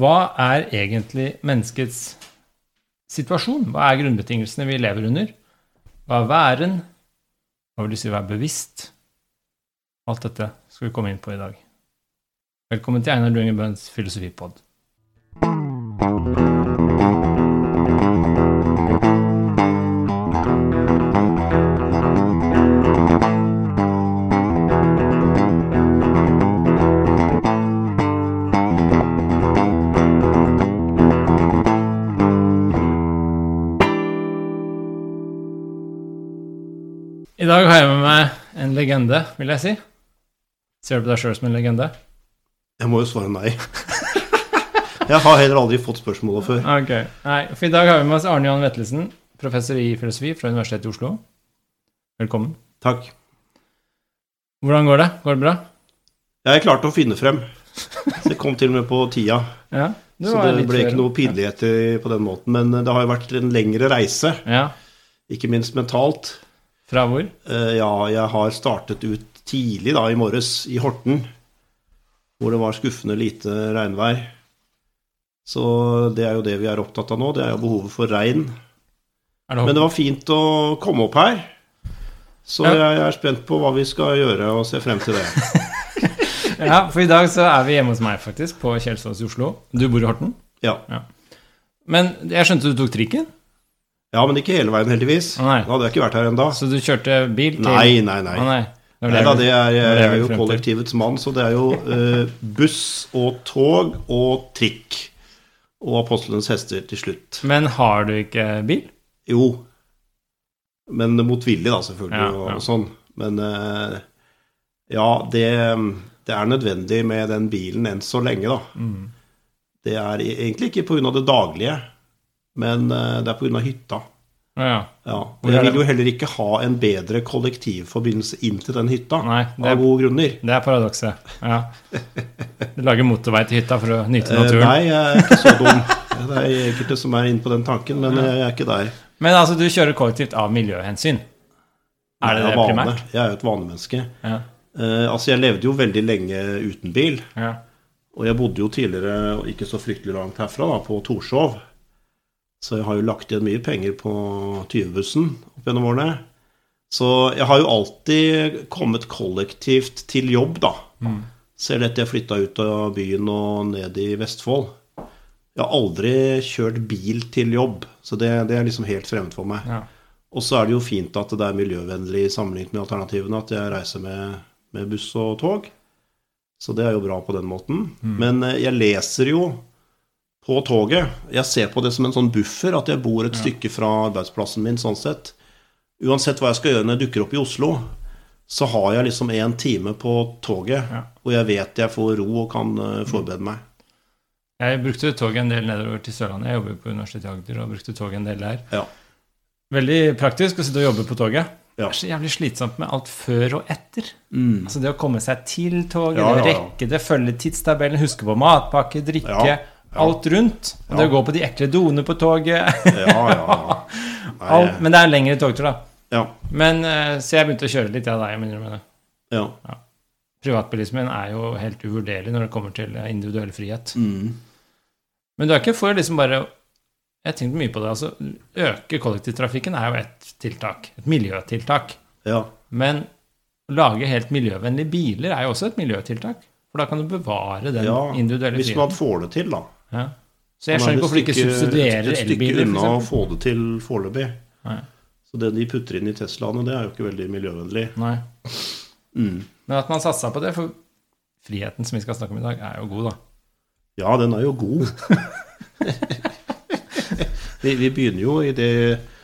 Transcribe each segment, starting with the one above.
Hva er egentlig menneskets situasjon? Hva er grunnbetingelsene vi lever under? Hva er væren? Hva vil det si å være bevisst? Alt dette skal vi komme inn på i dag. Velkommen til Einar Dunge Bøhns filosofipod. I legende, vil jeg si. Ser du på deg sjøl som en legende? Jeg må jo svare nei. Jeg har heller aldri fått spørsmålet før. Ok, nei, for I dag har vi med oss Arne Johan Vettelsen, professor i filosofi fra Universitetet i Oslo. Velkommen. Takk. Hvordan går det? Går det bra? Jeg klarte å finne frem. Det kom til og med på tida. Ja, du Så det ble ikke noe pinligheter på den måten. Men det har jo vært en lengre reise, Ja, ikke minst mentalt. Fra hvor? Eh, Ja, jeg har startet ut tidlig da i morges i Horten, hvor det var skuffende lite regnvær. Så det er jo det vi er opptatt av nå. Det er jo behovet for regn. Det Men det var fint å komme opp her. Så Ja. jeg er spent på hva vi skal gjøre, og ser frem til det. Ja, for i dag så er vi hjemme hos meg, faktisk, på Kjelsås i Oslo. Du bor i Horten? Ja. Men jeg skjønte du tok trikken, ja, men ikke hele veien, heldigvis. Nei. Da hadde jeg ikke vært her ennå. så du kjørte bil til Nei, nei, nei. Nei. Det var Nei det er, jeg, er jo kollektivets mann, så det er jo eh, buss og tog og trikk. Og apostelens hester til slutt. Men har du ikke bil? Jo. Men motvillig, da, selvfølgelig, Ja, ja. og sånn. Men eh, ja, det, det er nødvendig med den bilen enn så lenge, da. Mm. Det er e- egentlig ikke pga. det daglige, men eh, det er pga. hytta. Ja. Ja. Jeg vil jo heller ikke ha en bedre kollektivforbindelse inn til den hytta. Nei, det er, Av gode grunner. det er paradokset. Ja. Du lager motorvei til hytta for å nyte Eh, naturen. nei, jeg er ikke så dum. Det er enkelte som er inne på den tanken, men jeg er ikke der. Men altså, du kjører kollektivt av miljøhensyn. Er det det vane. primært? Jeg er jo et vanemenneske. Ja. Uh, altså, jeg levde jo veldig lenge uten bil. ja. Og jeg bodde jo tidligere, ikke så fryktelig langt herfra, da, på Torshov. Så jeg har jo lagt igjen mye penger på 20-bussen opp gjennom årene. Så jeg har jo alltid kommet kollektivt til jobb, da. Mm. Selv etter jeg flytta ut av byen og ned i Vestfold. Jeg har aldri kjørt bil til jobb, så det, det er liksom helt fremmed for meg. ja. Og så er det jo fint at det er miljøvennlig sammenlignet med alternativene, at jeg reiser med, med buss og tog. Så det er jo bra på den måten. Men eh, jeg leser jo på toget. Jeg ser på det som en sånn buffer, at jeg bor et stykke fra arbeidsplassen min sånn sett. Uansett hva jeg skal gjøre når jeg dukker opp i Oslo, så har jeg liksom én time på toget, Ja. og jeg vet jeg får ro og kan eh, forberede meg. Jeg brukte toget en del nedover til Sørlandet. Jeg jobber på Universitetet i Agder og brukte toget en del der. Ja. Veldig praktisk å sitte og jobbe på toget. Ja. Det er så jævlig slitsomt med alt før og etter. Mm. Altså Det å komme seg til toget, Ja, det å ja, ja. rekke det, følge tidstabellen, huske på matpakke, drikke, Ja, ja. Alt rundt. Og det går på de ekle doene på toget. Ja, ja, ja. Alt, men det er en lengre togtur, da. ja, Men eh, Så jeg begynte å kjøre litt, ja, da, jeg innrømme det. ja. Privatbilismen er jo helt uvurderlig når det kommer til eh, individuell frihet. Mm. Men du er ikke for liksom bare Jeg tenkte mye på det. altså Øke kollektivtrafikken er jo et tiltak. Et miljøtiltak. ja. Men å lage helt miljøvennlige biler er jo også et miljøtiltak. For da kan du bevare den ja. individuelle Hvis man får det til, da. Ja. Så jeg er skjønner ikke hvorfor de ikke subsidierer subsidierer Et stykke elbiler. unna å få det til foreløpig. Så det de putter inn i Teslaene, det er jo ikke veldig miljøvennlig. Nei. Mm. Men at man satsa på det, for friheten som vi skal snakke om i dag, er jo god, da. Ja, den er jo god. vi, vi begynner jo i det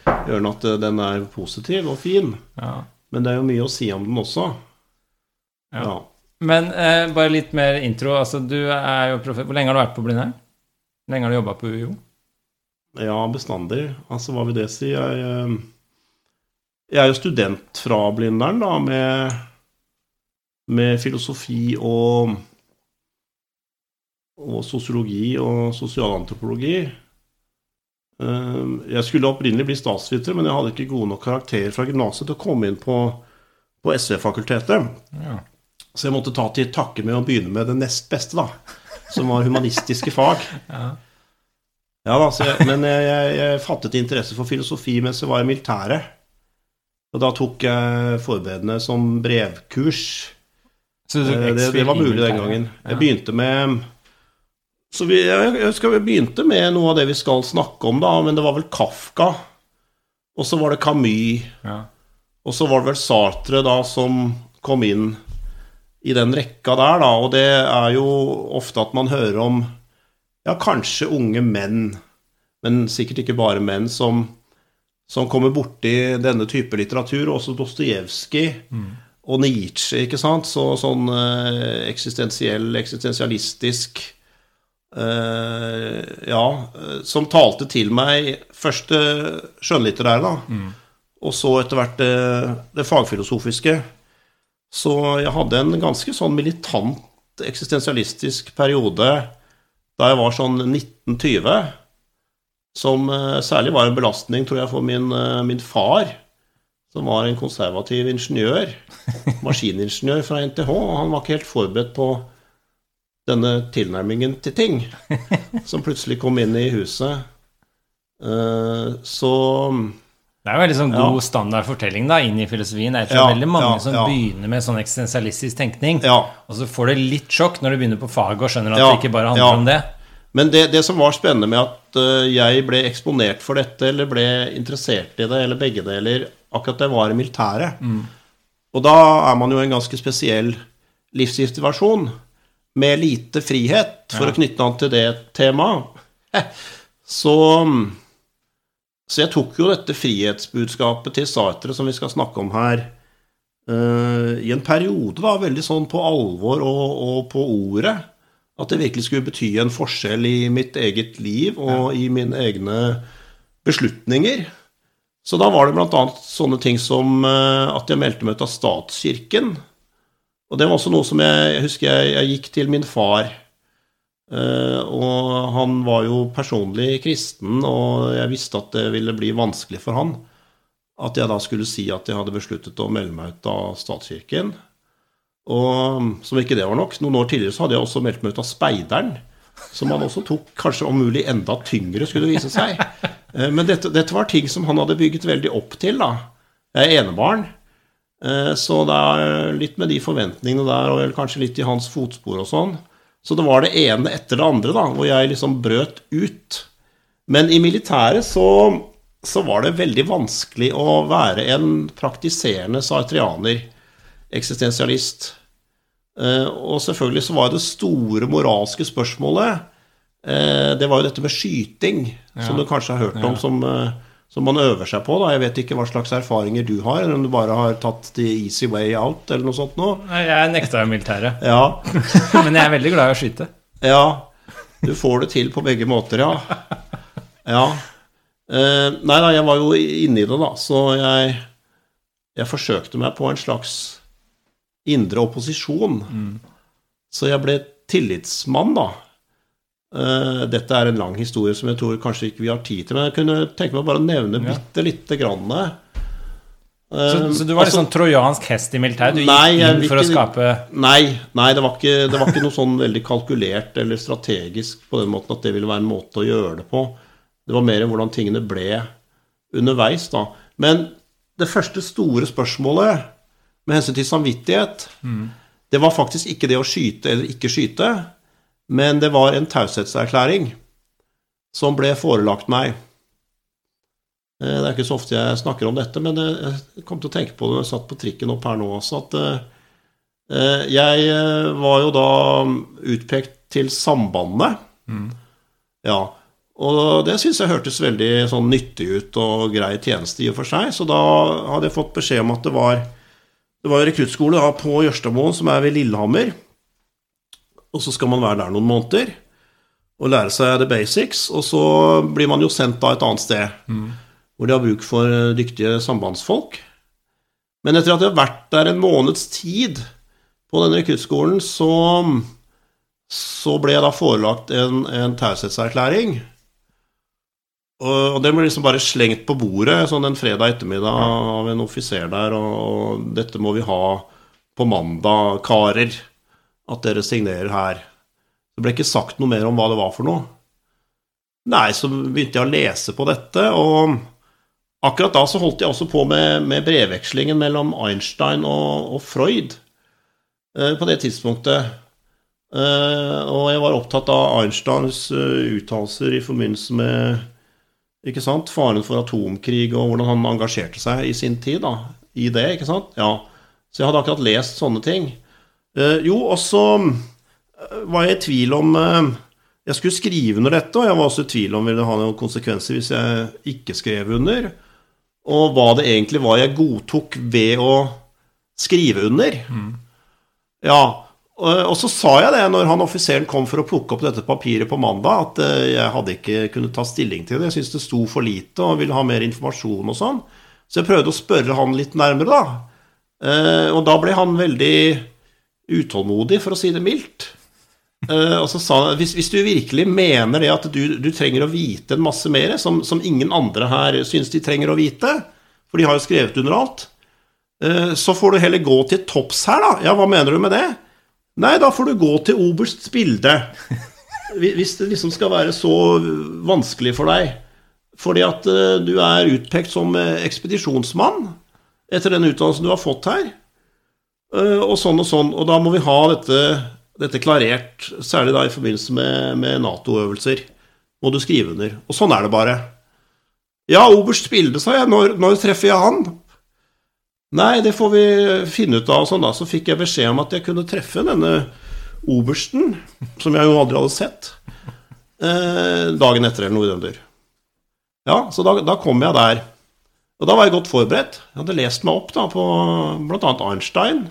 hjørnet at den er positiv og fin. Ja. Men det er jo mye å si om den også. Ja. Ja. Men eh, bare litt mer intro. altså du er jo Hvor lenge har du vært på Blindern? Hvor lenge har du jobba på UiO? Ja, bestandig. Altså, hva vil det si? Jeg, eh, jeg er jo student fra Blindern, da, med, med filosofi og og sosiologi og sosialantropologi. Eh, Jeg skulle opprinnelig bli statsviter, men jeg hadde ikke gode nok karakterer fra gymnaset til å komme inn på, på SV-fakultetet. Ja. Så jeg måtte ta til takke med å begynne med det nest beste, da. Som var humanistiske fag. Ja. Ja da, så jeg, Men jeg, jeg, fattet interesse for filosofi mens jeg var i militæret. Og da tok jeg forberedende som brevkurs. Eh, Det, det var mulig den gangen. Jeg begynte med Så vi, jeg, skal vi begynte med noe av det vi skal snakke om, da, men det var vel Kafka. Og så var det Camus. Ja. Og så var det vel Sartre da som kom inn i den rekka der, da. Og det er jo ofte at man hører om ja, kanskje unge menn, men sikkert ikke bare menn, som, som kommer borti denne type litteratur. Også Dostojevskij og Nietzsche, ikke sant. Så, sånn eh, eksistensiell, eksistensialistisk eh, Ja, eh, som talte til meg først det skjønnlitterære, da. Og så etter hvert det, det fagfilosofiske. Så jeg hadde en ganske sånn militant eksistensialistisk periode da jeg var sånn 1920, som eh, særlig var en belastning, tror jeg, for min, eh, min far, som var en konservativ ingeniør, maskiningeniør fra NTH, og han var ikke helt forberedt på denne tilnærmingen til ting, som plutselig kom inn i huset. Eh, Så Det er jo veldig sånn god Ja. standard fortelling da, inn i filosofien. Det er Ja, veldig mange ja, som begynner med sånn eksistensialistisk tenkning, og så får det litt sjokk når du begynner på faget og skjønner at det ikke bare handler om det. Men det, det som var spennende med at uh, jeg ble eksponert for dette, eller ble interessert i det, eller begge deler, akkurat det var i militæret Og da er man jo en ganske spesiell livssituasjon, med lite frihet, for å knytte an til det temaet. Så, så jeg tok jo dette frihetsbudskapet til Sartre, som vi skal snakke om her, uh, i en periode da, veldig sånn på alvor og, og på ordet. At det virkelig skulle bety en forskjell i mitt eget liv og i mine egne beslutninger. Så da var det bl.a. sånne ting som uh, at jeg meldte meg ut av statskirken. Og det var også noe som jeg, jeg husker jeg, jeg gikk til min far. Eh, og han var jo personlig kristen, og jeg visste at det ville bli vanskelig for han. At jeg da skulle si at jeg hadde besluttet å melde meg ut av statskirken. Og som ikke det var nok, noen år tidligere så hadde jeg også meldt meg ut av Speideren. Som han også tok kanskje om mulig enda tyngre, skulle vise seg. Eh, Men dette, dette var ting som han hadde bygget veldig opp til. da. Jeg er enebarn, eh, så det er litt med de forventningene der, og kanskje litt i hans fotspor og sånn. Så det var det ene etter det andre, da, hvor jeg liksom brøt ut. Men i militæret så, så var det veldig vanskelig å være en praktiserende sartrianer eksistensialist. Eh, Og selvfølgelig så var det store moralske spørsmålet eh, Det var jo dette med skyting, som du kanskje har hørt Ja. om, som, eh, som man øver seg på. da Jeg vet ikke hva slags erfaringer du har, eller om du bare har tatt the easy way out, eller noe sånt noe. Jeg nekta jo militæret, Ja, men jeg er veldig glad i å skyte. ja. Du får det til på begge måter, ja. Ja. Eh, nei da, jeg var jo inne i det, da, så jeg, jeg forsøkte meg på en slags indre opposisjon. Så jeg ble tillitsmann, da. Eh, dette er en lang historie som jeg tror kanskje ikke vi har tid til, men jeg kunne tenke meg bare å nevne bitte lite grann. Eh, Så, så du var litt altså- sånn trojansk hest i militæret? Du gikk Nei, inn for for å skape Nei, nei det, var ikke, det var ikke noe sånn veldig kalkulert eller strategisk på den måten at det ville være en måte å gjøre det på. Det var mer hvordan tingene ble underveis, da. Men det første store spørsmålet med hensyn til samvittighet, det var faktisk ikke det å skyte eller ikke skyte, men det var en taushetserklæring som ble forelagt meg. Eh, Det er ikke så ofte jeg snakker om dette, men eh, jeg kom til å tenke på det da jeg satt på trikken opp her nå også, at eh, Jeg var jo da utpekt til Sambandet. Ja. Og det syns jeg hørtes veldig sånn nyttig ut og grei tjeneste i og for seg. Så da hadde jeg fått beskjed om at det var Det var rekruttskole på Jørstadmoen, som er ved Lillehammer. Og så skal man være der noen måneder og lære seg the basics. Og så blir man jo sendt da et annet sted hvor de har bruk for eh, dyktige sambandsfolk. Men etter at jeg har vært der en måneds tid på denne rekruttskolen, så, så ble jeg da forelagt en, en taushetserklæring. Og, den ble liksom bare slengt på bordet sånn en fredag ettermiddag av en offiser der, og dette må vi ha på mandag, karer. At dere signerer her. Det ble ikke sagt noe mer om hva det var for noe. Nei, så begynte jeg å lese på dette, og akkurat da så holdt jeg også på med, med brevvekslingen mellom Einstein og, og Freud eh, på det tidspunktet. Eh, og jeg var opptatt av Einsteins uh, uttalelser i forbindelse med ikke sant, faren for atomkrig og hvordan han engasjerte seg i sin tid da, i det. ikke sant? Ja, Så jeg hadde akkurat lest sånne ting. Eh, jo, og så var jeg i tvil om eh, Jeg skulle skrive under dette, og jeg var også i tvil om ville det ha noen konsekvenser hvis jeg ikke skrev under. Og hva det egentlig var jeg godtok ved å skrive under. Mm. Ja, og så sa jeg det når han offiseren kom for å plukke opp dette papiret på mandag, at eh, jeg hadde ikke kunnet ta stilling til det. Jeg syntes det sto for lite og ville ha mer informasjon og sånn. Så jeg prøvde å spørre han litt nærmere, da. Eh, og da ble han veldig utålmodig, for å si det mildt. Uh, og så sa han hvis, hvis, du virkelig mener det at du, du, trenger å vite en masse mer, som, som, ingen andre her syns de trenger å vite, for de har jo skrevet under alt, uh, så får du heller gå til topps her, da. Ja, hva mener du med det? Nei, da får du gå til obersts bilde. Hvis det liksom skal være så vanskelig for deg. Fordi at uh, du er utpekt som ekspedisjonsmann etter den utdannelsen du har fått her. Og sånn og sånn. Og da må vi ha dette dette klarert, særlig da i forbindelse med, med Nato-øvelser, må du skrive under. Og sånn er det bare. Ja, oberst Bilde, sa jeg. Når, når, treffer jeg han? Nei, det får vi finne ut av. Sånn da. Så fikk jeg beskjed om at jeg kunne treffe denne obersten, som jeg jo aldri hadde sett, eh, dagen etter eller noe i den dur. Ja, så da, da, kom jeg der. Og da var jeg godt forberedt. Jeg hadde lest meg opp da på bl.a. Einstein.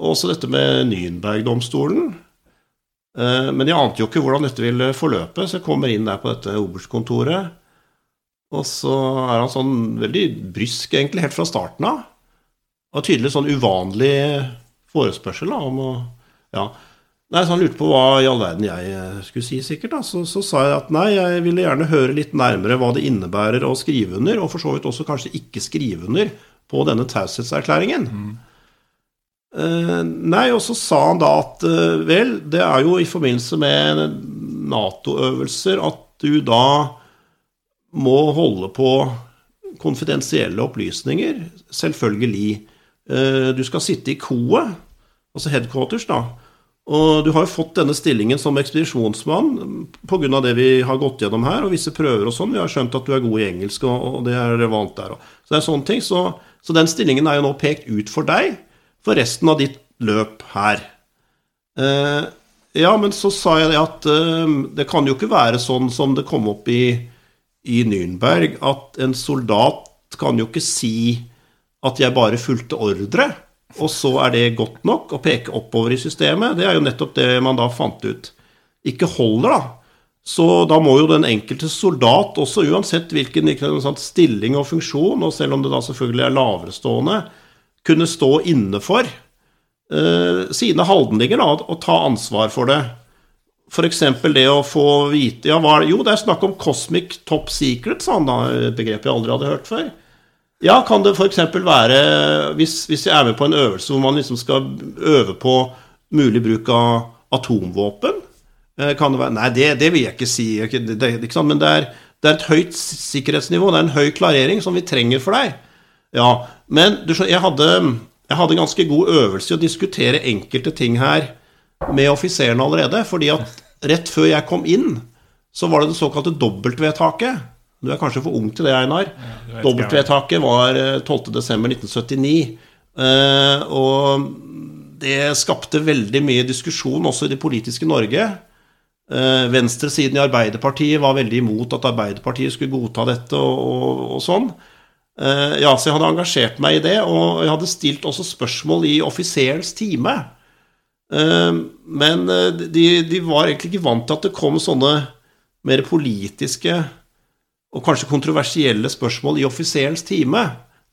Og også dette med Nürnberg-domstolen. Eh, men jeg ante jo ikke hvordan dette ville forløpe, så jeg kommer inn der på dette oberstkontoret. Og så er han sånn veldig brysk, egentlig, helt fra starten av. Og tydelig sånn uvanlig forespørsel da, om å Ja. Nei, så Han lurte på hva i all verden jeg eh, skulle si, sikkert. da, så, så, sa jeg at nei, jeg ville gjerne høre litt nærmere hva det innebærer å skrive under, og for så vidt også kanskje ikke skrive under på denne taushetserklæringen. Mm. Nei, og så sa han da at uh, vel, det er jo i forbindelse med Nato-øvelser at du da må holde på konfidensielle opplysninger. Selvfølgelig. Du skal sitte i koet, altså headquarters, da. Og du har jo fått denne stillingen som ekspedisjonsmann pga. det vi har gått gjennom her, og visse prøver og sånn. Vi har skjønt at du er god i engelsk, og, det er relevant der òg. Så det er sånne ting. Så, så den stillingen er jo nå pekt ut for deg for resten av ditt løp her. Eh, ja, men så sa jeg det at eh, det kan jo ikke være sånn som det kom opp i, i Nürnberg, at en soldat kan jo ikke si at jeg bare fulgte ordre, og så er det godt nok å peke oppover i systemet. Det er jo nettopp det man da fant ut. Ikke holder, da. Så da må jo den enkelte soldat, også uansett hvilken stilling og funksjon, og selv om det da selvfølgelig er laverestående, kunne stå inne for uh, sine handlinger da, og ta ansvar for det. F.eks. det å få vite ja, hva, Jo, det er snakk om cosmic top secret, sa han da, et jeg aldri hadde hørt før. Ja, kan det f.eks. være hvis, hvis, jeg er med på en øvelse hvor man liksom skal øve på mulig bruk av atomvåpen? Eh, kan det være Nei, det, det vil jeg ikke si. Det, ikke men det er, det er et høyt sikkerhetsnivå, det er en høy klarering som vi trenger for deg. Ja, men du, jeg, hadde, jeg hadde ganske god øvelse i å diskutere enkelte ting her med offiserene allerede. fordi at rett før jeg kom inn, så var det det såkalte dobbeltvedtaket. Du er kanskje for ung til det, Einar. Ja, dobbeltvedtaket var 12.12.1979. Eh, eh, og det skapte veldig mye diskusjon også i det politiske Norge. Eh, venstresiden i Arbeiderpartiet var veldig imot at Arbeiderpartiet skulle godta dette og, og, og sånn. Ja, så jeg hadde engasjert meg i det, og jeg hadde stilt også spørsmål i offiserens time. Men de, de, var egentlig ikke vant til at det kom sånne mer politiske og kanskje kontroversielle spørsmål i offiserens time.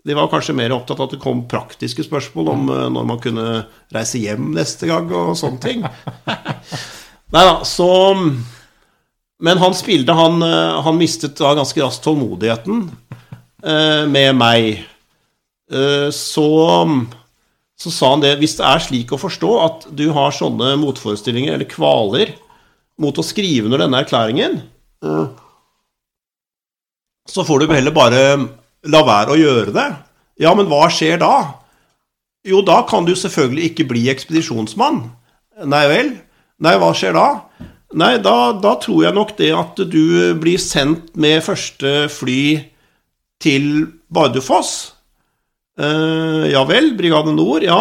De var kanskje mer opptatt av at det kom praktiske spørsmål om når man kunne reise hjem neste gang og sånne ting. Nei da, så Men Hans Bilde, han, han mistet da ganske raskt tålmodigheten. Eh, med meg. Eh, så så sa han det Hvis det er slik å forstå at du har sånne motforestillinger eller kvaler mot å skrive under denne erklæringen, eh, så får du heller bare la være å gjøre det. Ja, men hva skjer da? Jo, da kan du selvfølgelig ikke bli ekspedisjonsmann. Nei vel? Nei, hva skjer da? Nei, da, da tror jeg nok det at du blir sendt med første fly til Bardufoss. Uh, ja vel, Brigade Nord, ja.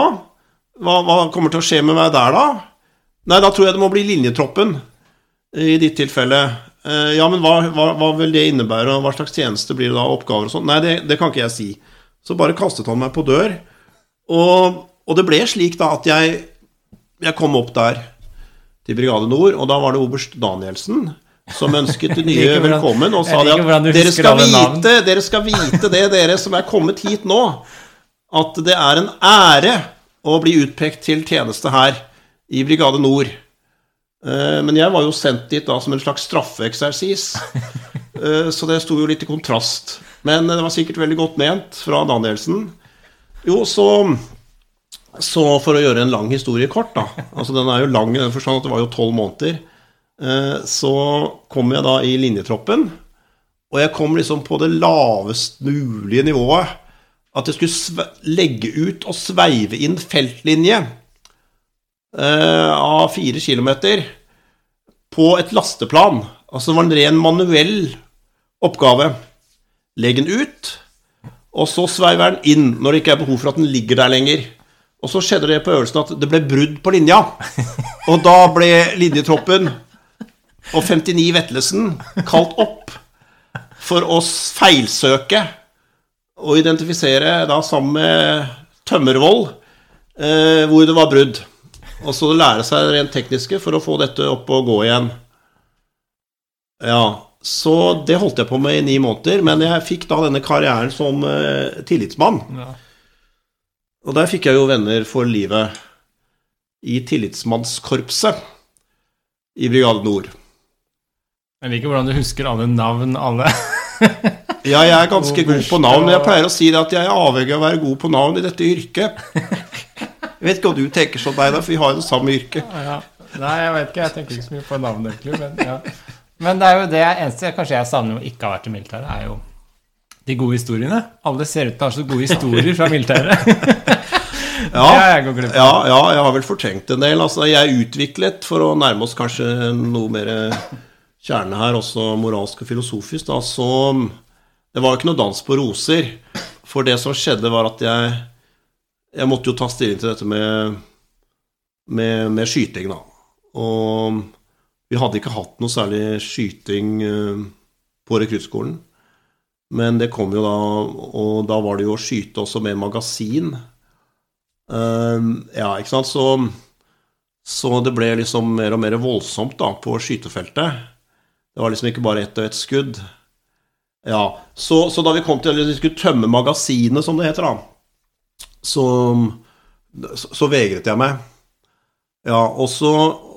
Hva, hva, kommer til å skje med meg der, da? Nei, da tror jeg det må bli linjetroppen i ditt tilfelle. Uh, ja, men hva, hva, hva, vil det innebære, og hva slags tjeneste blir det da, oppgaver og sånn? Nei, det, det, kan ikke jeg si. Så bare kastet han meg på dør. Og, og det ble slik da at jeg, jeg kom opp der til Brigade Nord, og da var det oberst Danielsen som ønsket det nye velkommen og sa det at dere skal, vite, dere skal vite det, dere som er kommet hit nå, at det er en ære å bli utpekt til tjeneste her i Brigade Nord. Eh, men jeg var jo sendt dit da som en slags straffeeksersis, eh, så det sto jo litt i kontrast. Men det var sikkert veldig godt ment fra Danielsen. Jo, så, så for å gjøre en lang historie kort, da Altså den er jo lang i den forstand at det var jo tolv måneder. Eh, så kom jeg da i linjetroppen, og jeg kom liksom på det lavest mulige nivået. At jeg skulle legge ut og sveive inn feltlinje eh, av fire kilometer på et lasteplan. Altså det var en ren manuell oppgave. Legg den ut, og så sveiver den inn når det ikke er behov for at den ligger der lenger. Og så skjedde det på øvelsen at det ble brudd på linja. Og da ble linjetroppen og 59 Vetlesen kalt opp for å feilsøke og identifisere da sammen med Tømmervoll eh, hvor det var brudd. Og så lære seg det rent tekniske for å få dette opp og gå igjen. Ja, så det holdt jeg på med i ni måneder, men jeg fikk da denne karrieren som uh, tillitsmann. Ja. Og der fikk jeg jo venner for livet i tillitsmannskorpset i Brigade Nord. Jeg liker hvordan du husker alle navn, alle. ja, jeg er ganske god på navn. Men jeg pleier å si det at jeg er avhengig av å være god på navn i dette yrket. Jeg vet ikke om du tenker sånn, deg, for vi har jo det samme yrket. Ja. Nei, jeg vet ikke. Jeg tenker ikke så mye på navn, egentlig. Men ja. Men det er jo det eneste kanskje jeg savner med ikke ha vært i militæret, er jo de gode historiene. Alle ser ut til å ha så gode historier fra militæret. ja, jeg ja, ja, jeg har vel fortrengt en del. Altså, jeg er utviklet, for å nærme oss kanskje noe mer kjerne her, også moralsk og filosofisk, da, så Det var jo ikke noe dans på roser. For det som skjedde, var at jeg Jeg måtte jo ta stilling til dette med, med, med skyting, da. Og vi hadde ikke hatt noe særlig skyting eh, på rekruttskolen. Men det kom jo da Og da var det jo å skyte også med magasin. Uh, ja, ikke sant. Så, så, det ble liksom mer og mer voldsomt da på skytefeltet. Det var liksom ikke bare ett og ett skudd. Ja, så, så da vi kom til at vi skulle tømme magasinet, som det heter, da, så, så vegret jeg meg. Ja, og så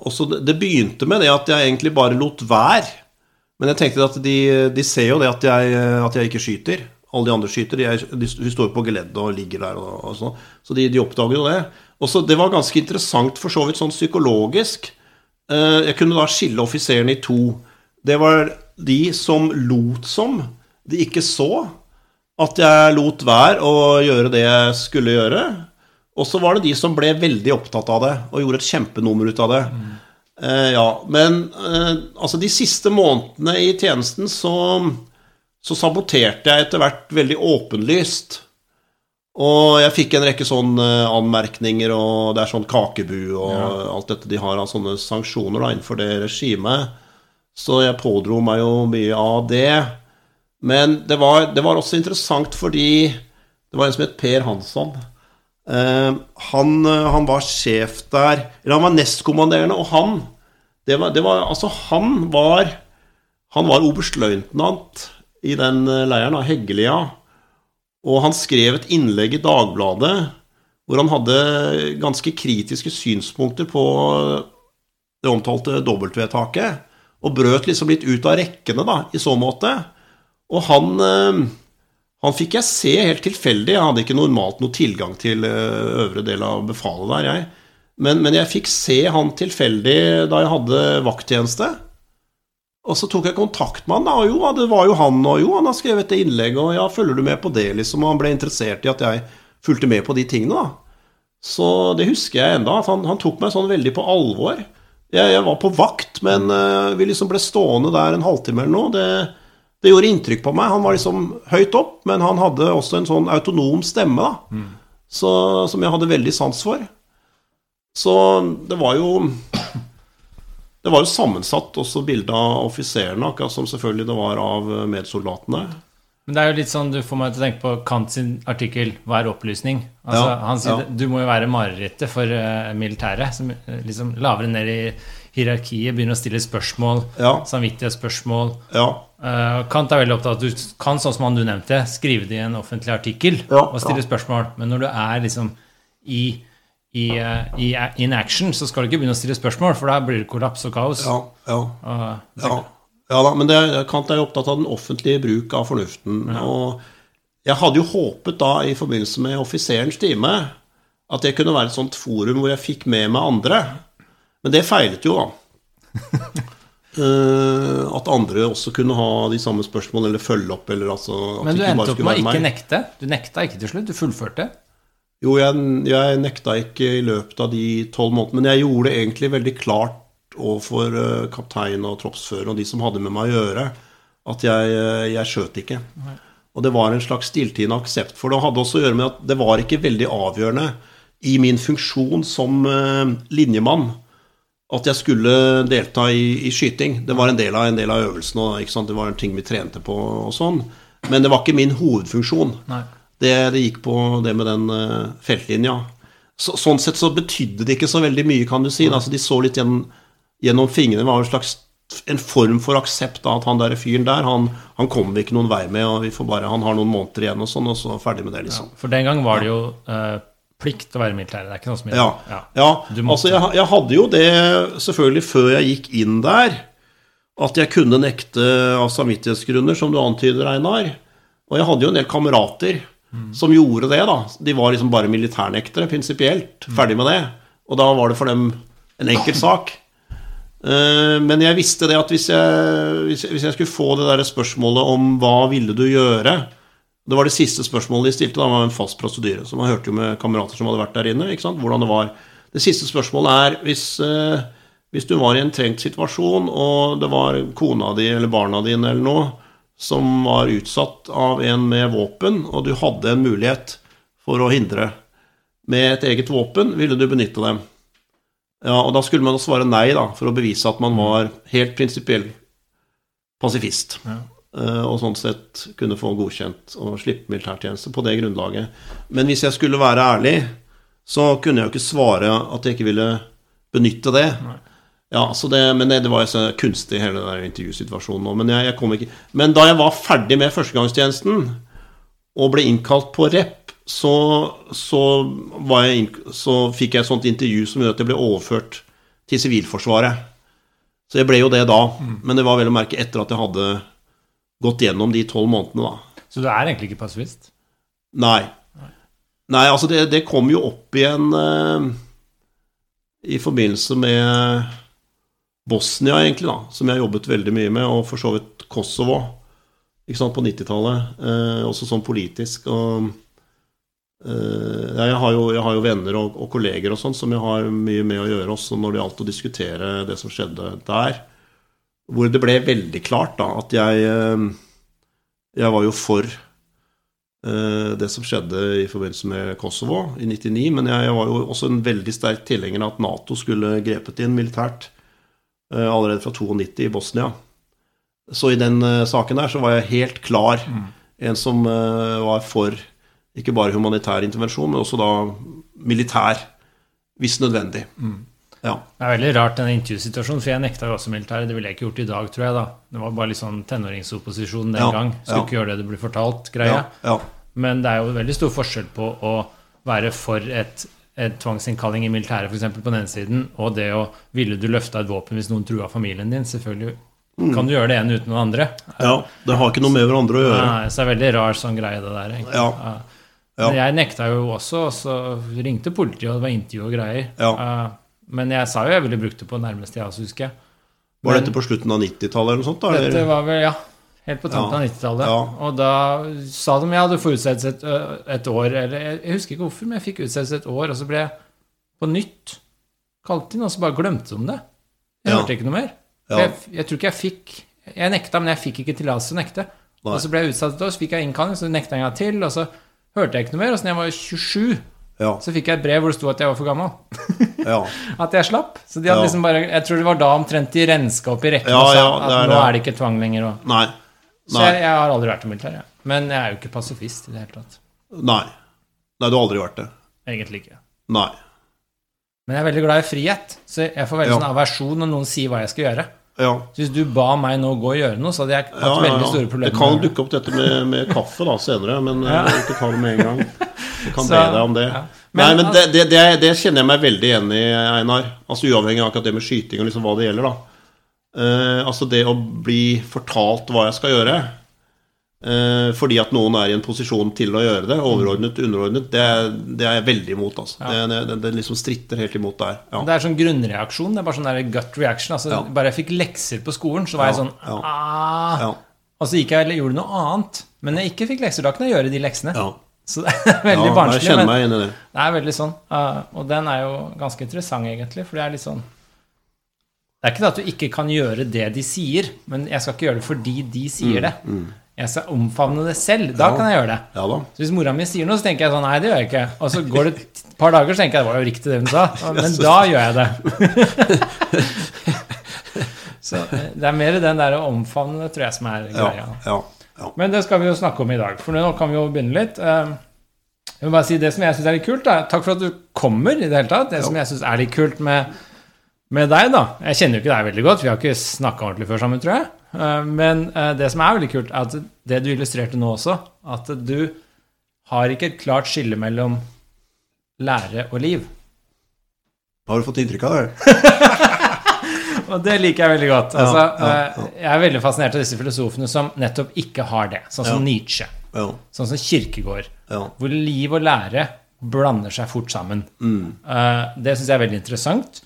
også, det begynte med det at jeg egentlig bare lot være. Men jeg tenkte at de, de ser jo det at jeg, at jeg, ikke skyter. Alle de andre skyter. De, de, de står på geleddet og ligger der. Og, og så så de, de oppdager jo det. Og så Det var ganske interessant for så vidt sånn psykologisk. Eh, jeg kunne da skille offiserene i to. Det var de som lot som de ikke så at jeg lot være å gjøre det jeg skulle gjøre. Og så var det de som ble veldig opptatt av det og gjorde et kjempenummer ut av det. Mm. Eh, ja, Men eh, altså de siste månedene i tjenesten så, så saboterte jeg etter hvert veldig åpenlyst. Og jeg fikk en rekke sånne eh, anmerkninger, og det er sånn kakebu og ja. alt dette de har av sånne sanksjoner da, innenfor det regimet. Så jeg pådro meg jo mye av det. Men det var, det var også interessant fordi det var en som het Per Hansson Uh, han, uh, han, var sjef der Eller han var nestkommanderende, og han det var, det var, Altså, han var Han var oberstløytnant i den uh, leiren, av Heggelia. Og han skrev et innlegg i Dagbladet hvor han hadde ganske kritiske synspunkter på det omtalte dobbeltvedtaket. Og brøt liksom litt ut av rekkene, da, i så måte. Og han Han fikk jeg se helt tilfeldig. Jeg hadde ikke normalt noe tilgang til eh, øvre del av befalet der, jeg. Men, men jeg fikk se han tilfeldig da jeg hadde vakttjeneste. Og så tok jeg kontakt med han, da, og jo, det var jo han, og jo, han har skrevet det innlegget, og ja, følger du med på det, liksom? Og han ble interessert i at jeg fulgte med på de tingene, da. Så det husker jeg enda, at han, han tok meg sånn veldig på alvor. Jeg, jeg var på vakt, men uh, vi liksom ble stående der en halvtime eller noe. Det, det gjorde inntrykk på meg. Han var liksom høyt opp, men han hadde også en sånn autonom stemme da, mm. så, som jeg hadde veldig sans for. Så det var jo Det var jo sammensatt også bilde av offiserene, akkurat som selvfølgelig det var av medsoldatene. Men det er jo litt sånn, du får meg til å tenke på Kant sin artikkel 'Hva er opplysning?' Altså, ja, han sier ja. du må jo være marerittet for uh, militæret, som liksom lavere ned i hierarkiet begynner å stille spørsmål, ja. samvittighetsspørsmål. Ja. Uh, Kant er veldig opptatt av at du kan, sånn som han du nevnte, skrive det i en offentlig artikkel ja, og stille spørsmål. Men når du er liksom i, i, uh, i, in action, så skal du ikke begynne å stille spørsmål, for da blir det kollaps og kaos. Ja, ja. Ja. ja da, men det, Kant er jo opptatt av den offentlige bruk av fornuften. Og jeg hadde jo håpet da, i forbindelse med offiserens time, at det kunne være et sånt forum hvor jeg fikk med meg andre. Men det feilet jo, da. uh, at andre også kunne ha de samme spørsmålene eller følge opp. Eller altså, Men du endte opp med å ikke nekte? Du nekta ikke til slutt? Du fullførte? Jo, jeg, jeg nekta ikke i løpet av de tolv månedene. Men jeg gjorde det egentlig veldig klart overfor uh, kaptein og troppsfører og de som hadde med meg å gjøre, at jeg, uh, jeg skjøt ikke. Og det var en slags stilltiende aksept for det. Det hadde også å gjøre med at det var ikke veldig avgjørende i min funksjon som linjemann at jeg skulle delta i, i, skyting. Det var en del av, en del av øvelsene. Det var en ting vi trente på og sånn. Men det var ikke min hovedfunksjon. Det, det, gikk på det med den uh, feltlinja. Så, sånn sett så betydde det ikke så veldig mye, kan du si. Altså, de så litt gjennom, gjennom fingrene. Det var en slags en form for aksept av at han der fyren der, han, han kommer vi ikke noen vei med, og vi får bare, han har noen måneder igjen og sånn, og så ferdig med det, liksom. Ja, for den gang var det jo uh, plikt å være militær. Det er ikke noe som Ja, ja. ja. altså jeg, jeg, hadde jo det selvfølgelig før jeg gikk inn der, at jeg kunne nekte av samvittighetsgrunner, som du antyder, Einar. Og jeg hadde jo en del kamerater mm. som gjorde det, da. De var liksom bare militærnektere, prinsipielt. Mm. Ferdig med det. Og da var det for dem en enkel sak. Eh, men jeg visste det at hvis jeg, hvis jeg, skulle få det der spørsmålet om hva ville du gjøre, det var det siste spørsmålet de stilte. Da var en fast prosedyre. Så man hørte jo med kamerater som hadde vært der inne, ikke sant? hvordan det var. Det siste spørsmålet er hvis, eh, hvis, du var i en trengt situasjon, og det var kona di eller barna dine eller noe som var utsatt av en med våpen, og du hadde en mulighet for å hindre med et eget våpen, ville du benytte dem? Ja, og da skulle man svare nei, da, for å bevise at man var helt prinsipiell pasifist. Ja. Eh, og sånn sett kunne få godkjent og slippe militærtjeneste på det grunnlaget. Men hvis jeg skulle være ærlig, så kunne jeg jo ikke svare at jeg ikke ville benytte det. Ja, det, men det, det var jo så kunstig, hele den intervjusituasjonen òg. Men, jeg, jeg men da jeg var ferdig med førstegangstjenesten og ble innkalt på rep, så, så, jeg, så fikk jeg et sånt intervju som gjorde at jeg ble overført til Sivilforsvaret. Så jeg ble jo det da. Mm. Men det var vel å merke etter at jeg hadde gått gjennom de tolv månedene, da. Så du er egentlig ikke passivist? Nei. Nei, altså det, det kom jo opp igjen eh, i forbindelse med Bosnia, egentlig, da, som jeg jobbet veldig mye med, og for så vidt Kosovo ikke sant, på 90-tallet. Uh, eh, også sånn politisk. og uh, jeg, har jo, jeg, har jo, venner og, og kolleger og sånn som jeg har mye med å gjøre også når det gjaldt å diskutere det som skjedde der hvor det ble veldig klart da, at jeg, eh, jeg var jo for uh, det som skjedde i forbindelse med Kosovo i 99, men jeg, jeg var jo også en veldig sterk tilhenger av at Nato skulle grepet inn militært uh, allerede fra 92 i Bosnia. Så i den uh, saken der så var jeg helt klar mm. en som var for ikke bare humanitær intervensjon, men også da militær, hvis nødvendig. Mm. Ja. Det er veldig rart, denne intervjusituasjonen, for jeg nekta jo også militæret. Det ville jeg ikke gjort i dag, tror jeg. da. Det var bare litt sånn tenåringsopposisjon den ja. gang. Skulle ja. ikke gjøre det du blir fortalt, greia. Ja. Men det er jo veldig stor forskjell på å være for et, et tvangsinnkalling i militæret, f.eks. på den ene siden, og det å ville du løfta et våpen hvis noen trua familien din. Selvfølgelig Kan du gjøre det ene uten noen andre? Ja, det har ikke noe med hverandre å gjøre. Nei, så det er veldig rar sånn greie, det der. Ja. Ja. Men jeg nekta jo også, og så ringte politiet, og det var intervju og greier. Ja. Men jeg sa jo jeg ville brukt det på nærmeste jeg også, husker jeg. Var Men dette på slutten av 90-tallet eller noe sånt? da? Dette var vel, ja, helt på tampen Ja. av 90-tallet. Ja. Og da sa de jeg hadde fått utsettelse et, et år, eller jeg, jeg husker ikke hvorfor, men jeg fikk utsettelse et år, og så ble jeg på nytt kalt inn, og så bare glemte de det. Jeg Ja. hørte ikke noe mer. Jeg, jeg tror ikke jeg fikk Jeg nekta, men jeg fikk ikke tillatelse til å nekte. Nei. Og så ble jeg utsatt et år, så fikk jeg innkalling, så nekta jeg en gang til, og så hørte jeg ikke noe mer. Og så da jeg var 27, Ja, så fikk jeg et brev hvor det sto at jeg var for gammel. ja. At jeg slapp. Så de hadde Ja. liksom bare Jeg tror det var da omtrent de renska opp i rekken Ja, og sa at er nå er det ikke tvang lenger. Og, Nei. så jeg, jeg har aldri vært i militæret. Men jeg er jo ikke pasifist i det hele tatt. Nei. Nei, du har aldri vært det. Egentlig ikke. Nei. Men jeg er veldig glad i frihet, så jeg får veldig sånn aversjon når noen sier hva jeg skal gjøre. Ja. Hvis du ba meg nå gå og gjøre noe, så hadde jeg hatt Ja, ja, veldig store problemer. Det kan dukke opp dette med, med kaffe da senere, men eh, ikke ta det med en gang. Jeg kan Så- be deg om det. ja. Nei, Men, men det, det, det, det kjenner jeg meg veldig igjen i, Einar. Altså Uavhengig av akkurat det med skyting og liksom hva det gjelder. da uh, Altså det å bli fortalt hva jeg skal gjøre fordi at noen er i en posisjon til å gjøre det, overordnet, underordnet, det, det er jeg veldig imot. altså Ja. det, det, det liksom stritter helt imot der. Ja. Det er sånn grunnreaksjon. Det er bare sånn gut reaction. Altså, Ja. Bare jeg fikk lekser på skolen, så var jeg sånn ah. Ja. Og så gikk jeg og gjorde noe annet. Men når jeg ikke fikk lekser, da kunne jeg gjøre de leksene. Ja. Så det er veldig barnslig. jeg meg inn i det. Det er veldig sånn. og den er jo ganske interessant, egentlig. For det er litt sånn Det er ikke det at du ikke kan gjøre det de sier, men jeg skal ikke gjøre det fordi de sier det. Jeg skal omfavne det selv. Da Ja. kan jeg gjøre det. Ja. Så hvis mora mi sier noe, så tenker jeg sånn Nei, det gjør jeg ikke. Og så går det et par dager, så tenker jeg det var jo riktig det hun sa. Men da gjør jeg det. så eh, det er mer den der å omfavne det, tror jeg, som er greia. ja, ja. Men det skal vi jo snakke om i dag, for nå kan vi jo begynne litt. Eh, Jeg vil bare si Det som jeg syns er litt kult, da. Takk for at du kommer i det hele tatt. Det som jeg syns er litt kult med, med deg, da Jeg kjenner jo ikke deg veldig godt, vi har ikke snakka ordentlig før sammen, tror jeg. Eh, Men eh, det som er veldig kult, er at det du illustrerte nå også, at du har ikke et klart skille mellom lære og liv. Har du fått inntrykk av det? Og det liker jeg veldig godt. Altså, ja, ja. ja. Jeg er veldig fascinert av disse filosofene som nettopp ikke har det. Sånn som. Nietzsche, Ja. sånn som Kirkegård. ja. hvor liv og lære blander seg fort sammen. Mm. Eh, det syns jeg er veldig interessant.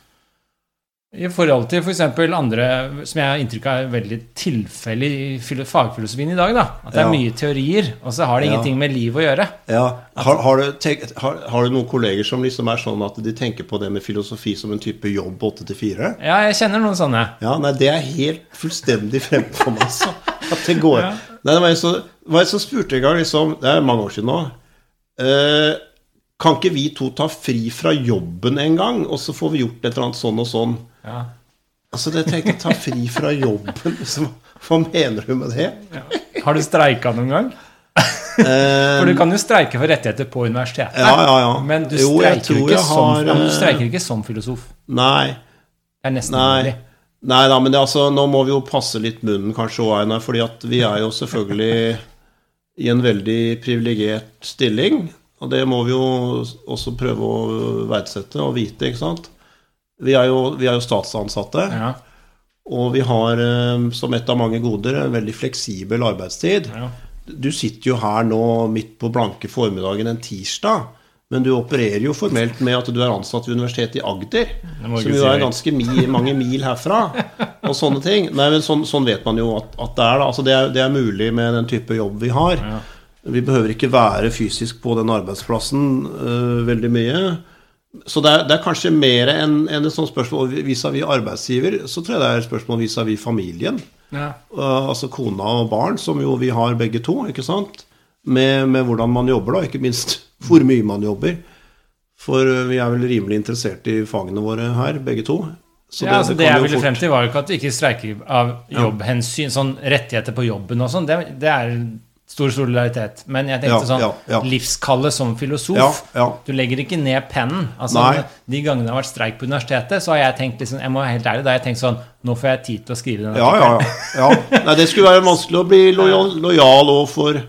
I forhold til f.eks. andre som jeg har inntrykk av er veldig tilfeldig i fagfilosofien i dag. da, At det er Ja. mye teorier, og så har det Ja. ingenting med liv å gjøre. Ja. Har, har, du tenkt, har, har du noen kolleger som liksom er sånn at de tenker på det med filosofi som en type jobb åtte til fire? Ja, jeg kjenner noen sånne. Ja, nei, det er helt fullstendig fremfor for meg, altså. At det går. Ja. Nei, det var en som, som spurte en gang, liksom Det er mange år siden nå. uh, kan ikke vi to ta fri fra jobben en gang, og så får vi gjort et eller annet sånn og sånn? Ja. Altså, det tenker jeg, ta fri fra jobben liksom, Hva mener du med det? Har du streika noen gang? For du kan jo streike for rettigheter på universitetet. ja, ja, ja. Men du streiker, jo ikke, har, som, ja, du eh, streiker ikke som filosof. Nei. Det er nesten umulig. Nei da, men det, altså, nå må vi jo passe litt munnen kanskje òg, Einar. fordi at vi er jo selvfølgelig i en veldig privilegert stilling. Og det må vi jo også prøve å verdsette og vite, ikke sant. Vi er jo, vi er jo statsansatte, Ja, og vi har eh, som et av mange goder en veldig fleksibel arbeidstid. ja. Du sitter jo her nå midt på blanke formiddagen en tirsdag. Men du opererer jo formelt med at du er ansatt ved Universitetet i Agder. Som jo er ganske mi, mange mil herfra. Og sånne ting. Nei, men sånn, sånn vet man jo at, at det er. da Altså det, er, det er mulig med den type jobb vi har. Ja. Vi behøver ikke være fysisk på den arbeidsplassen uh, veldig mye. Så det er, det er kanskje mer enn en et sånt spørsmål vis-à-vis arbeidsgiver. Så tror jeg det er et spørsmål vis-à-vis familien. Ja. Uh, altså kona og barn, som jo vi har begge to, ikke sant? Med, med hvordan man jobber, da, ikke minst hvor mye man jobber. For uh, vi er vel rimelig interessert i fagene våre her, begge to. Så ja, altså det, det jeg ville frem til, var jo ikke at ikke streiker av jobbhensyn, sånn rettigheter på jobben og sånn. Det, det er stor solidaritet. Men jeg tenkte sånn ja, ja. livskallet som filosof. Ja. Du legger ikke ned pennen. Altså, Nei. De gangene det har vært streik på universitetet, så har jeg tenkt liksom, jeg må være helt ærlig, da har jeg tenkt sånn Nå får jeg tid til å skrive den Ja, ja, ja. ja. Nei, det skulle være vanskelig å bli lojal, lojal overfor,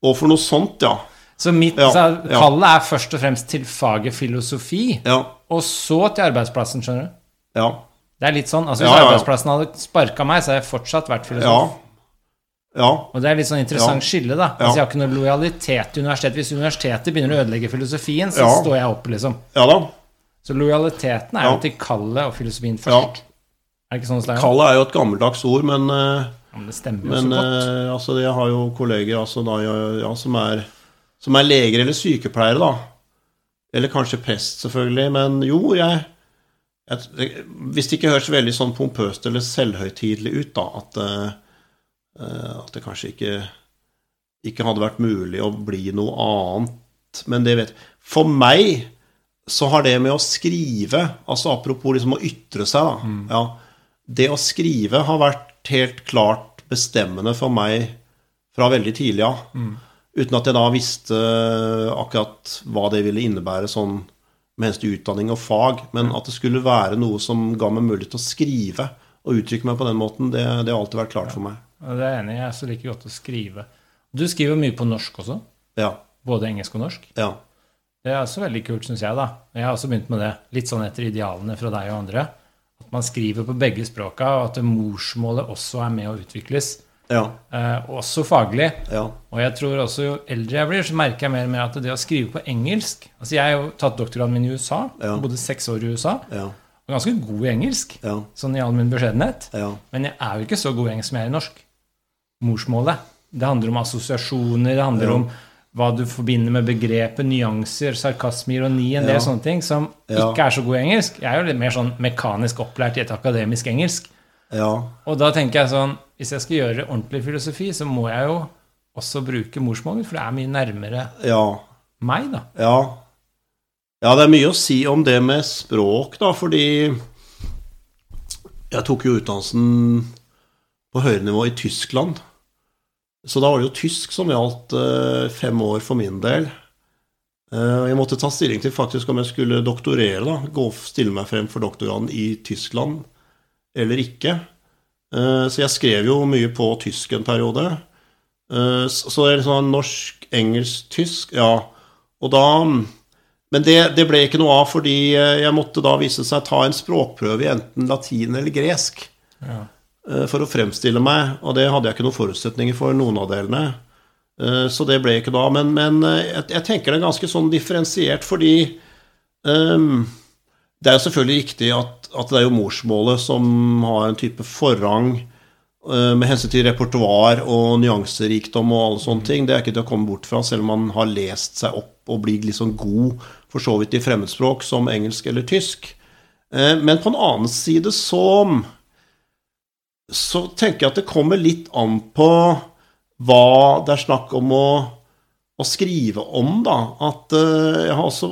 overfor noe sånt, ja. Så mitt Ja, ja. kallet er først og fremst til faget filosofi, og så til arbeidsplassen, skjønner du. ja. Det er litt sånn, altså Hvis arbeidsplassen hadde sparka meg, så hadde jeg fortsatt vært filosof. Ja. Og det er litt sånn interessant Ja. skille, da. Ja. Altså, jeg har ikke noe lojalitet til universitetet. Hvis universitetet begynner å ødelegge filosofien, så Ja. står jeg opp, liksom. ja da. Så lojaliteten er Ja. jo til kallet og filosofien først. Ja. Er det ikke sånn det? Kallet er jo et gammeldags ord, men, eh, Ja, men det stemmer jo men så godt. eh, altså, jeg har jo kolleger altså, da, ja, ja, som, er, som er leger eller sykepleiere, da. Eller kanskje prest, selvfølgelig. Men jo, jeg, jeg Hvis det ikke høres veldig sånn pompøst eller selvhøytidelig ut, da, at, eh, at det kanskje ikke, ikke hadde vært mulig å bli noe annet. Men det vet For meg så har det med å skrive Altså apropos liksom å ytre seg, da. Ja, det å skrive har vært helt klart bestemmende for meg fra veldig tidlig av. Uten at jeg da visste akkurat hva det ville innebære sånn med hensyn til utdanning og fag. Men at det skulle være noe som ga meg mulighet til å skrive og uttrykke meg på den måten, det, det har alltid vært klart for meg. Det er jeg enig i. Jeg er så like godt å skrive. Du skriver mye på norsk også. Ja. Både engelsk og norsk. Ja. Det er også veldig kult, syns jeg. da. Jeg har også begynt med det, litt sånn etter idealene fra deg og andre. At man skriver på begge språka, og at morsmålet også er med å utvikles. Ja. Eh, også faglig. Ja. Og jeg tror også jo eldre jeg blir, så merker jeg mer og mer at det å skrive på engelsk Altså Jeg har jo tatt doktorgraden min i USA. Ja. Bodde seks år i USA. Ja. Og ganske god i engelsk, Ja. sånn i all min beskjedenhet. Ja. Men jeg er jo ikke så god i engelsk som jeg er i norsk. Morsmålet. Det handler om assosiasjoner, det handler Ja. om hva du forbinder med begrepet, nyanser, sarkasme, ironi, en del Ja. sånne ting som Ja. ikke er så god i engelsk. Jeg er jo litt mer sånn mekanisk opplært i et akademisk engelsk. ja. Og da tenker jeg sånn Hvis jeg skal gjøre ordentlig filosofi, så må jeg jo også bruke morsmålet, for det er mye nærmere ja. meg, da. Ja. ja, det er mye å si om det med språk, da, fordi jeg tok jo utdannelsen på høyere nivå i Tyskland. Så da var det jo tysk som gjaldt eh, fem år for min del. Eh, Jeg måtte ta stilling til faktisk om jeg skulle doktorere, da. Gå, og stille meg frem for doktorgraden i Tyskland eller ikke. Eh, Så jeg skrev jo mye på tysk en periode. Så det er liksom norsk, engelsk, tysk, ja. Og da Men det, det ble ikke noe av, fordi jeg måtte da vise seg ta en språkprøve i enten latin eller gresk Ja. Eh, for å fremstille meg, og det hadde jeg ikke noen forutsetninger for noen av delene. Eh, Så det ble ikke da. Men, men eh, jeg, jeg tenker det er ganske sånn differensiert, fordi um, det er jo selvfølgelig riktig at, at det er jo morsmålet som har en type forrang uh, med hensyn til repertoar og nyanserikdom og alle sånne ting. Det er ikke til å komme bort fra, selv om man har lest seg opp og blir liksom god for så vidt i fremmedspråk som engelsk eller tysk. Uh, Men på en annen side så så tenker jeg at det kommer litt an på hva det er snakk om å, å skrive om, da. At uh, jeg har også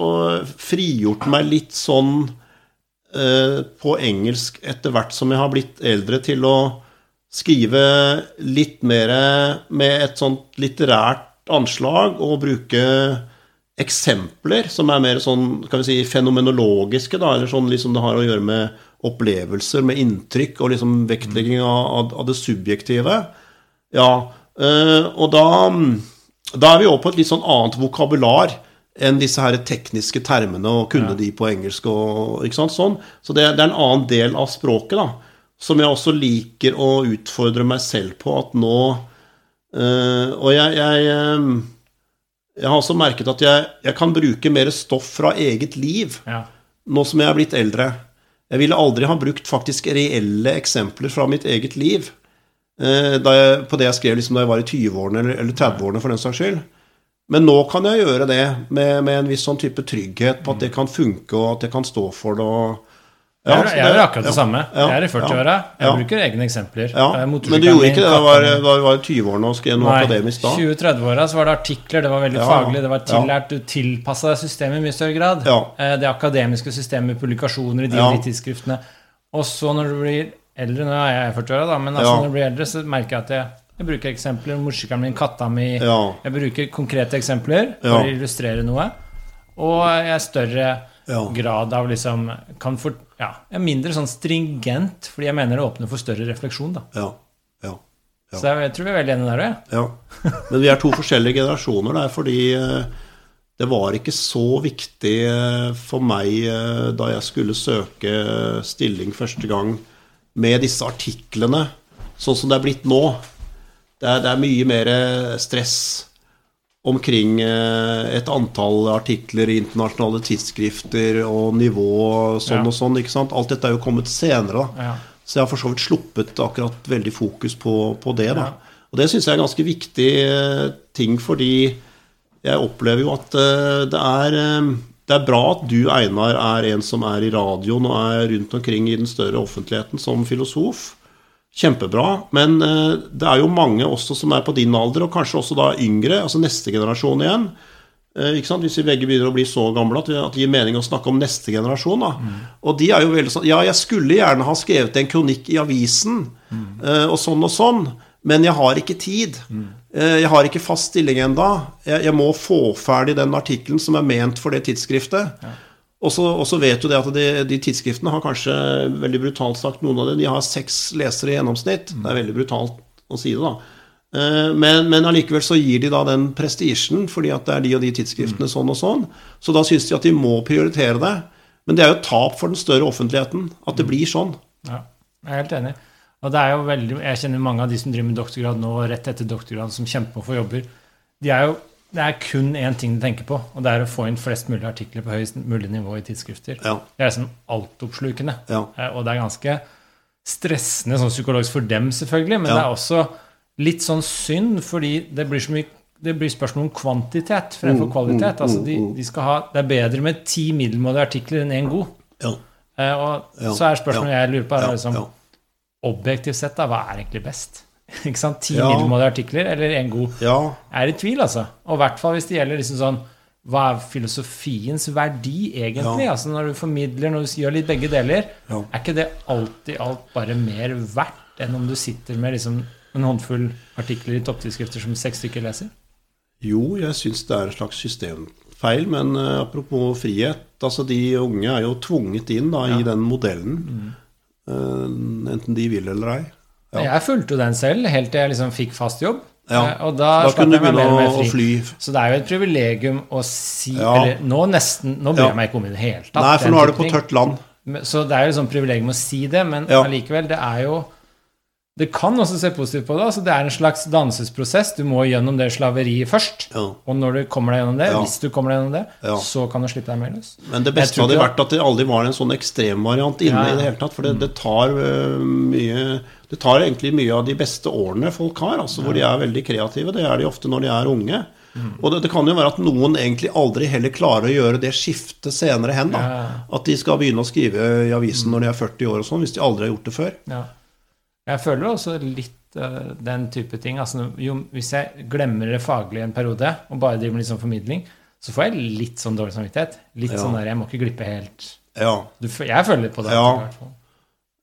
frigjort meg litt sånn uh, på engelsk etter hvert som jeg har blitt eldre, til å skrive litt mer med et sånt litterært anslag og bruke eksempler som er mer sånn, kan vi si, fenomenologiske, da, eller sånn liksom det har å gjøre med opplevelser, med inntrykk og liksom vektlegging av, av, det subjektive. Ja, eh, og da, da er vi over på et litt sånn annet vokabular enn disse her tekniske termene og kunne Ja. de på engelsk og ikke sant, sånn. Så det, det er en annen del av språket, da, som jeg også liker å utfordre meg selv på at nå øh, Og jeg, jeg eh, jeg har også merket at jeg, jeg kan bruke mer stoff fra eget liv Ja. nå som jeg er blitt eldre. Jeg ville aldri ha brukt faktisk reelle eksempler fra mitt eget liv eh, jeg, på det jeg skrev liksom da jeg var i 20-årene eller, eller 30-årene, for den saks skyld. Men nå kan jeg gjøre det med, med en viss sånn type trygghet på at det kan funke, og at jeg kan stå for det. og Ja, jeg gjør akkurat det samme. jeg er i 40-åra. Jeg bruker egne eksempler. Men du gjorde ikke det da du var, i 20-årene og skrev noe Nei, akademisk da? 20-30-åra så var det artikler, det var veldig faglig, det var tillært, du tilpassa deg systemet i mye større grad. Eh, Det akademiske systemet, publikasjoner i de Ja. tidsskriftene. Og så når du blir eldre, nå er jeg 40-åra, da, men altså når du blir eldre, så merker jeg at jeg, jeg bruker eksempler. Morsikeren min, katta mi. Jeg bruker konkrete eksempler for å illustrere noe. Og jeg er større Ja. grad av liksom kan for, ja, er mindre sånn stringent, fordi jeg mener det åpner for større refleksjon. da Ja. Ja. Ja. Så jeg, jeg tror vi er veldig enige der òg. Ja. Men vi er to forskjellige generasjoner der, fordi eh, det var ikke så viktig eh, for meg eh, da jeg skulle søke stilling første gang med disse artiklene, sånn som det er blitt nå. Det er, det er mye mer stress omkring eh, et antall artikler i internasjonale tidsskrifter og nivå sånn Ja. og sånn. ikke sant? Alt dette er jo kommet senere. da. Ja. Så jeg har for så vidt sluppet akkurat veldig fokus på, på det. da. Ja. Og det syns jeg er en ganske viktig eh, ting, fordi jeg opplever jo at eh, det er det er bra at du, Einar, er en som er i radioen og er rundt omkring i den større offentligheten som filosof. Kjempebra. Men eh, det er jo mange også som er på din alder, og kanskje også da yngre, altså neste generasjon igjen. Eh, Ikke sant? Hvis vi begge begynner å bli så gamle at, det gir mening å snakke om neste generasjon. Da. Og de er jo veldig sånn Ja, jeg skulle gjerne ha skrevet en kronikk i avisen, eh, og sånn og sånn, men jeg har ikke tid. Eh, Jeg har ikke fast stilling enda. Jeg, jeg må få ferdig den artikkelen som er ment for det tidsskriftet. Så, og så vet du det at de, de tidsskriftene har kanskje, veldig brutalt sagt, noen av dem, de har seks lesere i gjennomsnitt. Det er veldig brutalt å si det, da. Eh, Men, men allikevel så gir de da den prestisjen, fordi at det er de og de tidsskriftene sånn og sånn. Så da syns de at de må prioritere det. Men det er jo et tap for den større offentligheten at det blir sånn. Ja, jeg er helt enig. Og det er jo veldig, Jeg kjenner mange av de som driver med doktorgrad nå, rett etter doktorgrad, som kjemper for jobber. De er jo, Det er kun én ting du tenker på, og det er å få inn flest mulig artikler på høyest mulig nivå i tidsskrifter. Ja. Det er liksom altoppslukende. Ja. Eh, Og det er ganske stressende sånn psykologisk for dem, selvfølgelig, men Ja. det er også litt sånn synd, fordi det blir så mye det blir spørsmål om kvantitet fremfor Mm, kvalitet. mm, altså de, mm. de skal ha, Det er bedre med ti middelmådige artikler enn én god. Ja. Eh, og så er spørsmålet jeg lurer på, er liksom, objektivt sett, da, hva er egentlig best? Ikke sant? Ti Ja. middelmådige artikler eller én god? ja. Jeg er i tvil, altså. Og i hvert fall hvis det gjelder liksom sånn Hva er filosofiens verdi, egentlig? Ja. Altså Når du formidler, når du gjør litt begge deler, Ja. er ikke det alltid alt bare mer verdt enn om du sitter med liksom en håndfull artikler i topptidsskrifter som seks stykker leser? Jo, jeg syns det er en slags systemfeil, men uh, apropos frihet altså De unge er jo tvunget inn da, i den modellen, eh, enten de vil eller ei. Ja. Jeg fulgte jo den selv helt til jeg liksom fikk fast jobb. Ja. Eh, Og da, Da kunne du begynne å, fly. Så det er jo et privilegium å si Ja. Eller nå nesten Nå bryr jeg meg ikke om i det hele tatt. Nei, for nå er du på tørt land. Så det er jo liksom privilegium å si det, men allikevel, det er jo Det kan også se positivt på det. altså Det er en slags dansesprosess. Du må gjennom det slaveriet først. Ja. Og når du kommer deg gjennom det, Ja. hvis du kommer deg gjennom det, Ja. så kan du slippe deg mer løs. Men det beste hadde vært at det aldri var en sånn ekstremvariant inne i det hele tatt. For det, det tar øh, mye Det tar egentlig mye av de beste årene folk har, altså hvor de er veldig kreative. Det er de ofte når de er unge. Mm. Og det, det kan jo være at noen egentlig aldri heller klarer å gjøre det skiftet senere hen. da. At de skal begynne å skrive i avisen når de er 40 år og sånn, hvis de aldri har gjort det før. Ja. Jeg føler også litt uh, den type ting. Altså, jo, hvis jeg glemmer det faglige en periode, og bare driver med litt sånn formidling, så får jeg litt sånn dårlig samvittighet. Litt Ja. sånn der, Jeg må ikke glippe helt Ja, du, Jeg føler litt på det. Ja.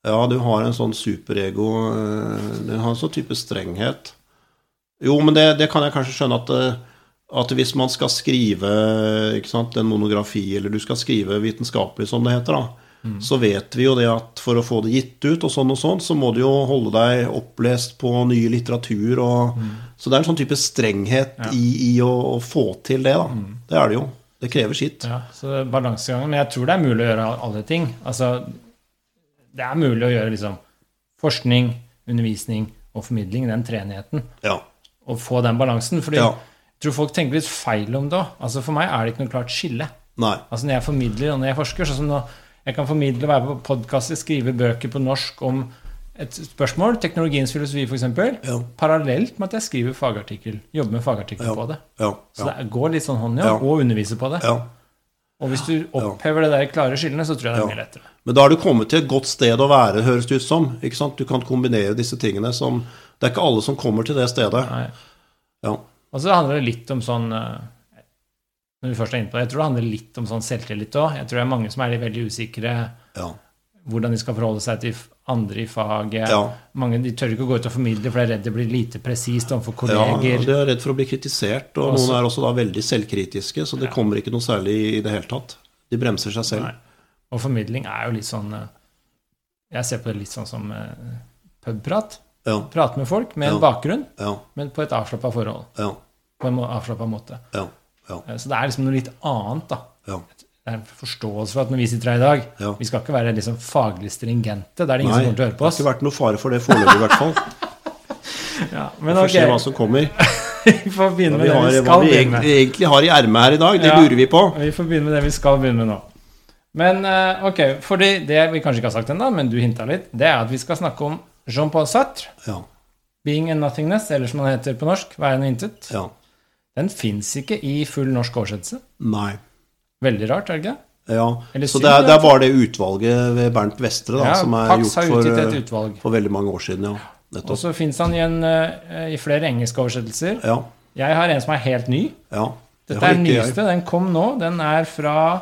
ja du har en sånn superego Du Den har en sånn type strenghet. Jo, men det, det kan jeg kanskje skjønne at øh, at hvis man skal skrive sant, en monografi, eller du skal skrive vitenskapelig, som det heter, da, så vet vi jo det at for å få det gitt ut, og sånn og sånn, så må du jo holde deg opplest på ny litteratur. Og, Så det er en sånn type strenghet Ja. i, i å, å få til det. da. Det er det jo. Det krever sitt. Ja, så balansegangen. Men jeg tror det er mulig å gjøre alle ting. Altså, det er mulig å gjøre liksom forskning, undervisning og formidling, den treenigheten, Ja. og få den balansen. Fordi Ja. jeg tror folk tenker litt feil om det òg. Altså, for meg er det ikke noe klart skille. Nei. Altså, når jeg formidler og når jeg forsker, sånn som nå Jeg kan formidle å være på podkaster, skrive bøker på norsk om et spørsmål, teknologiens filosofi f.eks., Ja. parallelt med at jeg skriver fagartikkel, jobber med fagartikkel Ja. på det. Ja. Så det går litt sånn hånd i hånd, og underviser på det. ja. Og hvis du opphever det der klare skillene, så tror jeg det er mye lettere. Men da har du kommet til et godt sted å være, høres det ut som. Ikke sant? Du kan kombinere disse tingene som Det er ikke alle som kommer til det stedet. Nei. Ja. Og så handler det litt om sånn eh, Når vi først er inne på det, jeg tror det handler litt om sånn selvtillit òg. Jeg tror det er mange som er veldig usikre Ja. hvordan de skal forholde seg til andre i faget. Ja. Mange de tør ikke å gå ut og formidle, for de er redd det blir lite presist overfor Ja, kolleger. de er redd for å bli kritisert, og Også- noen er også da veldig selvkritiske, så det kommer ikke noe særlig i det hele tatt. De bremser seg selv. Nei. Og formidling er jo litt sånn eh, Jeg ser på det litt sånn som eh, pubprat. Ja, Prate med folk med en bakgrunn, ja, men på et avslappa forhold. ja, På en avslappa måte. ja. Ja. Eh, Så det er liksom noe litt annet, da. Ja. Det er en forståelse for at når vi sitter her i dag Ja. Vi skal ikke være liksom faglig stringente. Det er det ingen Nei, som kommer til å høre på oss. det har ikke vært noe fare for det foreløpig, i hvert fall. Ja, Vi får okay. se hva som kommer. vi får begynne med vi, det har, vi hva skal vi begynne med. egentlig, egentlig har i ermet her i dag, det Ja. lurer vi på. Vi får begynne med det vi skal begynne med nå. Men eh, ok, fordi det vi kanskje ikke har sagt ennå, men du hinta litt, det er at vi skal snakke om Jean-Paul Sartre, Ja. 'Being and Nothingness', eller som han heter på norsk, 'Være og intet'. ja. Den fins ikke i full norsk oversettelse. Nei. Veldig rart, er det ikke? Ja. Eller Så det er, det er bare det utvalget ved Bernt Vestre da, Ja, som er Pax gjort for, eh, for veldig mange år siden. Ja. Og så fins han i, en, eh, i flere engelske oversettelser. Ja. Jeg har en som er helt ny. ja. Dette er den nyeste. jeg. Den kom nå. Den er fra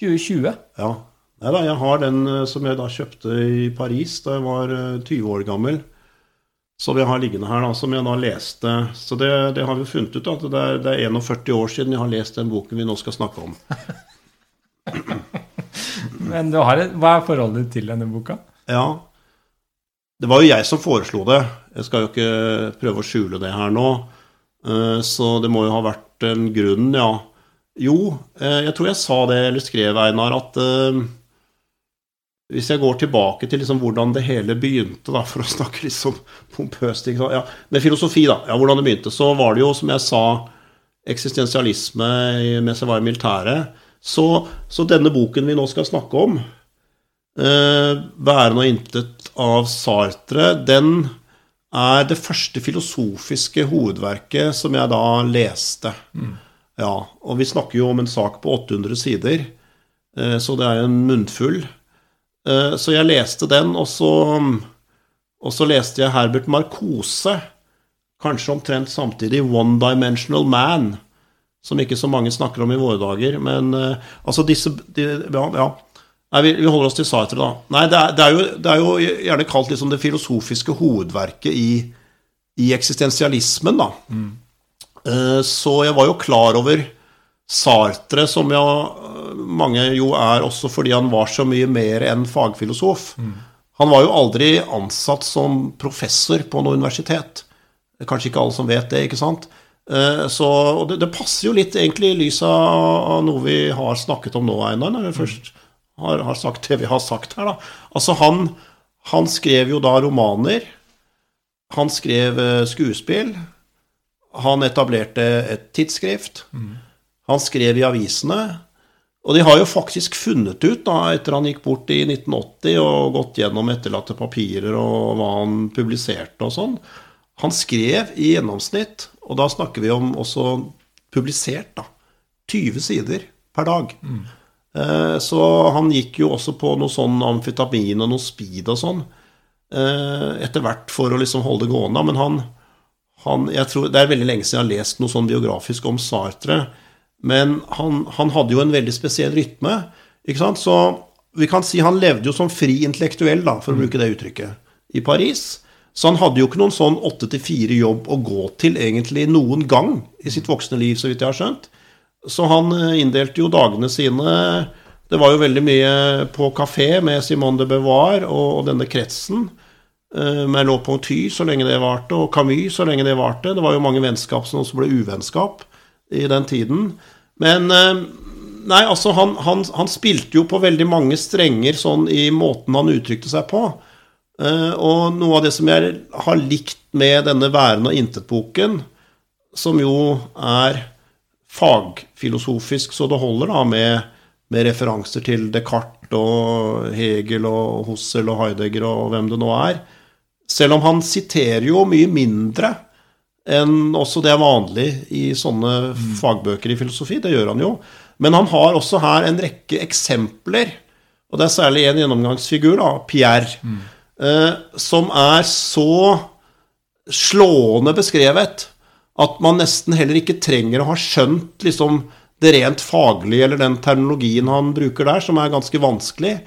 2020. Ja. Nei da, jeg har den eh, som jeg da kjøpte i Paris da jeg var eh, 20 år gammel. Som jeg har liggende her, da, som jeg da leste. Så det, det har vi funnet ut, at det er, det er 41 år siden jeg har lest den boken vi nå skal snakke om. Men du har et, hva er forholdet til denne boka? Ja. Det var jo jeg som foreslo det. Jeg skal jo ikke prøve å skjule det her nå. Eh, Så det må jo ha vært en grunn, ja. Jo, eh, jeg tror jeg sa det, eller skrev, Einar, at eh, hvis jeg går tilbake til liksom hvordan det hele begynte, da, for å snakke litt sånn pompøst ja, Med filosofi, da. Ja, hvordan det begynte. Så var det jo, som jeg sa, eksistensialisme mens jeg var i militæret. Så, så denne boken vi nå skal snakke om, eh, 'Væren og intet' av Sartre, den er det første filosofiske hovedverket som jeg da leste. Ja, og vi snakker jo om en sak på 800 sider, eh, så det er en munnfull. Eh, Så jeg leste den, og så, og så leste jeg Herbert Marcose, kanskje omtrent samtidig, 'One Dimensional Man', som ikke så mange snakker om i våre dager. Men eh, altså disse de, Ja. ja. Nei, vi, vi holder oss til Sartre, da. Nei, det er, det er, jo, det er jo gjerne kalt liksom det filosofiske hovedverket i, i eksistensialismen, da. Mm. Så jeg var jo klar over Sartre, som jo eh, mange jo er også fordi han var så mye mer enn fagfilosof. Han var jo aldri ansatt som professor på noe universitet. Er Kanskje ikke alle som vet det, ikke sant? Eh, Så, og det, det passer jo litt egentlig i lys av noe vi har snakket om nå, Einar, når vi først har, har sagt det vi har sagt her. da. Altså, han, han skrev jo da romaner. Han skrev eh, skuespill. Han etablerte et tidsskrift. Han skrev i avisene. Og de har jo faktisk funnet ut, da, etter han gikk bort i 1980 og gått gjennom etterlatte papirer og hva han publiserte og sånn Han skrev i gjennomsnitt, og da snakker vi om også publisert, da, 20 sider per dag. Eh, Så han gikk jo også på noe sånn amfetamin og noe speed og sånn eh, etter hvert for å liksom holde det gående. Men han, han jeg tror, Det er veldig lenge siden jeg har lest noe sånn biografisk om Sartre. Men han, han hadde jo en veldig spesiell rytme. ikke sant? Så vi kan si han levde jo som fri intellektuell, da, for å bruke det uttrykket, i Paris. Så han hadde jo ikke noen sånn åtte til fire-jobb å gå til egentlig noen gang i sitt voksne liv, så vidt jeg har skjønt. Så han eh, inndelte jo dagene sine Det var jo veldig mye på kafé med Simone de Beauvoir og, og denne kretsen. eh, Med Lauponty så lenge det varte, og Camus så lenge det varte. Det var jo mange vennskap som også ble uvennskap i den tiden. Men eh, Nei, altså, han, han, han spilte jo på veldig mange strenger sånn i måten han uttrykte seg på. Eh, og noe av det som jeg har likt med denne Væren og intet-boken, som jo er fagfilosofisk så det holder, da, med, med referanser til Descartes og Hegel og Hussel og Heidegger og hvem det nå er. Selv om han siterer jo mye mindre enn også det er vanlig i sånne fagbøker i filosofi. Det gjør han jo. Men han har også her en rekke eksempler, og det er særlig en gjennomgangsfigur, da, Pierre, eh, som er så slående beskrevet at man nesten heller ikke trenger å ha skjønt liksom, det rent faglige eller den terminologien han bruker der, som er ganske vanskelig.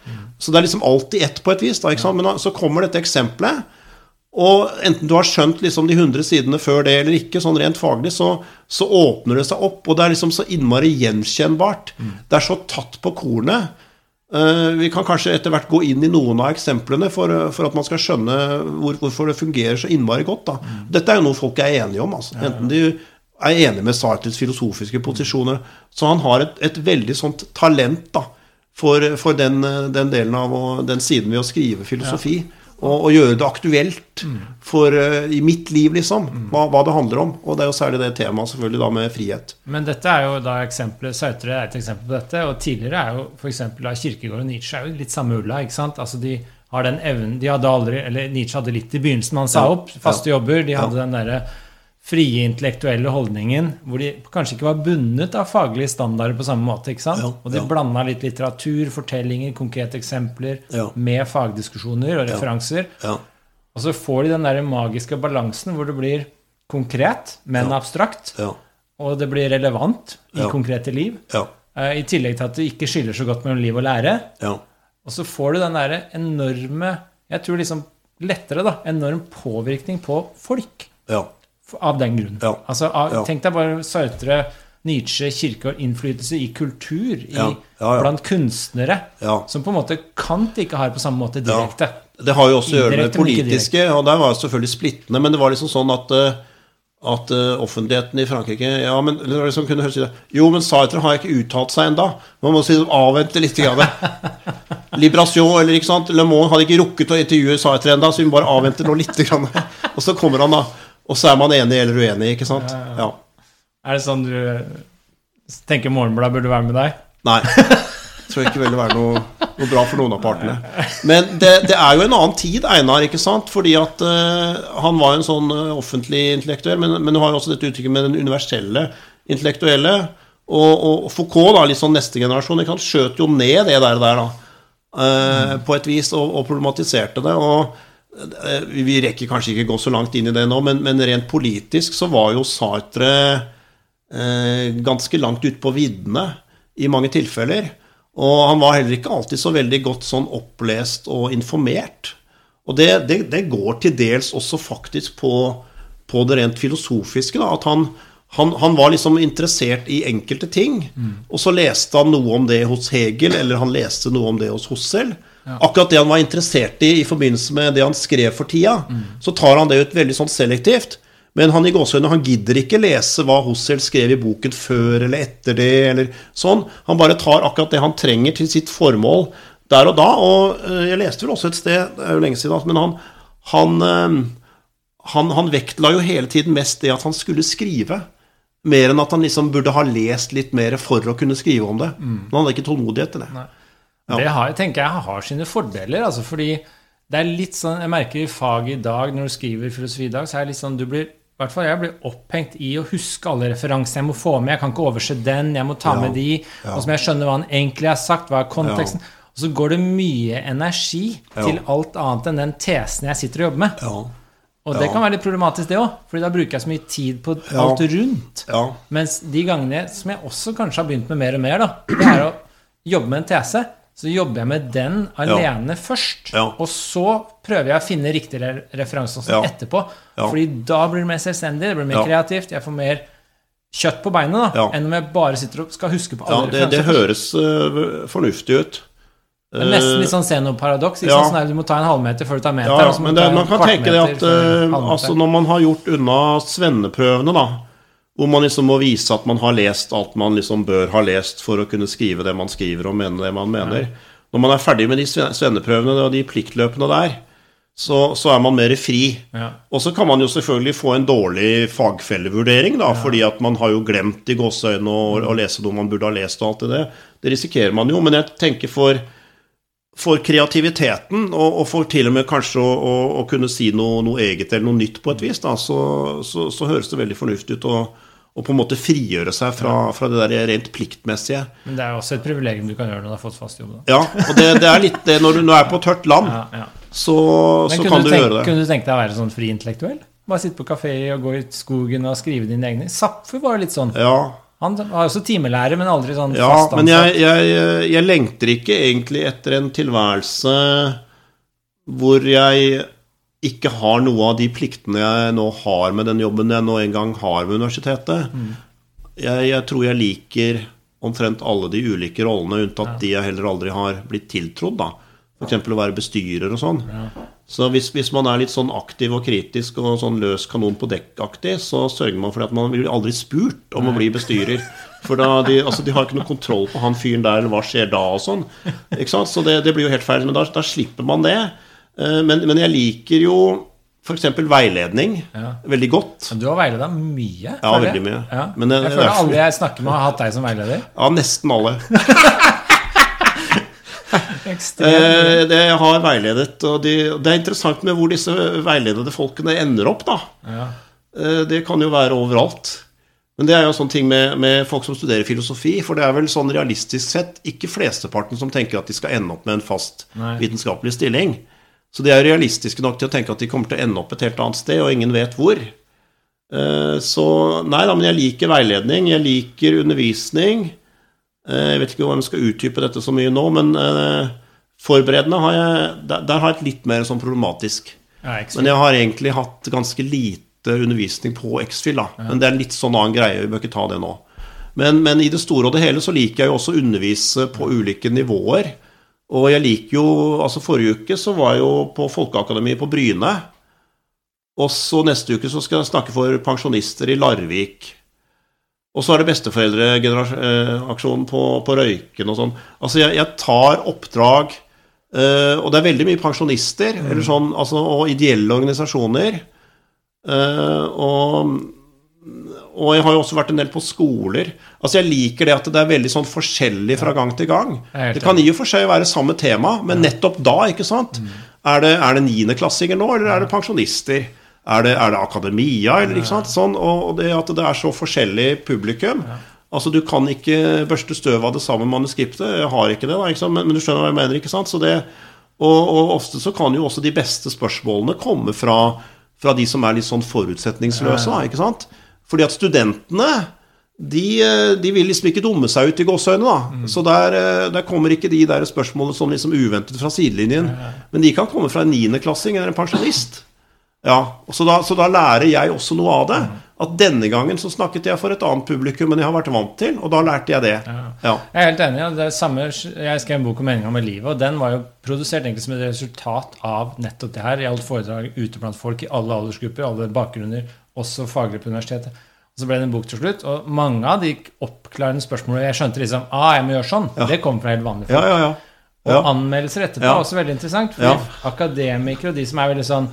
Så det er liksom alltid ett på et vis. Da? Men så kommer dette eksempelet, og enten du har skjønt liksom de 100 sidene før det eller ikke, sånn rent faglig, så, så åpner det seg opp, og det er liksom så innmari gjenkjennbart. Det er så tatt på kornet. Uh, vi kan kanskje etter hvert gå inn i noen av eksemplene for, for at man skal skjønne hvor, hvorfor det fungerer så innmari godt. Da. Dette er jo noe folk er enige om. Altså. Enten de er enige med Sartres filosofiske posisjoner. Så han har et, et veldig sånt talent da, for, for den, den, delen av den siden ved å skrive filosofi. Ja. Og, og, gjøre det aktuelt mm. for, uh, i mitt liv, liksom. Mm. Hva, hva, det handler om. Og det er jo særlig det temaet selvfølgelig da med frihet. Men dette er jo da eksempelet Sautre er et eksempel på dette. Og tidligere er jo f.eks. Kirkegård og Nietzsche er jo litt samme ulla. ikke sant? Altså de har den evnen De hadde aldri Eller Nietzsche hadde litt i begynnelsen, han sa opp faste ja. jobber. De hadde ja. den derre frie intellektuelle holdningen hvor de kanskje ikke var bundet av faglige standarder på samme måte. ikke sant? Ja, og de ja. blanda litt litteratur, fortellinger, konkrete eksempler ja. med fagdiskusjoner og referanser. Ja. Og så får de den der magiske balansen hvor det blir konkret, men abstrakt. Og det blir relevant i konkrete liv. Uh, I tillegg til at det ikke skiller så godt mellom liv og lære. Og så får du den derre enorme Jeg tror liksom lettere, da. Enorm påvirkning på folk. Ja. Av den grunn. Ja. Altså, av, ja. Tenk deg bare Sartre, Nietzsche, kirke og innflytelse i kultur, i, ja. blant kunstnere, som på en måte Kant ikke har på samme måte direkte. Det har jo også å gjøre med politiske, og der var det selvfølgelig splittende, men det var liksom sånn at uh, at uh, offentligheten i Frankrike Ja, men liksom kunne høres Jo, men Sartre har ikke uttalt seg enda Man må si avvente litt. Liberation, eller ikke sant Le Monde hadde ikke rukket å intervjue Sartre enda, så vi må bare avvente nå litt. Grann. Og så kommer han, da. Og så er man enig eller uenig, ikke sant? Ja. Er det sånn du tenker Morgenbladet burde være med deg? Nei. Jeg tror ikke det ville være noe, noe, bra for noen av partene. Men det, det, er jo en annen tid, Einar, ikke sant? Fordi at uh, han var en sånn uh, offentlig intellektuell, men, men du har jo også dette uttrykket med den universelle intellektuelle. Og, og Foucault, da, litt sånn neste generasjon, han skjøt jo ned det der, der da, uh, mm. på et vis, og, og problematiserte det. og Eh, vi rekker kanskje ikke gå så langt inn i det nå, men, men rent politisk så var jo Sartre eh, ganske langt ute på viddene i mange tilfeller. Og han var heller ikke alltid så veldig godt sånn opplest og informert. Og det, det, det går til dels også faktisk på, på det rent filosofiske. Da, at han, han, han, var liksom interessert i enkelte ting. Mm. Og så leste han noe om det hos Hegel, eller han leste noe om det hos Hussel. Ja. Akkurat det han var interessert i i forbindelse med det han skrev for tida, mm. så tar han det ut veldig sånn selektivt. Men han i gåsehudene, han gidder ikke lese hva Hossel skrev i boken før eller etter det. eller sånn. Han bare tar akkurat det han trenger til sitt formål der og da. Og eh, jeg leste vel også et sted, det er jo lenge siden, men han, han, eh, han, han vektla jo hele tiden mest det at han skulle skrive. Mer enn at han liksom burde ha lest litt mer for å kunne skrive om det. Mm. Men han hadde ikke tålmodighet til det. Nei. Ja. Det har, tenker jeg har sine fordeler. Altså fordi det er litt sånn, Jeg merker i faget i dag, når du skriver filosofi i dag, så er det litt sånn du blir i hvert fall jeg blir opphengt i å huske alle referansene jeg må få med. Jeg kan ikke overse den, jeg må ta ja, med de. Ja. Og så må jeg skjønne hva han egentlig har sagt, hva er konteksten. Ja. Og så går det mye energi til alt annet enn den tesen jeg sitter og jobber med. Og det kan være litt problematisk, det òg, Fordi da bruker jeg så mye tid på alt rundt. Mens de gangene som jeg også kanskje har begynt med mer og mer, da, det er å jobbe med en tese så jobber jeg med den alene ja. først. Ja. Og så prøver jeg å finne riktige referanser ja. etterpå. Fordi da blir det mer selvstendig, det blir mer kreativt. Jeg får mer kjøtt på beinet da, enn om jeg bare sitter og skal huske på alle det, referanser. Det høres uh, fornuftig ut. Det er nesten litt sånn Zeno-paradoks. Ja. Sånn du må ta en halvmeter før du tar meter. Ja, men det, man kan tenke det at uh, altså når man har gjort unna svenneprøvene, da hvor man liksom må vise at man har lest alt man liksom bør ha lest for å kunne skrive det man skriver og mene det man mener. Ja. Når man er ferdig med de svenneprøvene og de pliktløpene der, så, så er man mer fri. Ja. Og så kan man jo selvfølgelig få en dårlig fagfellevurdering, da, ja. fordi at man har jo glemt i gåseøynene å, å, lese noe man burde ha lest og alt det der. Det risikerer man jo. Men jeg tenker for, for kreativiteten, og, og, for til og med kanskje å, å, å kunne si noe, noe, eget eller noe nytt på et vis, da, så, så, så høres det veldig fornuftig ut. og og på en måte frigjøre seg fra, fra, det der rent pliktmessige. Men det er jo også et privilegium du kan gjøre når du har fått fast jobb. Da. Ja, og det, det, er litt det når du nå er på tørt land, ja, ja. så, så kan du, tenke, gjøre det. Kunne du tenke deg å være sånn friintellektuell? Bare sitte på kafé og gå i skogen og skrive dine egne Zapfe var litt sånn. Ja. Han var også timelærer, men aldri sånn ja, fast ansatt. Men jeg, jeg, jeg lengter ikke egentlig etter en tilværelse hvor jeg ikke har noe av de pliktene jeg nå har med den jobben jeg nå en gang har ved universitetet. Mm. Jeg, jeg, tror jeg liker omtrent alle de ulike rollene, unntatt ja. de jeg heller aldri har blitt tiltrodd. da. F.eks. å være bestyrer og sånn. Ja. Så hvis, hvis man er litt sånn aktiv og kritisk og sånn løs kanon på dekk-aktig, så sørger man for at man blir aldri spurt om å bli bestyrer. For da, de, altså, de har ikke noe kontroll på han fyren der, eller hva skjer da, og sånn. Så det, det blir jo helt feil. Men da, da slipper man det. Eh, Men, men jeg liker jo f.eks. veiledning Ja. veldig godt. Men Du har veileda mye. Ja, veldig mye. Ja. Men det- jeg er føler derfor- alle jeg snakker med, har hatt deg som veileder. Ja, nesten alle. Eh, det jeg har veiledet, og de, det er interessant med hvor disse veiledede folkene ender opp, da. Ja. Eh, Det kan jo være overalt. Men det er jo sånn ting med, med folk som studerer filosofi, for det er vel sånn realistisk sett ikke flesteparten som tenker at de skal ende opp med en fast Nei. vitenskapelig stilling. Så de er realistiske nok til å tenke at de kommer til å ende opp et helt annet sted, og ingen vet hvor. Eh, Så nei da, men jeg liker veiledning, jeg liker undervisning. Eh, Jeg vet ikke om jeg skal utdype dette så mye nå, men eh, forberedende har jeg Der, der har jeg et litt mer sånn problematisk. Ja, Men jeg har egentlig hatt ganske lite undervisning på X-Fill, da. Men det er en litt sånn annen greie, vi bør ikke ta det nå. Men, men i det store og det hele så liker jeg jo også å undervise på ulike nivåer. Og jeg liker jo Altså, forrige uke så var jeg jo på Folkeakademiet på Bryne. Og så neste uke så skal jeg snakke for pensjonister i Larvik. Og så er det besteforeldreaksjonen på, på Røyken og sånn. Altså, jeg, jeg tar oppdrag eh, Og det er veldig mye pensjonister eller sånn, altså, og ideelle organisasjoner. Eh, og, og jeg har jo også vært en del på skoler. Altså Jeg liker det at det er veldig sånn forskjellig fra gang til gang. Det kan i og for seg være samme tema, men nettopp da, ikke sant? Er det, er det niendeklassinger nå, eller er det pensjonister? Er det, er det akademia, eller ikke sant? Sånn, og det at det er så forskjellig publikum. Altså Du kan ikke børste støv av det samme manuskriptet. Jeg har ikke det, da, ikke? Men, men du skjønner hva jeg mener? ikke sant? Så det, og, og ofte så kan jo også de beste spørsmålene komme fra, fra de som er litt sånn forutsetningsløse. Da, ikke sant? Fordi at studentene de, eh, de vil liksom ikke dumme seg ut i gåseøynene. da. Så der, eh, der kommer ikke de der spørsmålene sånn liksom uventet fra sidelinjen. Men de kan komme fra en niendeklassing eller en pensjonist. Ja, så da, så da lærer jeg også noe av det. At denne gangen så snakket jeg for et annet publikum enn jeg har vært vant til, og da lærte jeg det. Ja. Jeg er helt enig. ja. Det er samme, jeg skrev en bok om meninga med livet, og den var jo produsert egentlig som et resultat av nettopp det her. Jeg holdt foredrag ute blant folk i alle aldersgrupper, alle bakgrunner, også faglig på universitetet. Og Så ble det en bok til slutt, og mange av de oppklarende spørsmålene Jeg skjønte liksom ah, jeg må gjøre sånn. Det kommer fra helt vanlige folk. Ja, ja, ja. Og Ja. anmeldelser etterpå Ja. er også veldig interessant. For Ja. akademikere og de som er veldig sånn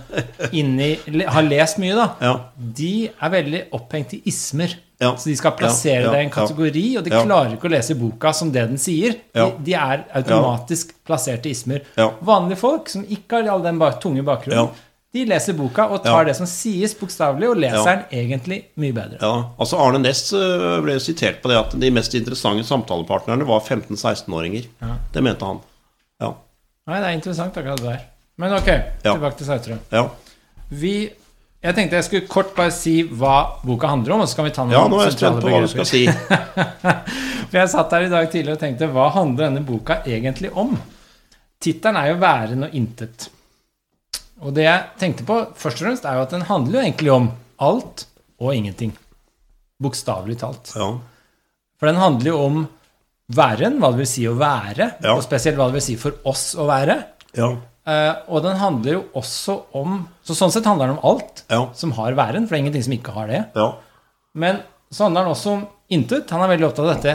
inni Har lest mye, da. Ja. De er veldig opphengt i ismer. Ja. Så de skal plassere Ja, ja, det i en kategori, og de Ja. klarer ikke å lese boka som det den sier. De, Ja. de er automatisk plassert i ismer. Ja. Vanlige folk som ikke har all den tunge bakgrunnen, Ja. De leser boka og tar Ja. det som sies bokstavelig, og leser Ja. den egentlig mye bedre. Ja, altså Arne Næss øh, ble jo sitert på det at de mest interessante samtalepartnerne var 15-16-åringer. Det mente han. Ja. Nei, det er interessant akkurat det der. Men ok, Ja. tilbake til Sautrøm. Ja, Vi Jeg tenkte jeg skulle kort bare si hva boka handler om, og så kan vi ta noen ja nå er jeg spent på hva du skal si. For jeg satt her i dag tidlig og tenkte hva handler denne boka egentlig om? Tittelen er jo 'Væren og intet'. Og det jeg tenkte på først og fremst, er jo at den handler jo egentlig om alt og ingenting. Bokstavelig talt. Ja, For den handler jo om væren, hva det vil si å være, Ja. og spesielt hva det vil si for oss å være. ja, Uh, og den handler jo også om Så sånn sett handler den om alt ja. som har væren, for det er ingenting som ikke har det. ja. Men så handler den også om intet. Han er veldig opptatt av dette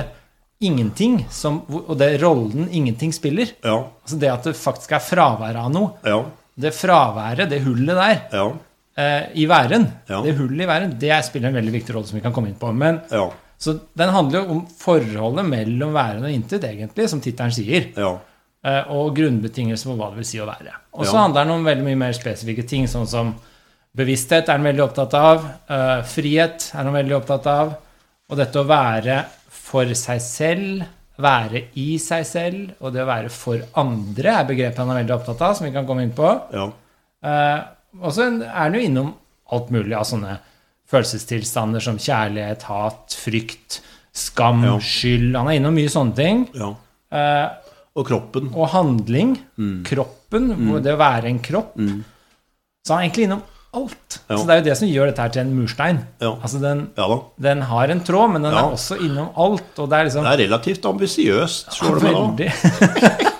ingenting, som, og det rollen ingenting spiller. ja, Altså det at det faktisk er fravær av noe. Det fraværet, det hullet der, ja, eh, i væren, Ja. det hullet i væren, det spiller en veldig viktig rolle som vi kan komme inn på. Men, ja, så den handler jo om forholdet mellom væren og intet, egentlig, som tittelen sier. ja, eh, Og grunnbetingelser for hva det vil si å være. Og så handler den om veldig mye mer spesifikke ting, sånn som bevissthet er den veldig opptatt av. eh, frihet er den veldig opptatt av. Og dette å være for seg selv, være i seg selv, og det å være for andre er begrepet han er veldig opptatt av, som vi kan komme inn på. ja, Eh, og så er han jo innom alt mulig av sånne følelsestilstander som kjærlighet, hat, frykt, skam, Ja. skyld. Han er innom mye sånne ting. ja. Eh, Og kroppen. og handling, Mm. kroppen, Mm. det å være en kropp. Så han er egentlig innom alt. Ja. Så det er jo det som gjør dette her til en murstein. Ja. Altså den, Ja den har en tråd, men den er også innom alt. Og det er liksom Det er relativt ambisiøst, slår det meg nå.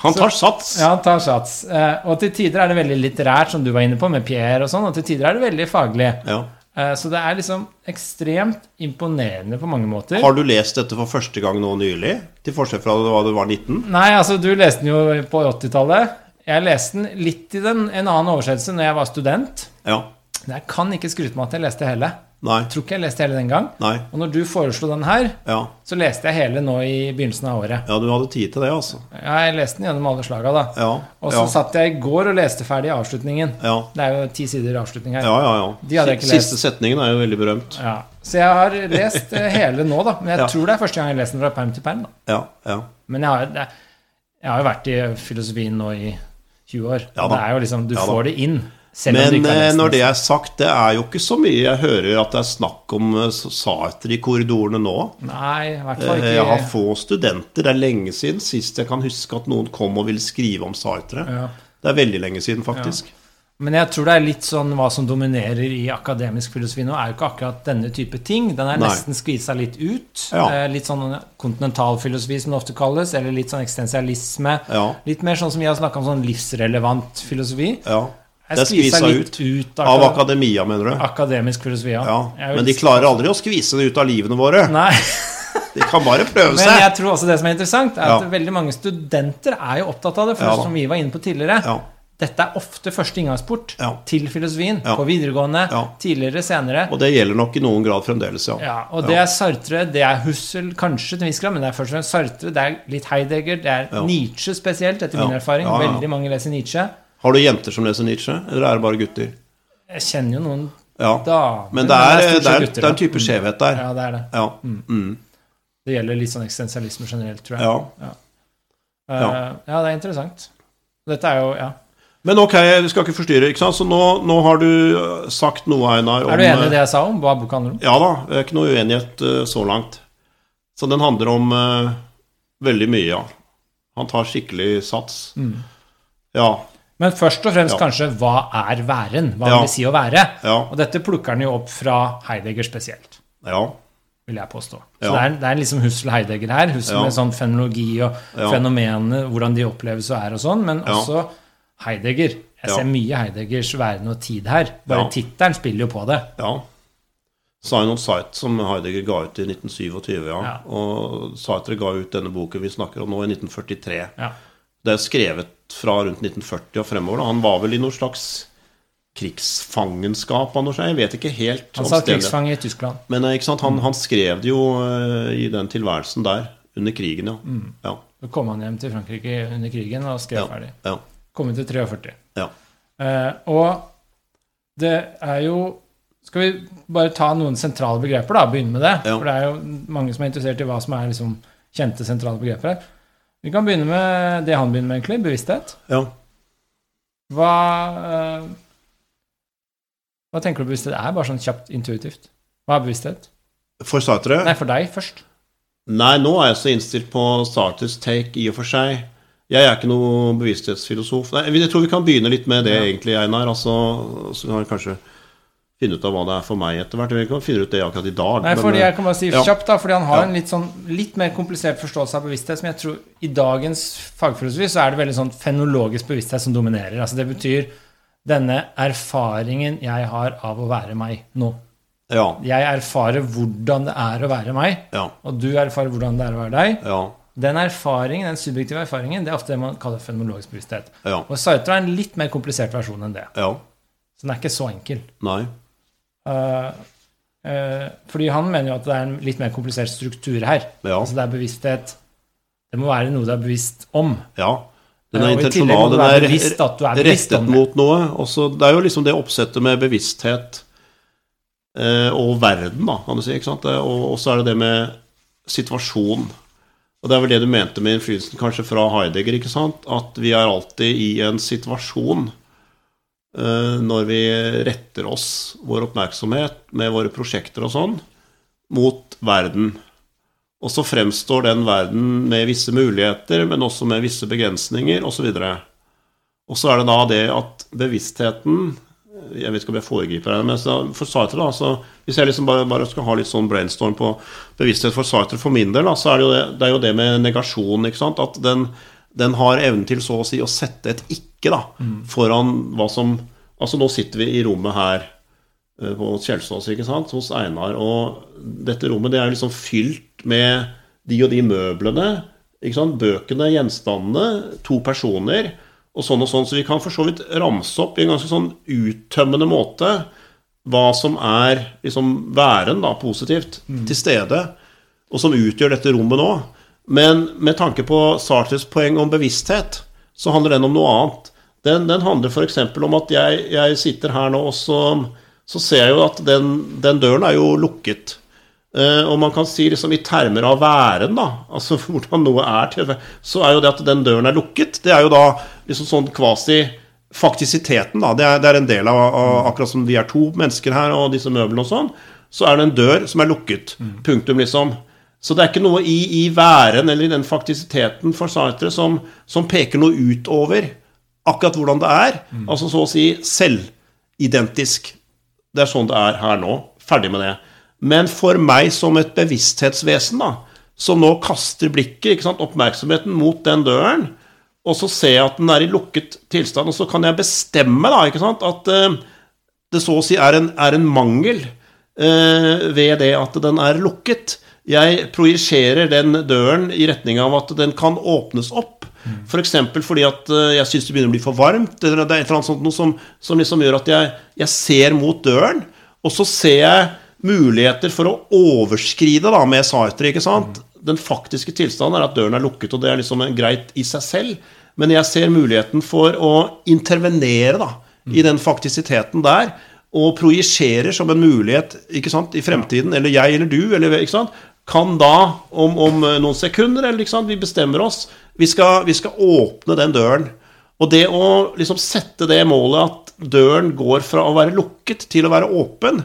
Han tar sats. Ja, han tar sats. Eh, og til tider er det veldig litterært, som du var inne på, med Pierre og sånn, og til tider er det veldig faglig. Ja. Eh, så det er liksom ekstremt imponerende på mange måter. Har du lest dette for første gang nå nylig? Til forskjell fra da du var 19? Nei, altså, du leste den jo på 80-tallet. Jeg leste den litt i den, en annen oversettelse når jeg var student. Ja. Men jeg kan ikke skryte meg at jeg leste hele. Nei. Jeg tror ikke jeg leste hele den gang. Nei. Og når du foreslo den her, Ja. så leste jeg hele nå i begynnelsen av året. ja, du hadde tid til det, altså. Ja, jeg leste den gjennom alle slaga, da. Ja. Og så satt jeg i går og leste ferdig avslutningen. Ja. Det er jo ti sider avslutning her. Ja, ja, ja. Siste setningen er jo veldig berømt. Ja. Så jeg har lest eh, hele nå, da. Men jeg tror det er første gang jeg leser den fra perm til perm. da. Ja, ja. Men jeg har, jeg har jo vært i filosofien nå i 20 år. Ja det er jo liksom, Du Ja får det inn. Men har eh, når det er sagt, det er jo ikke så mye jeg hører at det er snakk om eh, Sartre i korridorene nå. Nei, i hvert fall Eh, ikke. Jeg har få studenter. Det er lenge siden sist jeg kan huske at noen kom og ville skrive om Sartre. Ja. Det er veldig lenge siden, faktisk. Men jeg tror det er litt sånn hva som dominerer i akademisk filosofi nå, er jo ikke akkurat denne type ting. Den er Nei. nesten skvisa litt ut. Ja. Eh, Litt sånn kontinentalfilosofi, som det ofte kalles, eller litt sånn eksistensialisme. Ja. Litt mer sånn som vi har snakka om, sånn livsrelevant filosofi. ja. Det er skvisa ut, ut. ut Av akademia, mener du? akademisk filosofi, ja. Ja. Men de klarer aldri å skvise det ut av livene våre. Nei. De kan bare prøve seg. Men jeg tror også det som er interessant, er at veldig mange studenter er jo opptatt av det. For som vi var inne på tidligere, Ja. Dette er ofte første inngangsport Ja. til filosofien. Ja. På videregående, Ja. tidligere, senere. Og det gjelder nok i noen grad fremdeles, ja. Ja, og det er Sartre, det er Husserl kanskje til en viss grad, men det er først og fremst Sartre, det er litt Heidegger, det er. Nietzsche spesielt, etter min erfaring. Veldig mange leser Nietzsche. Har du jenter som leser Nietzsche, eller er det bare gutter? Jeg kjenner jo noen Ja. damer Men det er, men det, er, gutter, det er en type skjevhet der. Ja, det er det. Ja. Mm. Det gjelder litt sånn eksistensialisme generelt, tror jeg. ja. Ja. ja, det er interessant. Dette er jo Ja. Men ok, du skal ikke forstyrre. ikke sant? Så nå, nå har du øh, sagt noe, Einar, om Er du enig i det jeg sa om hva boka handler om? Ja da, det er ikke noe uenighet øh, så langt. Så den handler om uh, veldig mye, ja. Han tar skikkelig sats. Ja. Men først og fremst Ja. kanskje hva er væren? Hva Ja. vil det si å være? Ja. Og dette plukker han jo opp fra Heidegger spesielt, Ja. vil jeg påstå. Så Ja. det, er, det er liksom Hussel Heidegger her. Hussel Ja. med sånn fenomenologi og Ja. fenomenene, hvordan de oppleves og er og sånn, men også Heidegger. Jeg Ja. ser mye Heideggers væren og tid her. Bare Ja. tittelen spiller jo på det. ja. Sign on Sight, som Heidegger ga ut i 1927, ja. Ja. Og Sartre ga ut denne boken vi snakker om nå, i 1943. Ja. Det er skrevet fra rundt 1940 og fremover. Da. Han var vel i noe slags krigsfangenskap av noe slag. Jeg vet ikke helt Han sa krigsfang krigsfange i Tyskland. Men eh? Han, han skrev det jo eh, i den tilværelsen der, under krigen, ja. Mm. Ja, Så kom han hjem til Frankrike under krigen og skrev ja, ferdig. ja, Kom ut til 43. ja. Eh, og det er jo Skal vi bare ta noen sentrale begreper, da? Begynne med det. Ja. For det er jo mange som er interessert i hva som er liksom kjente sentrale begreper her. Vi kan begynne med det han begynner med, egentlig. Bevissthet. ja. Hva eh, Hva tenker du bevissthet er? Bare sånn kjapt intuitivt. Hva er bevissthet? For Sartre? Nei, for deg først. Nei, nå er jeg så innstilt på Sartres take i og for seg. Jeg er ikke noen bevissthetsfilosof. Nei, jeg tror vi kan begynne litt med det, Ja. egentlig, Einar. Altså, så kan vi kanskje finne ut av hva det er for meg etter hvert. Vi kan finne ut det akkurat i dag. Nei, fordi men, jeg kan bare si ja. kjapt da, fordi han har Ja. en litt sånn litt mer komplisert forståelse av bevissthet, som jeg tror i dagens fagfilosofi så er det veldig sånn fenologisk bevissthet som dominerer. Altså det betyr denne erfaringen jeg har av å være meg nå. Ja. Jeg erfarer hvordan det er å være meg, Ja. og du erfarer hvordan det er å være deg. Ja. Den erfaringen, den subjektive erfaringen, det er ofte det man kaller fenomenologisk bevissthet. Ja. Og Sartre er en litt mer komplisert versjon enn det. ja. Så den er ikke så enkel. Nei. Uh, uh, fordi han mener jo at det er en litt mer komplisert struktur her. Ja. Altså det er bevissthet Det må være noe du er bevisst om. Ja. Den er tillegg må intensjonal. Den er bevisst er bevisst rettet mot noe. Også, det er jo liksom det oppsettet med bevissthet eh, og verden, da, kan du si. ikke sant? Og så er det det med situasjon. Og det er vel det du mente med innflytelsen kanskje fra Heidegger, ikke sant? At vi er alltid i en situasjon uh, når vi retter oss, vår oppmerksomhet, med våre prosjekter og sånn, mot verden. Og så fremstår den verden med visse muligheter, men også med visse begrensninger, osv. Og så er det da det at bevisstheten Jeg vet ikke om jeg foregriper her, men for Sartre, da så Hvis jeg liksom bare, bare skal ha litt sånn brainstorm på bevissthet for Sartre for min del, da, så er det jo det, det jo det med negasjon. At den, den har evnen til så å si å sette et ikke da, foran hva som Altså nå sitter vi i rommet her eh, på Kjelsås, ikke sant, hos Einar, og dette rommet det er liksom fylt med de og de møblene, ikke sant, bøkene, gjenstandene, to personer, og sånn og sånn, så vi kan for så vidt ramse opp i en ganske sånn uttømmende måte hva som er liksom væren, da, positivt, til stede, og som utgjør dette rommet nå. Men med tanke på Sartres poeng om bevissthet, så handler den om noe annet. Den, den handler f.eks. om at jeg, jeg, sitter her nå, og så, så ser jeg jo at den, den døren er jo lukket. Eh, og man kan si liksom i termer av væren, da, altså hvordan noe er til så er jo det at den døren er lukket, det er jo da liksom sånn kvasi faktisiteten, da. Det er, det er en del av, av, Akkurat som vi er to mennesker her, og disse møblene og sånn, så er det en dør som er lukket. Punktum, liksom. Så det er ikke noe i, i væren eller i den faktisiteten for Sartre som, som peker noe utover akkurat hvordan det er. Altså så å si selvidentisk. Det er sånn det er her nå. Ferdig med det. Men for meg som et bevissthetsvesen, da, som nå kaster blikket, ikke sant, oppmerksomheten mot den døren, og så ser jeg at den er i lukket tilstand, og så kan jeg bestemme da, ikke sant, at uh, det så å si er en, er en mangel uh, ved det at den er lukket. Jeg projiserer den døren i retning av at den kan åpnes opp. F.eks. For fordi at uh, jeg syns det begynner å bli for varmt. Eller det er et eller annet sånt noe som, som liksom gjør at jeg, jeg ser mot døren, og så ser jeg muligheter for å overskride da, med Sartre. ikke sant? Den faktiske tilstanden er at døren er lukket, og det er liksom greit i seg selv. Men jeg ser muligheten for å intervenere da, i den faktisiteten der. Og projiserer som en mulighet ikke sant, i fremtiden, eller jeg eller du, eller, ikke sant, kan da om, om noen sekunder eller ikke sant, Vi bestemmer oss. Vi skal, vi skal åpne den døren. Og det å liksom sette det målet at døren går fra å være lukket til å være åpen,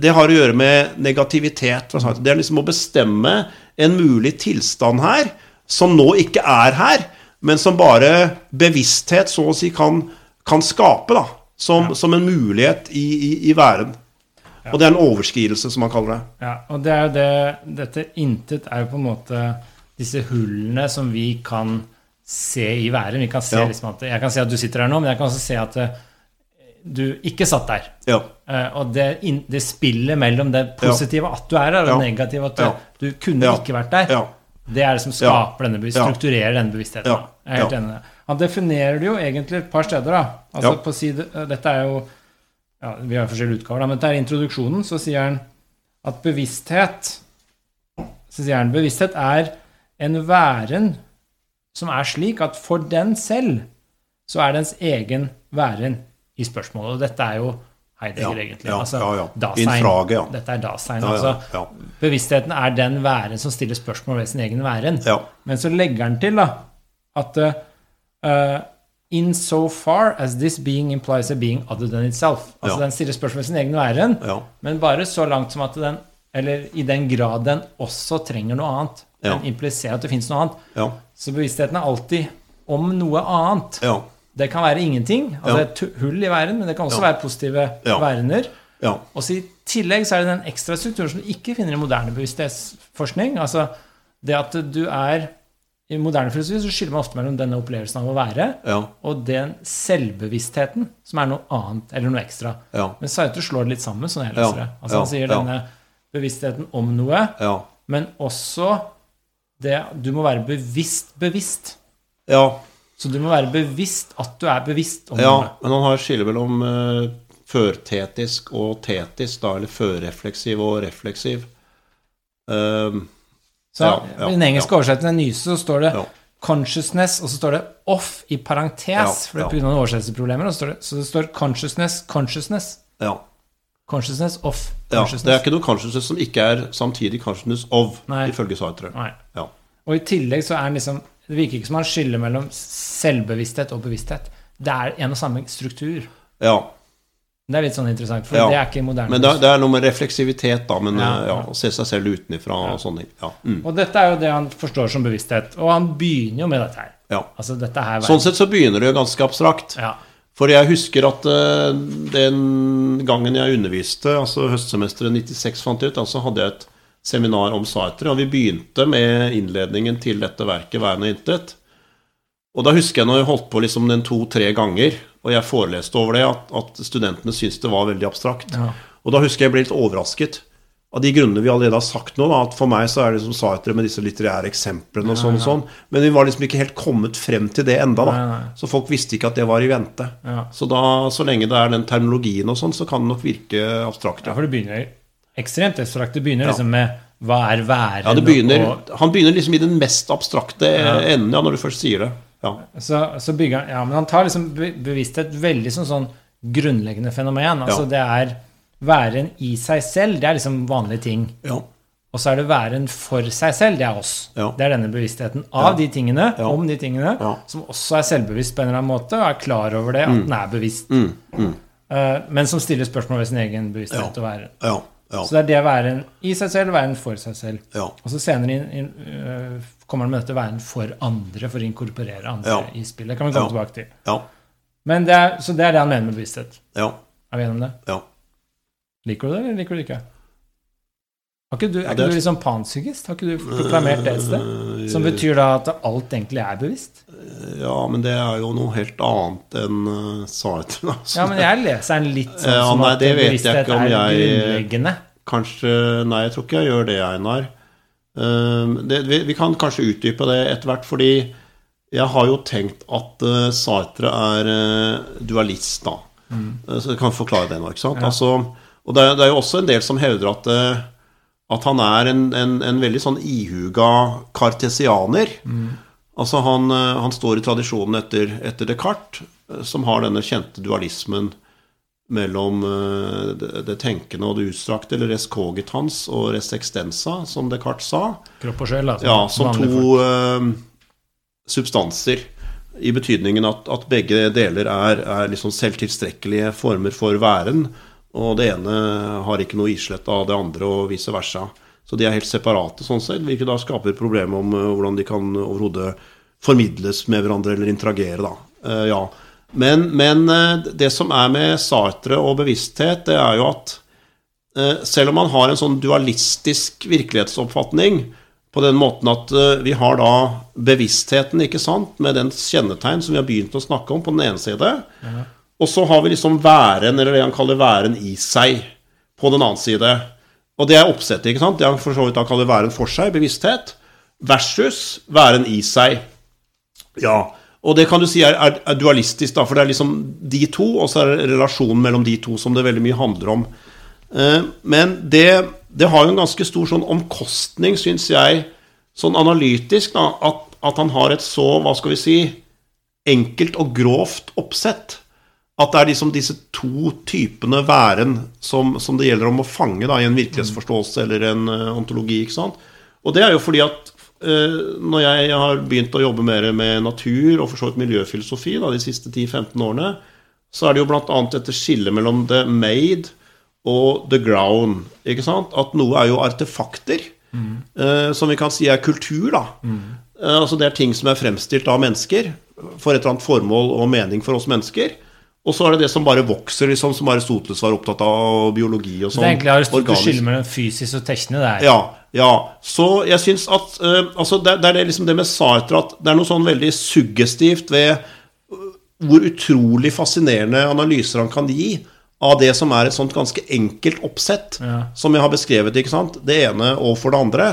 det har å gjøre med negativitet. Det er liksom å bestemme en mulig tilstand her, som nå ikke er her, men som bare bevissthet så å si kan, kan skape, da. Som, Ja. som en mulighet i, i, i væren. Ja. Og det er en overskridelse, som man kaller det. Ja, og det er jo det Dette intet er jo på en måte disse hullene som vi kan se i væren. Vi kan se Ja. liksom at, jeg kan se at du sitter her nå, men jeg kan også se at eh, du ikke satt der. Ja. Uh, og det, in, det spillet mellom det positive at du er der, og det negative at du, du kunne ikke vært der, Ja. det er det som skaper denne, strukturerer denne bevisstheten. Jeg er helt enig. i det. Han definerer det jo egentlig et par steder. da. Altså på side, Dette er jo ja, Vi har forskjellige utgaver, da, men dette er introduksjonen. Så sier han at bevissthet Så sier han bevissthet er en væren som er slik at for den selv så er dens egen væren i spørsmålet. Og dette er jo Heidegger, Ja, egentlig. ja, altså, ja. Dasein. Infrage. Dette er Dasein. Altså. Bevisstheten er den væren som stiller spørsmål ved sin egen væren. Ja. Men så legger han til da, at uh, in so far as this being implies a being other than itself. Altså. Den stiller spørsmål ved sin egen væren, men bare så langt som at den Eller i den grad den også trenger noe annet. Ja. Den impliserer at det fins noe annet. Ja. Så bevisstheten er alltid om noe annet. Ja. Det kan være ingenting, altså Ja. et hull i væren, men det kan også være positive Ja. værener. Og så I tillegg så er det den ekstra strukturen som du ikke finner i moderne bevissthetsforskning. Altså det at du er I moderne filosofi så skiller man ofte mellom denne opplevelsen av å være Ja. og den selvbevisstheten som er noe annet eller noe ekstra. Ja. Men Saito slår det litt sammen, sånn jeg leser det. Altså ja, Han sier denne bevisstheten om noe, Ja. men også det Du må være bevisst bevisst. ja. Så du må være bevisst at du er bevisst om Ja, noe. men han har skille mellom uh, førtetisk og tetisk, da, eller førrefleksiv og refleksiv. Uh, Så Ja, ja, I den engelske oversettelsen, av Nyse så står det Ja. 'consciousness', og så står det 'off' i parentes, Ja, for det er pga. oversettelsesproblemer. Så, det- så det står 'consciousness', 'consciousness'. ja. Consciousness, off, ja. Det er ikke noe consciousness som ikke er samtidig consciousness of, Nei. ifølge Sartre. Nei. Ja. Og i tillegg så er den liksom Det virker ikke som han skiller mellom selvbevissthet og bevissthet. Det er en og samme struktur. ja. Det er litt sånn interessant, for Ja. det er ikke moderne. Men det, det er noe med refleksivitet, da. Men Ja, ja, å se seg selv utenfra og sånne ting. Ja. Mm. Og dette er jo det han forstår som bevissthet. Og han begynner jo med dette her. ja. Altså dette her Sånn sett så begynner det jo ganske abstrakt. ja. For jeg husker at uh, den gangen jeg underviste, altså høstsemesteret 96 fant jeg ut, altså hadde jeg et seminar om Sartre, og vi begynte med innledningen til dette verket 'Væren og intet'. Og da husker jeg når jeg holdt på liksom den to-tre ganger, og jeg foreleste over det, at, at studentene syntes det var veldig abstrakt. Ja. Og da husker jeg jeg ble litt overrasket av de grunnene vi allerede har sagt nå. Da, at for meg så er det som Sartre med disse litterære eksemplene og sånn og sånn. Men vi var liksom ikke helt kommet frem til det enda, da. Nei, nei. Så folk visste ikke at det var i vente. Ja. Så da, så lenge det er den terminologien og sånn, så kan det nok virke abstrakt. Ja, Ja, for det begynner ekstremt abstrakt. Det begynner Ja. liksom med hva er væren? ja det begynner, og, Han begynner liksom i den mest abstrakte enden, ja, når du først sier det. Ja. så, så bygger han Ja, men han tar liksom be bevissthet veldig som sånn grunnleggende fenomen. Altså Ja. det er væren i seg selv, det er liksom vanlige ting. Ja. Og så er det væren for seg selv, det er oss. Ja. Det er denne bevisstheten av Ja. de tingene, Ja. om de tingene, Ja. som også er selvbevisst på en eller annen måte, og er klar over det, at den er bevisst. Mm, mm, Uh, men som stiller spørsmål ved sin egen bevissthet Ja. og væren. ja. Ja. Så det er det væren i seg selv, væren for seg selv. Ja. Og så senere inn, inn, øh, kommer han med dette væren for andre, for å inkorporere andre Ja. i spillet. Det kan vi komme tilbake til. Ja. Men det er, så det er det han mener med bevissthet. Ja. Er vi enige om det? Ja. Liker du det, eller liker du det ikke? Har ikke du, er ikke er- du liksom panpsykist? Har ikke du proklamert det et sted? Eh, Som betyr da at alt egentlig er bevisst? Ja, men det er jo noe helt annet enn uh, Sartre. Altså. Ja, men jeg leser den litt sånn Ja, som nei, at bevissthet er jeg- grunnleggende. Kanskje Nei, jeg tror ikke jeg gjør det, Einar. Um, det, vi, vi kan kanskje utdype det etter hvert, fordi jeg har jo tenkt at uh, Sartre er uh, dualist, da. Uh, Så jeg kan forklare det nå, ikke sant. Mm. Ja. Altså, og det er, det er jo også en del som hevder at, uh, at han er en, en, en veldig sånn ihuga kartesianer. Mm. Altså han, uh, han står i tradisjonen etter, etter Descartes, uh, som har denne kjente dualismen mellom eh, det, det tenkende og det utstrakte, eller res cogitans og res extensa, som Descartes sa. Kropp og sjel, altså. Ja, som to eh, substanser. I betydningen at, at begge deler er, er liksom selvtilstrekkelige former for væren. Og det ene har ikke noe islett av det andre, og vice versa. Så de er helt separate, sånn sett, hvilket da skaper problemer om eh, hvordan de kan overhodet formidles med hverandre eller interagere, da. Eh, ja. Men, men eh, det som er med Sartre og bevissthet, det er jo at selv om man har en sånn dualistisk virkelighetsoppfatning, på den måten at vi har da bevisstheten, ikke sant, med den kjennetegn som vi har begynt å snakke om, på den ene side. Og så har vi liksom væren, eller det han kaller væren i seg, på den annen side. Og det er oppsettet, ikke sant? Det han for så vidt da kaller væren for seg, bevissthet, versus væren i seg. Ja, og det kan du si er, er, er dualistisk, da, for det er liksom de to, og så er det relasjonen mellom de to som det veldig mye handler om. Eh, men det, det har jo en ganske stor sånn omkostning, syns jeg, sånn analytisk, da, at, at han har et så, hva skal vi si, enkelt og grovt oppsett. At det er liksom disse to typene væren som, som det gjelder om å fange da, i en virkelighetsforståelse eller en eh, ontologi. ikke sant? Og det er jo fordi at uh, når jeg har begynt å jobbe mer med natur og for så vidt miljøfilosofi da, de siste 10-15 årene, så er det jo bl.a. dette skillet mellom the made og the ground. ikke sant? At noe er jo artefakter, eh, som vi kan si er kultur. da. Eh, altså Det er ting som er fremstilt av mennesker for et eller annet formål og mening for oss mennesker. Og så er det det som bare vokser, liksom, som Aristoteles var opptatt av, og biologi og sånn. det er egentlig Aristoteles organisk. skille mellom fysisk og tekne. Det er. Ja, ja. Så jeg syns at uh, altså det, det er det, liksom det med Sartre at det er noe sånn veldig suggestivt ved øh, hvor utrolig fascinerende analyser han kan gi av det som er et sånt ganske enkelt oppsett, Ja. som jeg har beskrevet, ikke sant? Det ene og for det andre.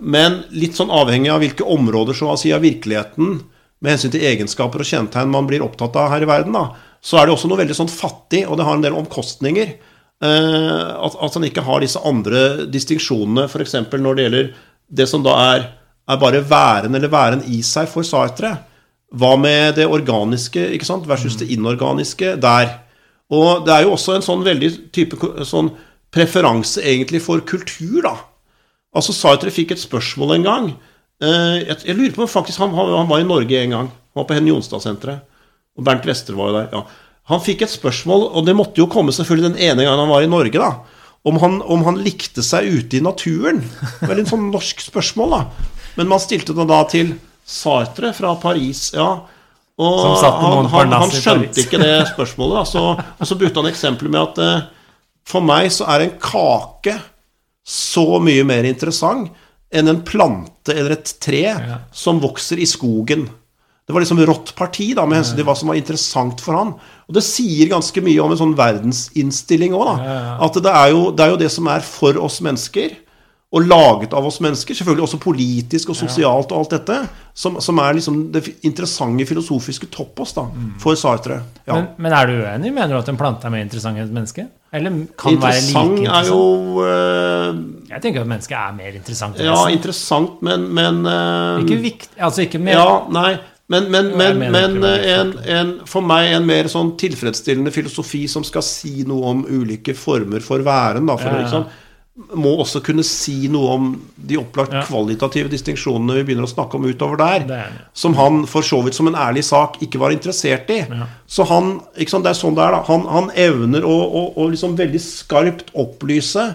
Men litt sånn avhengig av hvilke områder så å si av virkeligheten med hensyn til egenskaper og kjennetegn man blir opptatt av her i verden, da, så er det også noe veldig sånn fattig, og det har en del omkostninger. Eh, at, at han ikke har disse andre distinksjonene, f.eks. når det gjelder det som da er, er bare væren eller væren i seg for Sartre. Hva med det organiske ikke sant, versus det inorganiske der? Og det er jo også en sånn veldig type sånn preferanse egentlig for kultur, da. Altså Sartre fikk et spørsmål en gang. Eh, jeg, jeg lurer på om faktisk han, han, han var i Norge en gang. Han var på Henny Jonstad-senteret. Og Bernt Wester var jo der. ja. Han fikk et spørsmål, og det måtte jo komme selvfølgelig den ene gangen han var i Norge, da. Om han, om han likte seg ute i naturen. Veldig en sånn norsk spørsmål, da. Men man stilte det da til Sartre fra Paris, ja. Og han, han, han skjønte ikke det spørsmålet. Så, og så brukte han eksempelet med at eh, for meg så er en kake så mye mer interessant enn en plante eller et tre Ja. som vokser i skogen. Det var liksom rått parti da, med hensyn til hva som var interessant for han. Og det sier ganske mye om en sånn verdensinnstilling òg, da. At det er, jo, det er jo det som er for oss mennesker, og laget av oss mennesker, selvfølgelig også politisk og sosialt og alt dette, som, som er liksom det interessante filosofiske toppås da, for Sartre. Ja. Men, men er du uenig? Mener du at en plante er mer interessant enn et menneske? Eller kan være like Interessant er jo eh, Jeg tenker at mennesket er mer interessant. Ja, interessant, men, men eh, Ikke viktig, altså ikke mer Ja, nei. Men, men, men, men var en, en, for meg en mer sånn tilfredsstillende filosofi som skal si noe om ulike former for væren, da, for Ja, ja. liksom, må også kunne si noe om de opplagt Ja. kvalitative distinksjonene vi begynner å snakke om utover der. Det. Som han for så vidt som en ærlig sak ikke var interessert i. Så han sant, det er sånn det er da, han, han evner å, å, å liksom veldig skarpt opplyse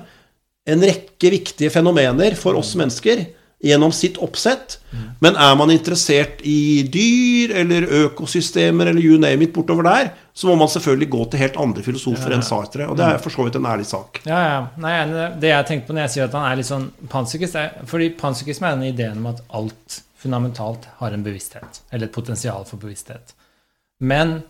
en rekke viktige fenomener for oss mennesker gjennom sitt oppsett. Men er man interessert i dyr eller økosystemer eller you name it bortover der, så må man selvfølgelig gå til helt andre filosofer enn Sartre. Og det er for så vidt en ærlig sak. Ja, ja. Nei, det. jeg tenker på når jeg sier at han er litt sånn panpsykist, er fordi panpsykisme er den ideen om at alt fundamentalt har en bevissthet, eller et potensial for bevissthet. Men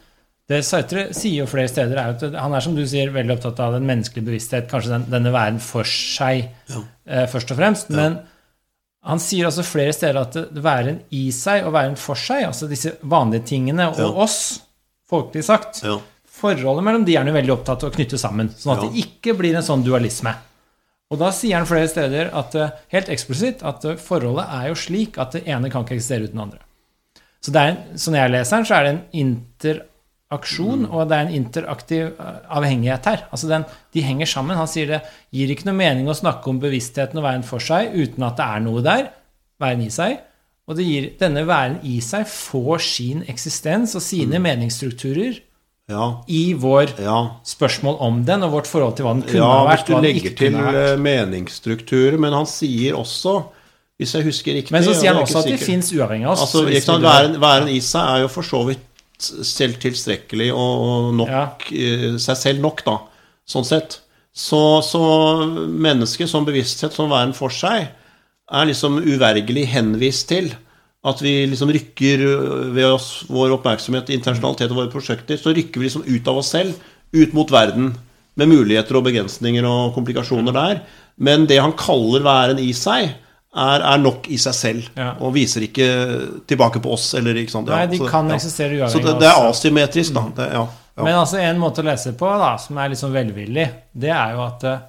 det Sartre sier jo flere steder, er at han er som du sier, veldig opptatt av den menneskelige bevissthet, kanskje den, denne verden for seg eh, først og fremst. Men han sier også flere steder at det, det væren i seg og væren for seg, altså disse vanlige tingene, og Ja. oss, folkelig sagt, Ja. Forholdet mellom de er han veldig opptatt av å knytte sammen, sånn at Ja. det ikke blir en sånn dualisme. Og da sier han flere steder at, eh, helt eksplisitt at eh, forholdet er jo slik at det ene kan ikke eksistere uten det andre. Så det er, en- sånn jeg leser den, så er det en interaksjon, og det er en interaktiv eh, avhengighet her. Altså den, de henger sammen. Han sier det gir ikke noe mening å snakke om bevisstheten og verden for seg uten at det er noe der, væren i seg. Og det gir, denne væren i seg får sin eksistens og sine meningsstrukturer Ja. i vår ja. spørsmål om den, og vårt forhold til hva den kunne Ja, ha vært. Ja, hvis du legger til eh, meningsstrukturer. Men han sier også, hvis jeg husker riktig Men så sier han også at de fins uavhengig av oss. Altså, væren, væren i seg er jo for så vidt selv tilstrekkelig og og nok Ja. eh, seg selv nok, da. Sånn sett. Så, så mennesket som bevissthet, som væren for seg, er liksom uvergelig henvist til. At vi liksom rykker øh, ved oss vår oppmerksomhet, internasjonalitet og våre prosjekter, så rykker vi liksom ut av oss selv, ut mot verden. Med muligheter og begrensninger og komplikasjoner der. Men det han kaller væren i seg, er, er nok i seg selv. Ja. Og viser ikke tilbake på oss. Eller, ikke sant? Nei, de så- kan ja. eksistere Så uavhengig det, av det er asymmetrisk, da. Det, ja, ja. Men altså en måte å lese på da, som er litt sånn velvillig, det er jo at eh,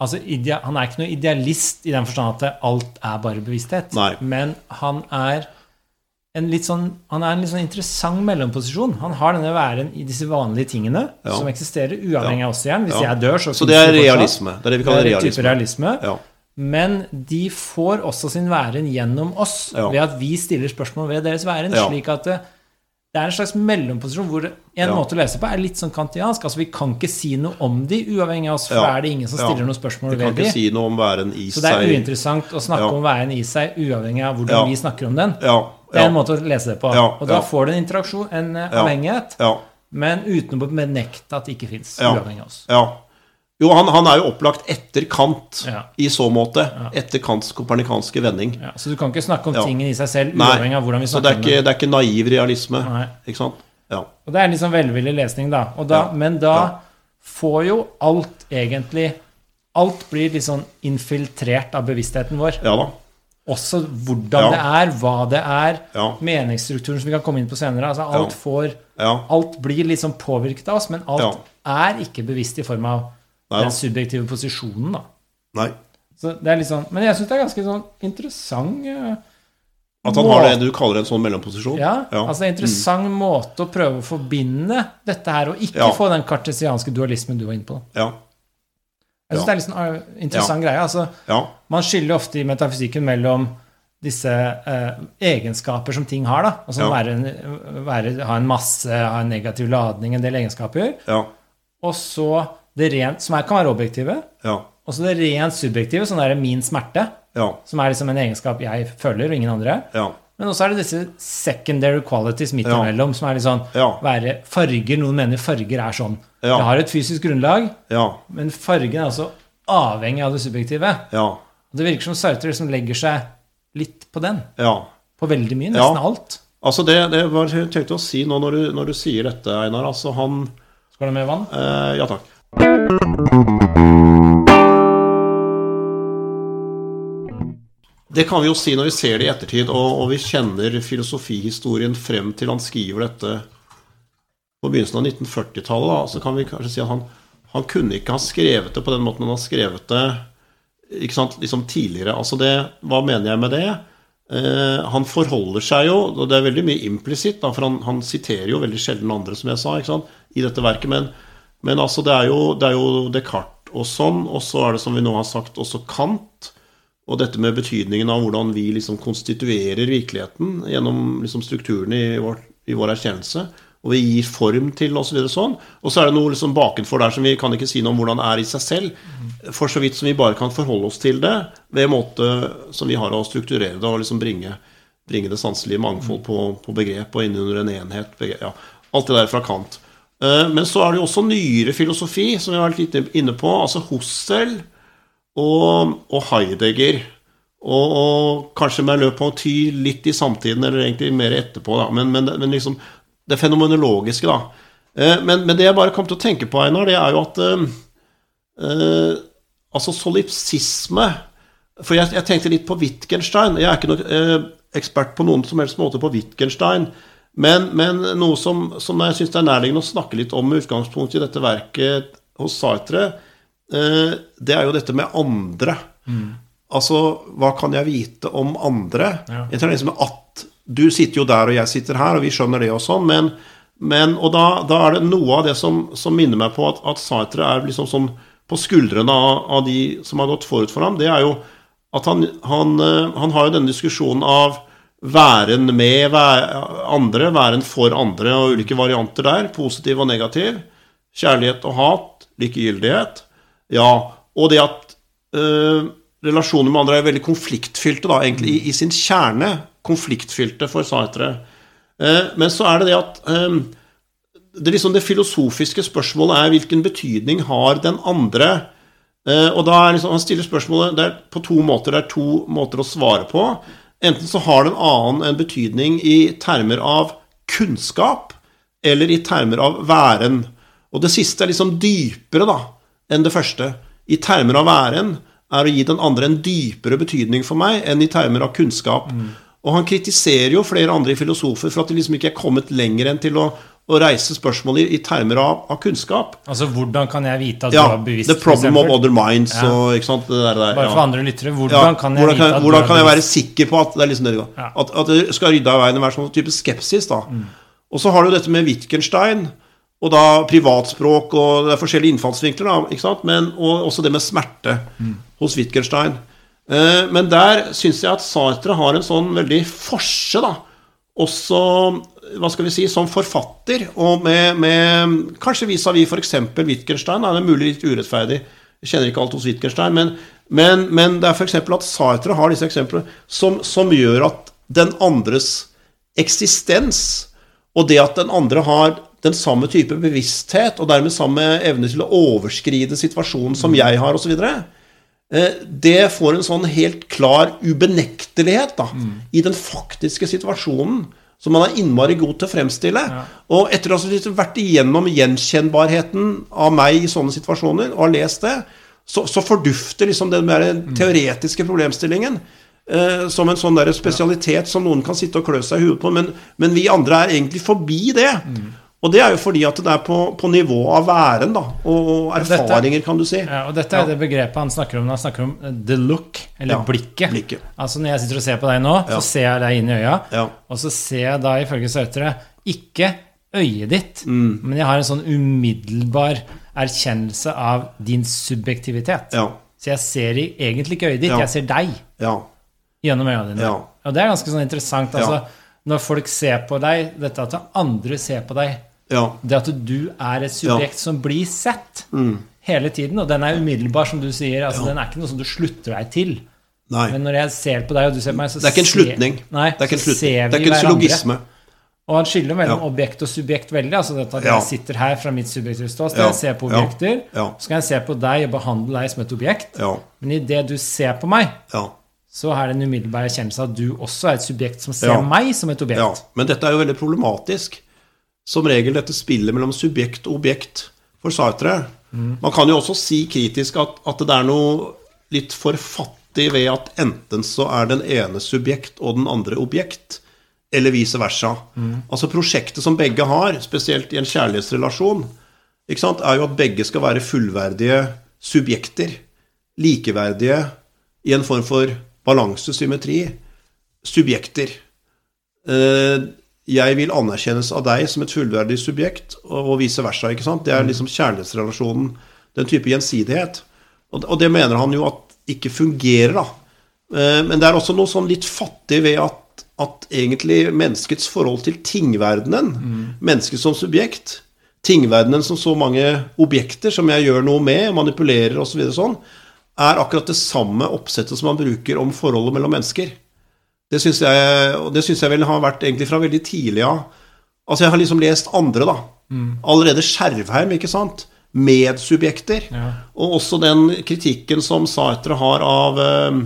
altså, idea, Han er ikke noe idealist i den forstand at alt er bare bevissthet. Nei. Men han er en litt sånn, han er en litt sånn interessant mellomposisjon. Han har denne væren i disse vanlige tingene Ja. som eksisterer uavhengig av oss igjen. Hvis Ja. jeg dør, så Så det er realisme. Det er det vi Det kaller er en type realisme. Ja. Men de får også sin væren gjennom oss, Ja. ved at vi stiller spørsmål ved deres væren. Ja. slik at det, det er en slags mellomposisjon hvor en Ja. måte å lese på er litt sånn kantiansk. Altså Vi kan ikke si noe om de uavhengig av oss, for Ja. er det ingen som Ja. stiller noen spørsmål Vi kan ved de. si noe om væren i Så det er uinteressant å snakke Ja. om væren i seg uavhengig av hvordan Ja. vi snakker om den. Ja, Det er en måte å lese det på. Ja, Og da ja. får du en interaksjon, en eh, Ja. avhengighet, ja, men uten å benekte at det ikke fins, Ja. uavhengig av oss. Ja. Jo, han, han er jo opplagt etter Kant Ja. i så måte. Etter Kants kopernikanske vending. Ja, så du kan ikke snakke om Ja. tingene i seg selv uavhengig av hvordan vi Så det snakker er, om ikke, det. det er ikke naiv realisme. Nei. Ikke sant? Ja. Og det er en sånn velvillig lesning, da. Og da Ja. Men da Ja. får jo alt egentlig Alt blir sånn infiltrert av bevisstheten vår. ja da. Også hvordan Ja. det er, hva det er, Ja. meningsstrukturen som vi kan komme inn på senere. Altså alt Ja. får Ja. Alt blir sånn påvirket av oss, men alt Ja. er ikke bevisst i form av Nei den subjektive posisjonen, da. Nei. Så det er litt sånn Men jeg syns det er ganske sånn interessant eh, At han har det du kaller en sånn mellomposisjon? Ja, Ja. altså en interessant måte å prøve å forbinde dette her, og ikke Ja. få den kartesianske dualismen du var inne på. Ja. Jeg synes Ja. det er litt sånn uh, interessant greie. Altså, man skiller ofte i metafysikken mellom disse eh, egenskaper som ting har. da, altså være være, Ha en masse, ha en negativ ladning, en del egenskaper. Ja. Og så det rent, som er, kan være objektive. Ja. Og så det rent subjektive, sånn der min smerte. Ja. Som er liksom en egenskap jeg føler, og ingen andre. Ja. Men også er det disse secondary qualities midt imellom, som er litt sånn være farger. Noen mener farger er sånn. Det har et fysisk grunnlag, Ja. men fargen er altså avhengig av det subjektive. Ja. Og det virker som Sartre liksom legger seg litt på den. Ja. På veldig mye. Nesten alt. Altså, det, det var jeg tenkte å si nå når du, når du sier dette, Einar. Altså, han Skal du ha mer vann? eh, Ja takk. Det kan vi jo si når vi ser det i ettertid, og, og vi kjenner filosofihistorien frem til han skriver dette på begynnelsen av 1940-tallet. Så kan vi kanskje si at han, han kunne ikke ha skrevet det på den måten han har skrevet det ikke sant, liksom tidligere. Altså det, Hva mener jeg med det? Eh, han forholder seg jo og Det er veldig mye implisitt, for han, han siterer jo veldig sjelden andre, som jeg sa, ikke sant, i dette verket. Men, men altså, det er, jo, det er jo Descartes og sånn, og så er det, som vi nå har sagt, også Kant. Og dette med betydningen av hvordan vi liksom konstituerer virkeligheten gjennom liksom strukturene i vår, i vår erkjennelse. Og vi gir form til osv. Så sånn. Og så er det noe liksom bakenfor der som vi kan ikke si noe om hvordan det er i seg selv. For så vidt som vi bare kan forholde oss til det ved måte som vi har å strukturere det og liksom bringe, bringe det sanselige mangfold på, på begrep og inn under en enhet. Begrep, ja. Alt det der fra Kant. Eh, Men så er det jo også nyere filosofi, som vi har vært litt inne på. Altså Hossel og, og Heidegger. Og, og kanskje med løp av å ty litt i samtiden, eller egentlig mer etterpå, da. Men, men, men liksom det fenomenologiske, da. Eh, Men, men det jeg bare kom til å tenke på, Einar, det er jo at eh, Altså solipsisme For jeg, jeg tenkte litt på Wittgenstein. Jeg er ikke noen eh, ekspert på noen som helst måte på Wittgenstein. Men, men noe som, som jeg syns er nærliggende å snakke litt om med utgangspunkt i dette verket hos Sartre, eh, det er jo dette med andre. Altså, hva kan jeg vite om andre? Ja. Jeg tror liksom at Du sitter jo der, og jeg sitter her, og vi skjønner det og sånn, men, men Og da, da er det noe av det som, som minner meg på at, at Sartre er liksom sånn på skuldrene av, av de som har gått forut for ham, det er jo at han, han, eh, han har jo denne diskusjonen av væren med andre, væren for andre, og ulike varianter der, positiv og negativ. Kjærlighet og hat, likegyldighet. Ja, og det at øh, relasjoner med andre er veldig konfliktfylte, da, egentlig i, i sin kjerne konfliktfylte for Sartre. Eh, men så er det det at eh, det, liksom det filosofiske spørsmålet er hvilken betydning har den andre Eh, og da er liksom, Han stiller spørsmålet det er på to måter. Det er to måter å svare på. Enten så har den annen en betydning i termer av kunnskap, eller i termer av væren. Og det siste er liksom dypere da, enn det første. I termer av væren er å gi den andre en dypere betydning for meg enn i termer av kunnskap. Og han kritiserer jo flere andre filosofer for at de liksom ikke er kommet lenger enn til å, å reise spørsmål i, i termer av, av kunnskap. Altså, hvordan kan jeg vite at Ja, du har bevisst? The problem of other minds Ja. og ikke sant, det der, Bare ja. for andre lyttere, Ja, hvordan kan jeg hvordan vite kan, at hvordan kan jeg være sikker på at det er liksom det det går? Ja. At, at det skal rydde av veien en sånn type skepsis, da. Og så har du dette med Wittgenstein, og da privatspråk, og det er forskjellige innfallsvinkler, da, ikke sant? Men, og også det med smerte hos Wittgenstein. Eh, men der syns jeg at Sartre har en sånn veldig forse, da. Også, hva skal vi si, som forfatter, og med, med Kanskje vis-à-vis f.eks. Wittgenstein. er det mulig litt urettferdig. Jeg kjenner ikke alt hos Wittgenstein, men, men, men det er f.eks. at Sartre har disse eksemplene som, som gjør at den andres eksistens, og det at den andre har den samme type bevissthet, og dermed samme evne til å overskride situasjonen som jeg har, osv., det får en sånn helt klar ubenektelighet da, i den faktiske situasjonen. Som man er innmari god til å fremstille. Og etter å ha vært igjennom gjenkjennbarheten av meg i sånne situasjoner, og har lest det, så, så fordufter liksom den der teoretiske problemstillingen eh, som en sånn der spesialitet som noen kan sitte og klø seg i huet på. Men, men vi andre er egentlig forbi det. Og det er jo fordi at det er på, på nivå av væren da, og, og dette- erfaringer, kan du si. Ja, og dette er det begrepet han snakker om når han snakker om eh, the look, eller Ja, blikket. blikket. Altså Når jeg sitter og ser på deg nå, Ja. så ser jeg deg inn i øya, Ja. og så ser jeg da ifølge Sautre ikke øyet ditt, Mm. men jeg har en sånn umiddelbar erkjennelse av din subjektivitet. Ja. Så jeg ser i- egentlig ikke øyet ditt, Ja. jeg ser deg Ja. gjennom øynene dine. Ja. Og det er ganske sånn interessant. Altså, Ja. Når folk ser på deg, dette at andre ser på deg, ja. det at du er et subjekt som blir sett hele tiden, og den er umiddelbar, som du sier. Altså, Den er ikke noe som du slutter deg til. Nei. Men når jeg ser på deg, og du ser på meg, så Det er ikke en slutning. Nei, det er ikke en slutning. Det er vi ikke en hverandre. syllogisme. Og han skiller mellom Ja. objekt og subjekt veldig. altså dette at Ja. Jeg sitter her fra mitt subjektive ståsted, Ja. ser på Ja. objekter. Ja. Så kan jeg se på deg og behandle deg som et objekt. Ja. Men idet du ser på meg, Ja. så er det en umiddelbar erkjennelse av at du også er et subjekt som ser Ja. meg som et objekt. Ja, men dette er jo veldig problematisk. Som regel dette spillet mellom subjekt og objekt for Sartre. Man kan jo også si kritisk at, at det er noe litt for fattig ved at enten så er den ene subjekt og den andre objekt, eller vice versa. Altså prosjektet som begge har, spesielt i en kjærlighetsrelasjon, ikke sant, er jo at begge skal være fullverdige subjekter. Likeverdige i en form for balanse, symmetri. Subjekter. Eh, jeg vil anerkjennes av deg som et fullverdig subjekt, og vice versa. ikke sant? Det er liksom kjærlighetsrelasjonen, den type gjensidighet. Og, og det mener han jo at ikke fungerer, da. Eh, Men det er også noe sånn litt fattig ved at, at egentlig menneskets forhold til tingverdenen, mennesket som subjekt, tingverdenen som så mange objekter som jeg gjør noe med, manipulerer osv., så sånn, er akkurat det samme oppsettet som man bruker om forholdet mellom mennesker. Det syns jeg, og det synes jeg vel har vært egentlig fra veldig tidlig av. Altså, jeg har liksom lest andre, da. Allerede Skjervheim, ikke sant? Medsubjekter. Ja. Og også den kritikken som Sartre har av uh,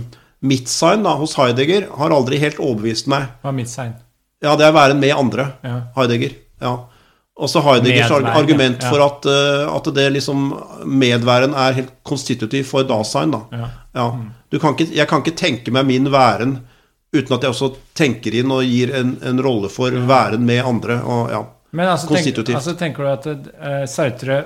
Midtsign da, hos Heidegger, har aldri helt overbevist meg. Hva er Midtsein? Ja, det er væren med andre. Ja. Heidegger. Ja. Også Heideggers Medværen, argument ja. for at, uh, at det liksom medværen er helt konstitutiv for dasein. Da. Ja. Ja. Du kan ikke, jeg kan ikke tenke meg min væren uten at jeg også tenker inn og gir en, en rolle for væren med andre. Og, ja. Men altså, tenk, altså tenker du at uh, Sartre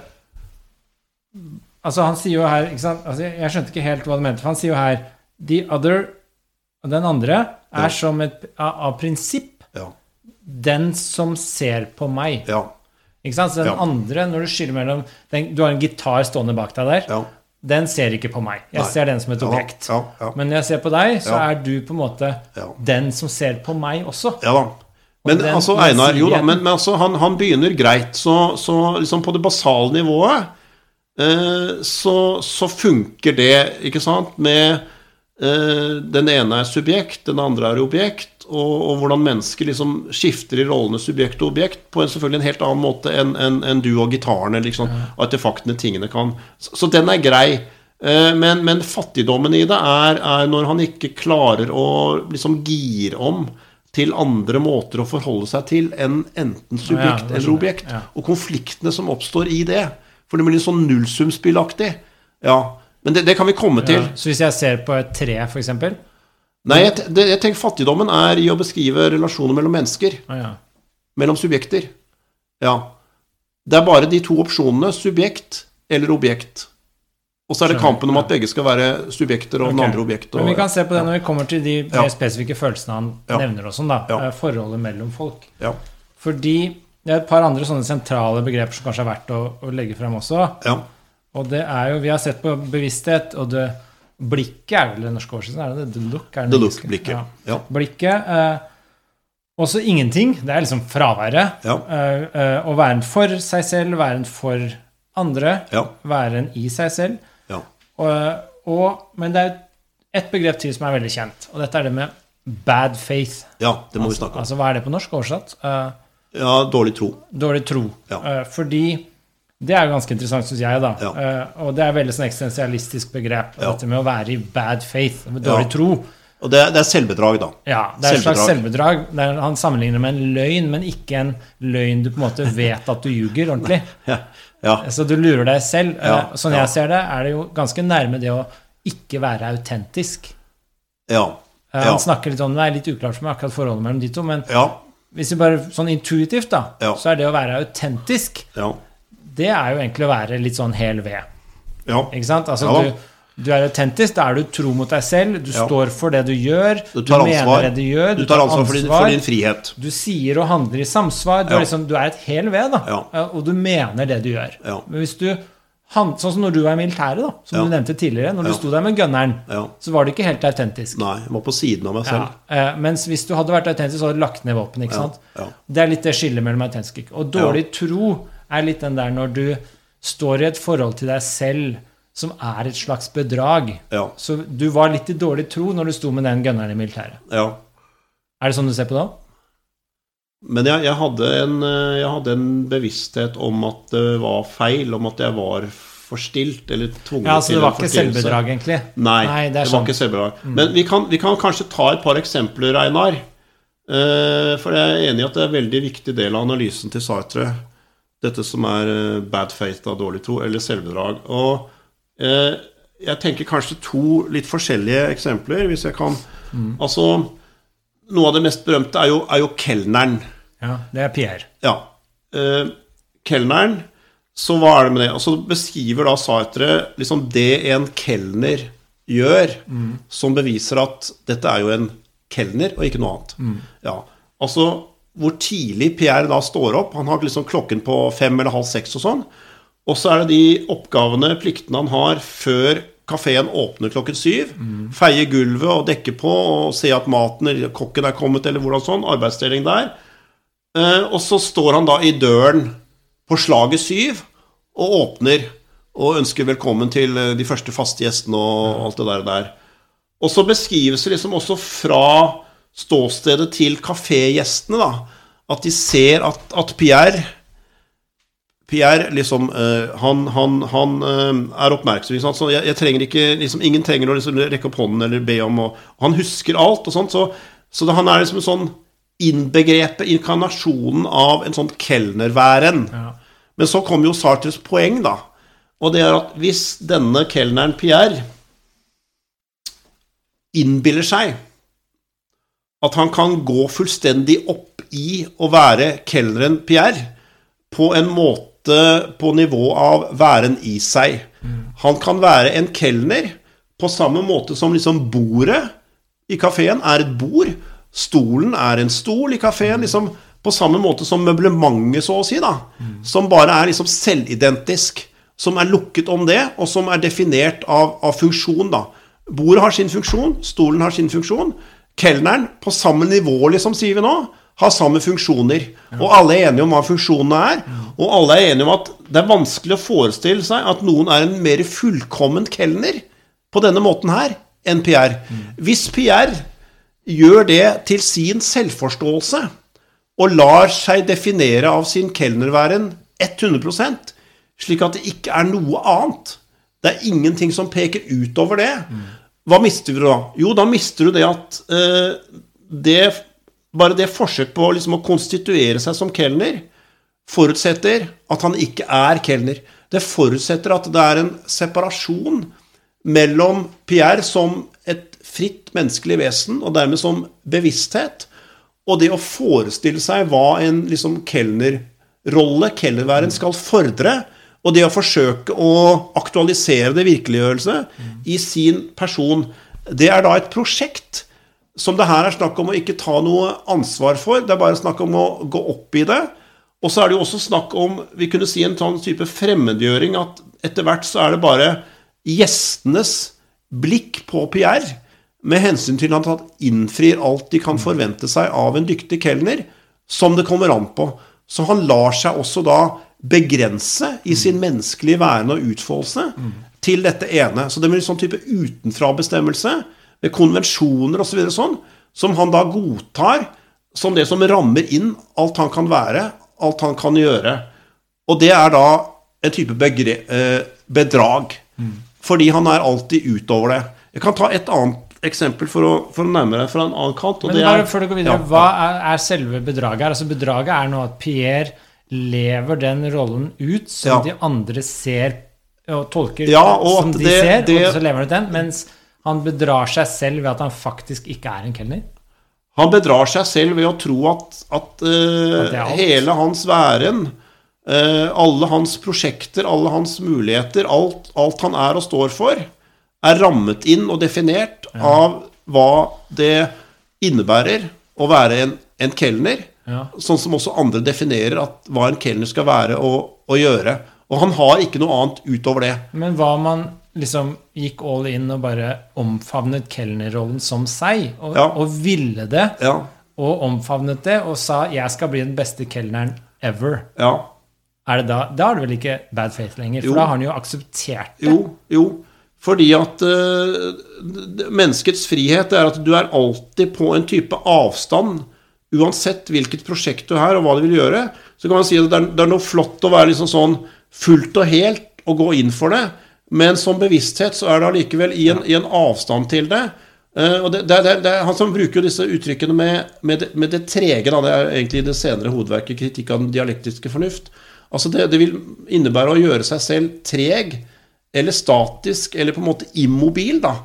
Altså Han sier jo her ikke? Altså, jeg, skjønte ikke helt hva du mente. For han sier jo her The other Den andre er Ja. som et av, prinsipp Ja. den som ser på meg. Ja. Ikke sant? Så den andre, når du skiller mellom den, Du har en gitar stående bak deg der. Ja. Den ser ikke på meg. Jeg Nei. ser den som et objekt. ja, ja. Men når jeg ser på deg, så Ja. er du på en måte Ja. den som ser på meg også. Ja da. Men den altså, Einar, jo da, men, men altså, han, han begynner greit. Så, så liksom på det basale nivået eh, så, så funker det, ikke sant, med Den ene er subjekt, den andre er objekt, og, og hvordan mennesker liksom skifter i rollene subjekt og objekt på en selvfølgelig en helt annen måte enn en, en du og gitaren eller liksom, artefaktene, tingene kan. Så, så den er grei. Eh, Men, men fattigdommen i det er, er når han ikke klarer å liksom gire om til andre måter å forholde seg til enn enten subjekt ja, eller objekt. Ja. Og konfliktene som oppstår i det. For det blir litt sånn nullsumspillaktig. Ja, men det, det kan vi komme til. Ja. Så hvis jeg ser på et tre, eksempel Nei, jeg, det, jeg tenker fattigdommen er i å beskrive relasjoner mellom mennesker. Ah, ja. Mellom subjekter. Ja. Det er bare de to opsjonene, subjekt eller objekt. Og så er det kampen om at begge skal være subjekter og den andre objekt. Og, Men vi kan se på det når vi kommer til de mer spesifikke følelsene han nevner og sånn, da. Eh, Forholdet mellom folk. Ja. Fordi det er et par andre sånne sentrale begreper som kanskje er verdt å, å legge frem også. Ja. Og det er jo Vi har sett på bevissthet, og det Blikket er vel det norske oversettelsen? Er det det? The look? Er det The look, blikket. Ja. Ja. Blikket. Eh, også ingenting. Det er liksom fraværet. Ja. Eh, eh, å være en for seg selv, være en for andre, Ja. være en i seg selv. Ja. Og, og, men det er et begrep til som er veldig kjent, og dette er det med bad faith. ja, det må vi Altså, snakke om. altså hva er det på norsk oversatt? Eh, Ja, dårlig tro. dårlig tro. Ja. Eh, fordi det er jo ganske interessant, syns jeg, da. Ja. Uh, og det er veldig sånn eksistensialistisk begrep, Ja. dette med å være i bad faith, med dårlig Ja. tro. Og det, det er selvbedrag, da. Ja, det er et slags Selvbedrag. han sammenligner med en løgn, men ikke en løgn du på en måte vet at du ljuger ordentlig. Ja. ja. Så du lurer deg selv. Ja, Sånn jeg ser det, er det jo ganske nærme det å ikke være autentisk. ja. Ja. Han snakker litt om det, er litt uklart for meg akkurat forholdet mellom de to, men hvis vi bare sånn intuitivt, da, så er det å være autentisk, Ja. Det er jo egentlig å være litt sånn hel ved. ja. Ikke sant? Altså, Ja du, du er autentisk, da er du tro mot deg selv, du Ja. står for det du gjør, Du tar mener det du gjør, Du tar ansvar for din, for din frihet. Du sier og handler i samsvar. Du, Ja. er, liksom, du er et hel ved, da. Ja. Og du mener det du gjør. Men hvis du han- Sånn som når du var i militæret, da, som du nevnte tidligere. Når du sto der med gunneren, så var du ikke helt autentisk. Nei, jeg var på siden av meg selv. eh, Mens hvis du hadde vært autentisk, så hadde du lagt ned våpen. ikke Ja. sant? Ja. Det er litt det skillet mellom autentisk og dårlig tro er litt den der når du står i et forhold til deg selv som er et slags bedrag. Ja. Så du var litt i dårlig tro når du sto med den gunneren i militæret. ja. Er det sånn du ser på det òg? Men jeg, jeg, hadde en, eh, jeg hadde en bevissthet om at det var feil, om at jeg var forstilt eller tvunget Ja, altså til det var ikke selvbedrag, egentlig? Nei, Nei, det det, var ikke selvbedrag. Men vi kan, vi kan kanskje ta et par eksempler, Einar. Eh, for jeg er enig i at det er en veldig viktig del av analysen til Sartre. Dette som er eh, bad faith, da, dårlig tro, eller selvbedrag. Og eh, jeg tenker kanskje to litt forskjellige eksempler, hvis jeg kan Altså, noe av det mest berømte er jo, er jo kelneren. Ja, det er Pierre. Ja. Eh, kelneren, så hva er det med det? Og så beskriver da Sartre liksom det en kelner gjør, som beviser at dette er jo en kelner og ikke noe annet. Ja. Altså hvor tidlig Pierre da står opp. Han har liksom klokken på fem eller halv seks og sånn. Og så er det de oppgavene, pliktene han har før kafeen åpner klokken syv. Feie gulvet og dekke på og se at maten eller kokken er kommet, eller hvordan sånn. Arbeidsdeling der. Eh, og så står han da i døren på slaget syv og åpner og ønsker velkommen til eh, de første faste gjestene og alt det der. der. Og så beskrives det liksom også fra ståstedet til kafégjestene, da. At de ser at, at Pierre Pierre liksom uh, Han, han, han uh, er oppmerksom. Så jeg, jeg trenger ikke liksom, Ingen trenger å liksom rekke opp hånden eller be om og, og Han husker alt og sånt. Så, så det, han er liksom en sånn innbegrepet, inkarnasjonen av en sånn kelnerværen. Ja. Men så kommer jo Sartres poeng, da. Og det er at hvis denne kelneren Pierre innbiller seg at han kan gå fullstendig opp i å være kelneren Pierre på en måte på nivå av væren i seg. Han kan være en kelner på samme måte som liksom bordet i kafeen er et bord. Stolen er en stol i kafeen. Liksom på samme måte som møblementet, så å si. da Som bare er liksom selvidentisk. Som er lukket om det, og som er definert av, av funksjon. da Bordet har sin funksjon, stolen har sin funksjon. Kelneren, på samme nivå, liksom, sier vi nå, har samme funksjoner. Og alle er enige om hva funksjonene er. Og alle er enige om at det er vanskelig å forestille seg at noen er en mer fullkommen kelner på denne måten her enn Pierre. Hvis Pierre gjør det til sin selvforståelse og lar seg definere av sin kelnerværen 100% slik at det ikke er noe annet. Det er ingenting som peker utover det. Hva mister du da? Jo, da mister du det at eh, det, Bare det forsøk på liksom å konstituere seg som kelner forutsetter at han ikke er kelner. Det forutsetter at det er en separasjon mellom Pierre som et fritt menneskelig vesen, og dermed som bevissthet, og det å forestille seg hva en liksom kelnerrolle, kelnerværen, skal fordre, og det å forsøke å aktualisere det virkeliggjørelse i sin person, det er da et prosjekt som det her er snakk om å ikke ta noe ansvar for. Det er bare snakk om å gå opp i det. Og så er det jo også snakk om vi kunne si en sånn type fremmedgjøring at etter hvert så er det bare gjestenes blikk på Pierre med hensyn til at han innfrir alt de kan forvente seg av en dyktig kelner, som det kommer an på. Så han lar seg også da begrense i sin menneskelige væren og utfoldelse til dette ene. Så det blir en sånn type utenfra-bestemmelse med konvensjoner osv. Så sånn, som han da godtar som det som rammer inn alt han kan være, alt han kan gjøre. Og det er da en type begre, eh, bedrag. Fordi han er alltid utover det. Jeg kan ta et annet eksempel for å, for å nærme deg fra en annen kant. Men bare er, før du går videre, Ja. hva er, er selve bedraget her? Altså Bedraget er nå at Pierre lever den rollen ut som Ja. de andre ser og tolker Ja, og som de det- ser, det- og så lever han ut den, mens han bedrar seg selv ved at han faktisk ikke er en kelner. Han bedrar seg selv ved å tro at, at, uh, At hele hans væren, uh, alle hans prosjekter, alle hans muligheter, alt, alt han er og står for, er rammet inn og definert av hva det innebærer å være en, en kelner. Ja. Sånn som også andre definerer at hva en kelner skal være og, og gjøre. Og han har ikke noe annet utover det. Men hva om man liksom gikk all in og bare omfavnet kelnerrollen som seg, og, Ja. og ville det, Ja, og omfavnet det, og sa 'jeg skal bli den beste kelneren ever', ja. er det da, da er det vel ikke bad faith lenger? For Jo. da har han jo akseptert det. Jo, jo. Fordi at uh, menneskets frihet er at du er alltid på en type avstand. Uansett hvilket prosjekt du er, og hva du vil gjøre. Så kan man si at det er, det er noe flott å være liksom sånn fullt og helt og gå inn for det, men som bevissthet så er det allikevel i en, i en avstand til det. Uh, og det, det, det, Han som bruker jo disse uttrykkene med, med, det, med det trege, da, det er egentlig det senere hovedverket 'Kritikk av den dialektiske fornuft'. Altså det, det vil innebære å gjøre seg selv treg, eller statisk, eller på en måte immobil. da.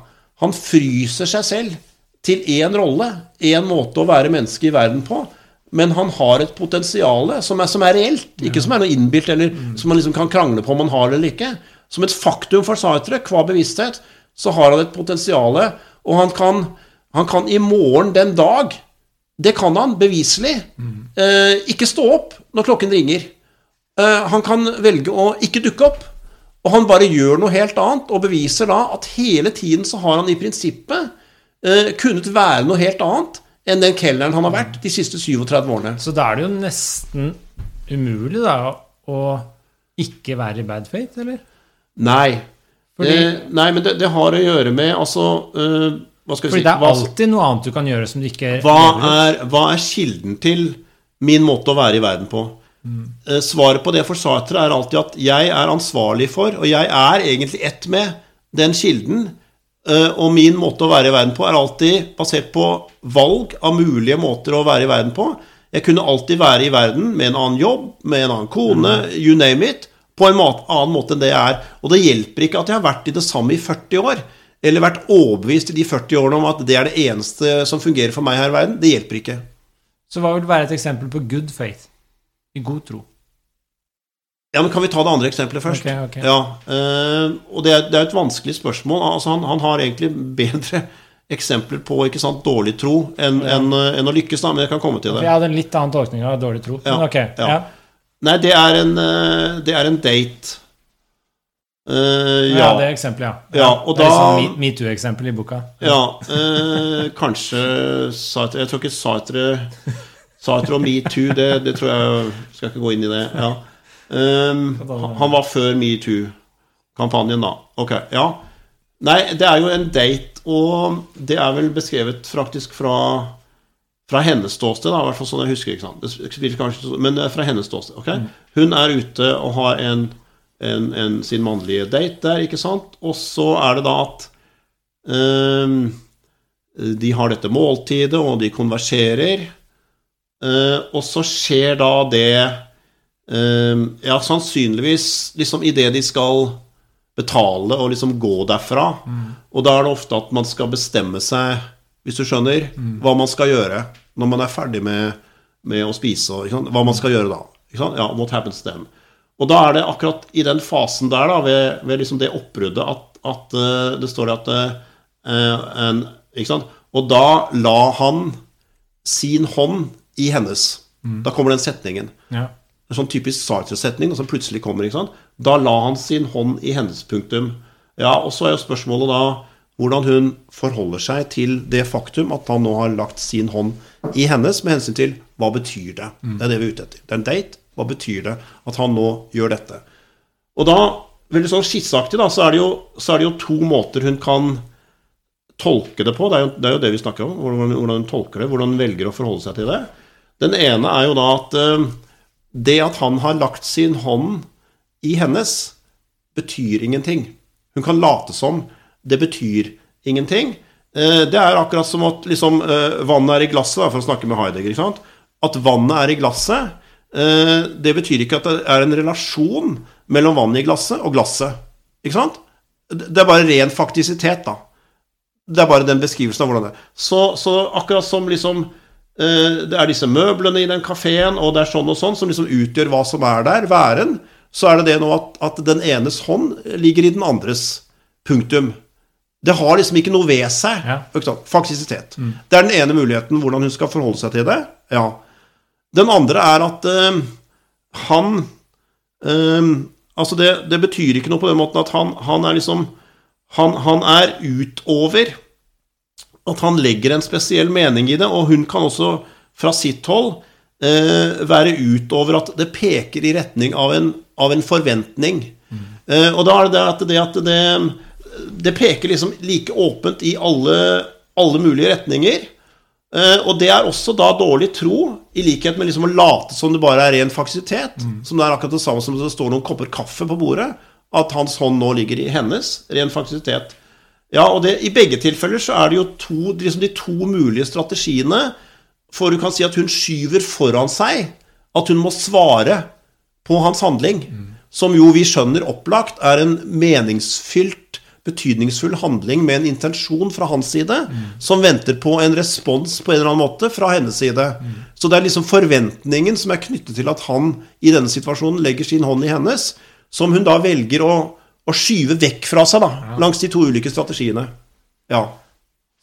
Han fryser seg selv til én rolle, én måte å være menneske i verden på. Men han har et potensial som er, som er reelt, ikke som er noe innbilt, eller som man liksom kan krangle på om man har det eller ikke. Som et faktum for Sartre, hva bevissthet, så har han et potensial, og han kan, han kan i morgen den dag Det kan han beviselig. Eh, ikke stå opp når klokken ringer. Eh, han kan velge å ikke dukke opp. Og han bare gjør noe helt annet, og beviser da at hele tiden så har han i prinsippet kunnet være noe helt annet enn den kelneren han har vært de siste 37 årene. Så da er det jo nesten umulig da å ikke være i bad faith, eller? Nei. Fordi- eh, nei, men det, det har å gjøre med altså eh, Hva skal vi Fordi det er hva, alltid noe annet du kan gjøre som du ikke hva, er, hva er kilden til min måte å være i verden på? Eh, svaret på det for Sartre er alltid at jeg er ansvarlig for, og jeg er egentlig ett med den kilden. Eh, og min måte å være i verden på er alltid basert på valg av mulige måter å være i verden på. Jeg kunne alltid være i verden med en annen jobb, med en annen kone, you name it, på en mat, annen måte enn det jeg er. Og det hjelper ikke at jeg har vært i det samme i 40 år, eller vært overbevist i de 40 årene om at det er det eneste som fungerer for meg her i verden. Det hjelper ikke. Så hva vil være et eksempel på good faith? I god tro. Ja, men Kan vi ta det andre eksempelet først? Ok, ok. Ja, eh, og det er, det er et vanskelig spørsmål. Altså, han, han har egentlig bedre eksempler på ikke sant, dårlig tro enn enn, en, en å lykkes, da, men jeg kan komme til det. jeg hadde en litt annen tolkning av dårlig tro. Ja, Men ok. ja. Ja. Nei, det er en, eh, det er en date. Uh, Ja, ja. det eksempelet, ja. Ja, det er liksom me- metoo-eksempel i boka. Ja, uh, kanskje Sartre Jeg tror ikke Sartre Sartre og metoo, det, det tror jeg Skal ikke gå inn i det. Ja. Um, han var før metoo-kampanjen, da. Ok, ja. Nei, det er jo en date, og det er vel beskrevet faktisk fra fra hennes ståsted, da, i hvert fall sånn jeg husker. ikke sant? Kanskje Men er fra hennes ståsted. ok? Hun er ute og har en, en, en, sin mannlige date der, ikke sant? Og så er det da at um, de har dette måltidet, og de konverserer. Uh, og så skjer da det Ja, sannsynligvis liksom idet de skal betale og liksom gå derfra. Og da er det ofte at man skal bestemme seg, hvis du skjønner, hva man skal gjøre når man er ferdig med, med å spise. Ikke sant? Hva man skal gjøre da. Ja, what happens then? Og da er det akkurat i den fasen der, da, ved, ved liksom det oppbruddet, at, at uh, det står at uh, en? Og da la han sin hånd i hennes. Da kommer den setningen. Ja. En sånn typisk Sartre-setning som plutselig kommer. ikke sant? Da la han sin hånd i hennes punktum. Ja, Og så er jo spørsmålet da hvordan hun forholder seg til det faktum at han nå har lagt sin hånd i hennes, med hensyn til hva betyr det? Det er det vi er ute etter. Det er en date. Hva betyr det at han nå gjør dette? Og da, veldig sånn skisseaktig, da, så er, det jo, så er det jo to måter hun kan tolke det på. Det er jo det, er jo det vi snakker om. Hvordan, hvordan hun tolker det, hvordan hun velger å forholde seg til det. Den ene er jo da at eh, det at han har lagt sin hånd i hennes, betyr ingenting. Hun kan late som. Det betyr ingenting. Eh, Det er akkurat som at liksom, eh, vannet er i glasset, for å snakke med Heidegger. At vannet er i glasset, eh, det betyr ikke at det er en relasjon mellom vannet i glasset og glasset. Ikke sant? Det er bare ren faktisitet, da. Det er bare den beskrivelsen av hvordan det er. Så, så akkurat som liksom det er disse møblene i den kafeen, og det er sånn og sånn, som liksom utgjør hva som er der, væren, så er det det nå at, at den enes hånd ligger i den andres. Punktum. Det har liksom ikke noe ved seg. Ja. Faktisitet. Mm. Det er den ene muligheten, hvordan hun skal forholde seg til det. Ja. Den andre er at eh, han eh, Altså, det, det betyr ikke noe på den måten at han, han er liksom han, han er utover at han legger en spesiell mening i det, og hun kan også fra sitt hold eh, være utover at det peker i retning av en, av en forventning. Eh, og da er det at det, at det, det peker liksom like åpent i alle, alle mulige retninger. Eh, og det er også da dårlig tro, i likhet med liksom å late som det bare er ren faktisitet. Som det er akkurat det samme som det står noen kopper kaffe på bordet. at hans hånd nå ligger i hennes. Ren faktisitet. Ja, og det, i begge tilfeller så er det jo to, liksom de to mulige strategiene. For du kan si at hun skyver foran seg at hun må svare på hans handling. Som jo vi skjønner opplagt er en meningsfylt, betydningsfull handling med en intensjon fra hans side, som venter på en respons på en eller annen måte fra hennes side. Så det er liksom forventningen som er knyttet til at han i denne situasjonen legger sin hånd i hennes, som hun da velger å, å skyve vekk fra seg, da, langs de to ulike strategiene. Ja.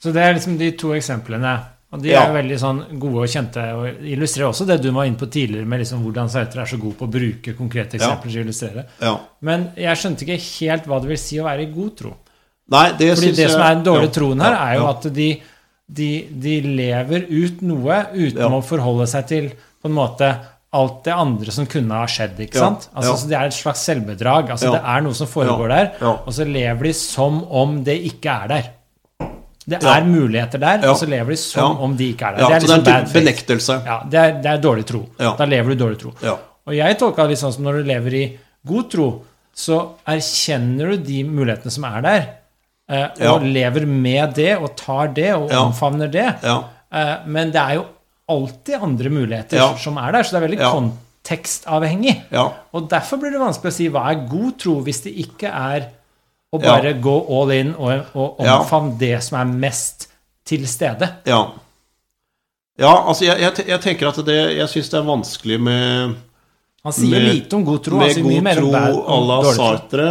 Så det er liksom de to eksemplene. Og de Ja. er veldig sånn gode og kjente, og illustrerer også det du var inne på tidligere, med liksom hvordan Sauter er så god på å bruke konkrete Ja. eksempler til å illustrere. ja. Men jeg skjønte ikke helt hva det vil si å være i god tro. Nei, det Fordi det jeg som er den dårlige ja, troen her, er jo ja. at de, de, de lever ut noe uten Ja. å forholde seg til på en måte alt det andre som kunne ha skjedd. ikke Ja, sant? Altså, ja. Det er et slags selvbedrag. altså Ja. Det er noe som foregår der, og så lever de som om det ikke er der. Det er muligheter der, og så lever de som om de ikke er der. Det er så det liksom er en benektelse. Ja, det er, det er dårlig tro. Da lever du dårlig tro. Og jeg tolka det litt sånn som når du lever i god tro, så erkjenner du de mulighetene som er der, eh, og lever med det og tar det og omfavner det. Eh, men det er jo alltid andre muligheter Ja. som er der, så det er veldig Ja. kontekstavhengig. Ja. Og derfor blir det vanskelig å si hva er god tro, hvis det ikke er å bare gå all in og, og omfavne det som er mest til stede. Ja. Ja, altså jeg, jeg, jeg tenker at det Jeg syns det er vanskelig med Han sier Med- lite om god tro. med altså, god tro à la. Sartre.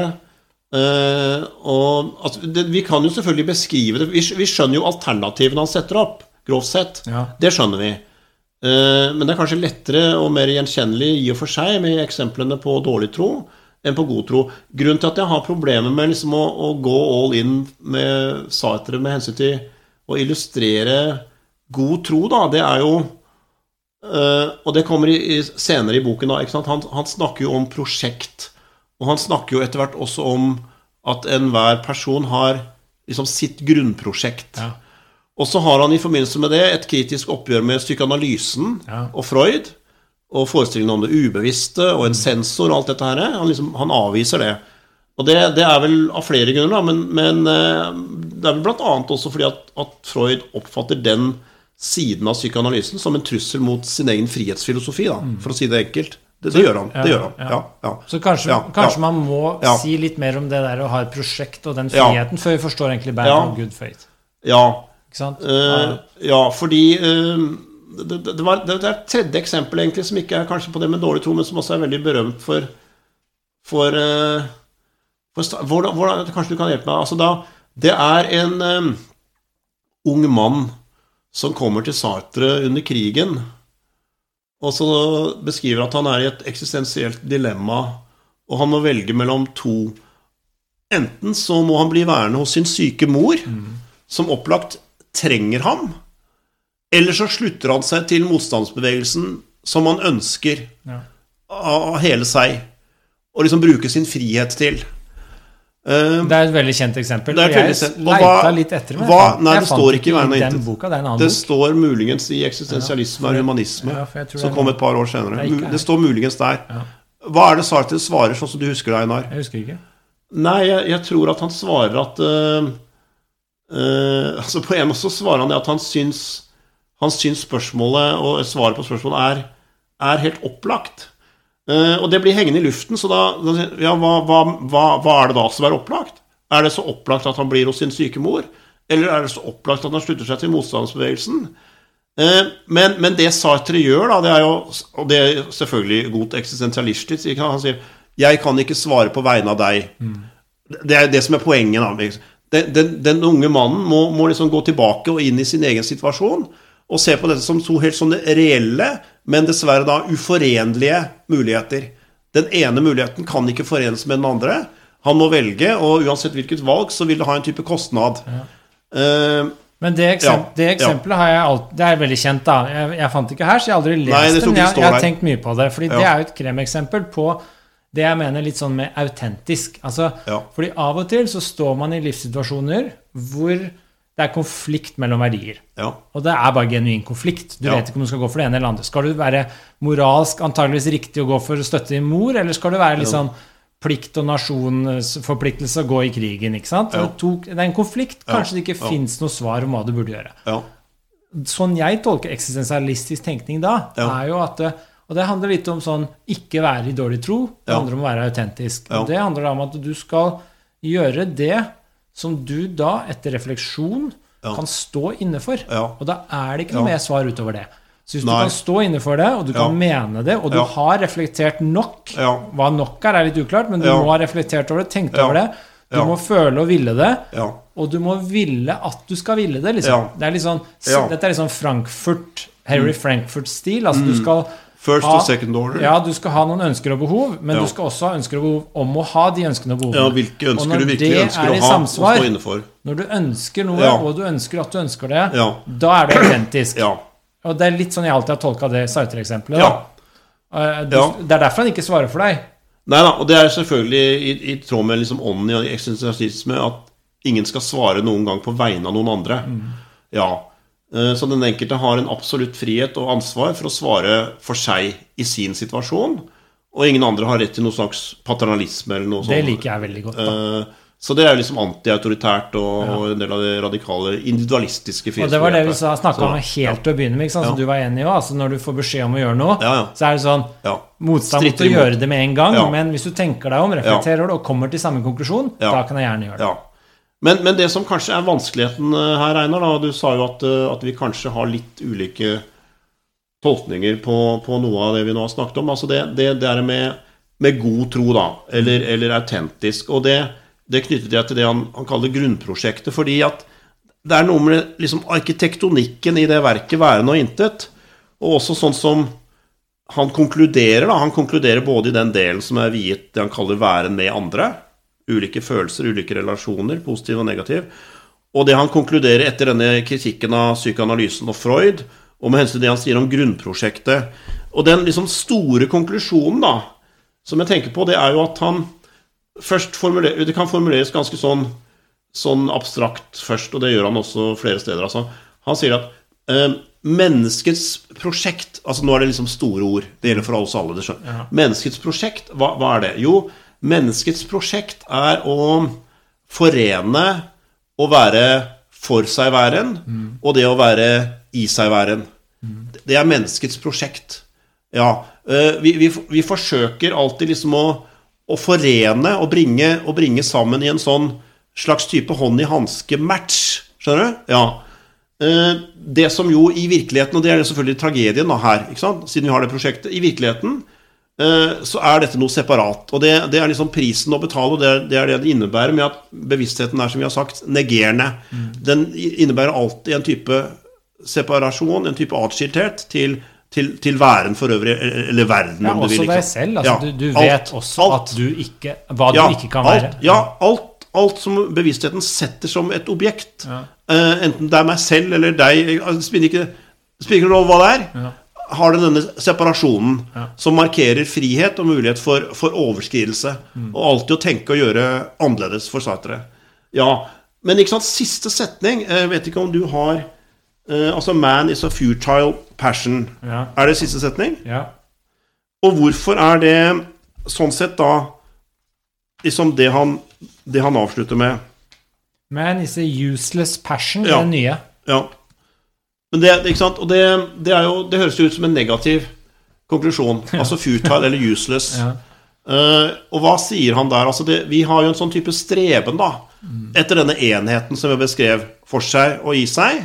Uh, og altså, det, Vi kan jo selvfølgelig beskrive det. Vi, vi skjønner jo alternativene han setter opp, grovt sett. Ja. Det skjønner vi. Eh, men det er kanskje lettere og mer gjenkjennelig i og for seg med eksemplene på dårlig tro enn på god tro. Grunnen til at jeg har problemer med liksom å, å gå all in med Sartre med hensyn til å illustrere god tro, da, det er jo eh, Og det kommer i, senere i boken. da? Han, han snakker jo om prosjekt. Og han snakker jo etter hvert også om at enhver person har liksom sitt grunnprosjekt. Ja. Og så har han i forbindelse med det et kritisk oppgjør med psykoanalysen Ja. og Freud. Og forestillingen om det ubevisste og en sensor og alt dette her. Han, liksom, han avviser det. Og det, det er vel av flere grunner, da, men, men eh, det er vel annet også fordi at, at Freud oppfatter den siden av psykoanalysen som en trussel mot sin egen frihetsfilosofi, da, for å si det enkelt. Det, det gjør han. det gjør han, ja. ja. Så kanskje, kanskje man må si litt mer om det der å ha et prosjekt og den friheten, før vi forstår egentlig bad Ja. og good faith. ja. Ikke sant? Uh, ja, fordi uh, det, det, var, det, er et tredje eksempel egentlig som ikke er kanskje på det med dårlig tro, men som også er veldig berømt for For, uh, for hvordan, hvordan, Kanskje du kan hjelpe meg? Altså da, det er en eh, ung mann som kommer til Sartre under krigen, og så beskriver at han er i et eksistensielt dilemma, og han må velge mellom to. Enten så må han bli værende hos sin syke mor, som opplagt trenger ham, eller så slutter han seg til motstandsbevegelsen som han ønsker Ja. av hele seg, og liksom bruke sin frihet til. Uh, Det er et veldig kjent eksempel. Det er et og jeg leita litt etter med hva- nei, det står ikke i intet. boka. Det er det står muligens i eksistensialisme og humanisme, Ja, jeg tror som kom et par år senere. Det. Det står muligens der. Ja. Hva er det Sartre svarer, sånn som du husker det, Einar? Jeg husker ikke. Nei, jeg, jeg tror at han svarer at eh, eh, Altså På en måte så svarer han det at han syns Han syns spørsmålet og svaret på spørsmålet er, er helt opplagt. Uh, og det blir hengende i luften, så da, da Ja, hva, hva, hva, hva er det da som er opplagt? Er det så opplagt at han blir hos sin syke mor? Eller er det så opplagt at han slutter seg til motstandsbevegelsen? Uh, Men, men det Sartre gjør, da, det er jo Og det er selvfølgelig godt eksistensialistisk. Han sier 'Jeg kan ikke svare på vegne av deg'. Det er det som er poenget. Da. Den, den, den unge mannen må, må liksom gå tilbake og inn i sin egen situasjon og se på dette som to helt sånne reelle, men dessverre da uforenlige muligheter. Den ene muligheten kan ikke forenes med den andre. Han må velge, og uansett hvilket valg, så vil det ha en type kostnad. Eh, Men det, eksem Ja, det ja. eksempelet har jeg alt, Det er veldig kjent, da. Jeg, jeg fant det ikke her, så jeg har aldri lest Nei, det. Men jeg, jeg har tenkt mye på det. Fordi Ja. det er jo et kremeksempel på det jeg mener litt sånn med autentisk. Altså, Ja. Fordi av og til så står man i livssituasjoner hvor det er konflikt mellom verdier. ja. Og det er bare genuin konflikt. Du Ja. vet ikke om du skal gå for det ene eller andre. Skal du være moralsk antageligvis riktig å gå for å støtte din mor, eller skal du være litt sånn plikt og nasjonsforpliktelse å gå i krigen. ikke sant? Det, tok, det er en konflikt. Kanskje det ikke ja. fins noe svar om hva du burde gjøre. Ja. Sånn jeg tolker eksistensialistisk tenkning da, er jo at det, Og det handler litt om sånn ikke være i dårlig tro. Det handler om å være autentisk. Og det handler da om at du skal gjøre det som du da, etter refleksjon, kan stå inne for. Og da er det ikke noe mer svar utover det. Så hvis Nei. du kan stå inne for det, og du kan mene det, og du Ja. har reflektert nok Ja. Hva nok er, er litt uklart, men du må ha reflektert over det, tenkt over det. Du må føle og ville det. Ja. Og du må ville at du skal ville det, liksom. Det er litt sånn. Mm. Dette er litt sånn Frankfurt, Harry Frankfurt-stil. Altså du skal First ha, og second order. Ja, du skal ha noen ønsker og behov, men Ja. du skal også ha ønsker og behov om å ha de ønskene og behovene. Ja, hvilke ønsker du virkelig ønsker er å ha samsvar, og stå inne for. Når du ønsker noe, Ja. og du ønsker at du ønsker det, Ja. da er det autentisk. Ja. Og det er litt sånn jeg alltid har tolka det Sauter-eksempelet. Eh. Det er derfor han ikke svarer for deg. Nei da, og det er selvfølgelig i, i tråd med liksom ånden i eksistensialisme at ingen skal svare noen gang på vegne av noen andre. Ja. Eh, Så den enkelte har en absolutt frihet og ansvar for å svare for seg i sin situasjon. Og ingen andre har rett til noe slags paternalisme eller noe sånt. Det liker jeg veldig godt. da. Eh, Så det er liksom antiautoritært og, og en del av det radikale, individualistiske Og det var det vi frihetsbegrepet. snakka om helt til å begynne med, som Ja. du var enig i. Altså, når du får beskjed om å gjøre noe, Ja, ja. så er det sånn Ja. motstand mot å gjøre det med en gang. Ja. Men hvis du tenker deg om, reflekterer det og kommer til samme konklusjon, Ja. da kan jeg gjerne gjøre det. Men, men det som kanskje er vanskeligheten eh, her, Einar da, Du sa jo at, eh, at vi kanskje har litt ulike tolkninger på, på noe av det vi nå har snakket om. Altså det, det, det er med, med god tro, da. Eller, eller autentisk. Og det, det knyttet jeg til det han, han kaller grunnprosjektet. Fordi at det er noe med liksom arkitektonikken i det verket, værende og intet. Og også sånn som han konkluderer, da. Han konkluderer både i den delen som er viet det han kaller væren med andre. Ulike følelser, ulike relasjoner, positiv og negativ. Og det han konkluderer etter denne kritikken av psykoanalysen og Freud, og med hensyn til det han sier om grunnprosjektet Og den liksom store konklusjonen, da, som jeg tenker på, det er jo at han først formulerer Det kan formuleres ganske sånn, sånn abstrakt først, og det gjør han også flere steder. Altså. Han sier at eh, menneskets prosjekt Altså nå er det liksom store ord. Det gjelder for oss alle. det skjønner. Ja. Menneskets prosjekt, hva, hva er det? Jo, menneskets prosjekt er å forene å være for seg-væren og det å være i seg-væren. Det er menneskets prosjekt. Ja. eh, Vi, vi, vi forsøker alltid liksom å, å forene og bringe, og bringe sammen i en sånn slags type hånd i hanske-match. Skjønner du? Ja. Eh, Det som jo i virkeligheten, og det er selvfølgelig tragedien da her, siden vi har det prosjektet I virkeligheten så er dette noe separat. Og det, det er liksom prisen å betale, og det, det er det det innebærer med at bevisstheten er, som vi har sagt, negerende. Den innebærer alltid en type separasjon, en type atskilthet, til, til, til væren for øvrig, eller verden, Ja, om du vil. også deg selv. Altså, Ja, du, du vet alt, også alt. at du ikke, hva Ja, du ikke kan være. Ja, alt, alt som bevisstheten setter som et objekt, Ja. eh, enten det er meg selv eller deg eh, Det spiller ikke, spiller ikke rolle hva det er. Har det denne separasjonen Ja. som markerer frihet og mulighet for, for overskridelse. Mm. Og alltid å tenke og gjøre annerledes for Sartre. Ja, men ikke sant, siste setning Jeg vet ikke om du har eh, Altså 'Man is a futile passion'. Ja. Er det siste setning? Ja. Og hvorfor er det sånn sett da liksom det han, det han avslutter med? Man is a useless passion, Ja. det nye. Ja. Men det, ikke sant? Og det, det, er jo, det høres jo ut som en negativ konklusjon. Altså futile eller useless. Ja. Uh, og hva sier han der? Altså det, vi har jo en sånn type streben da etter denne enheten som vi beskrev for seg og i seg,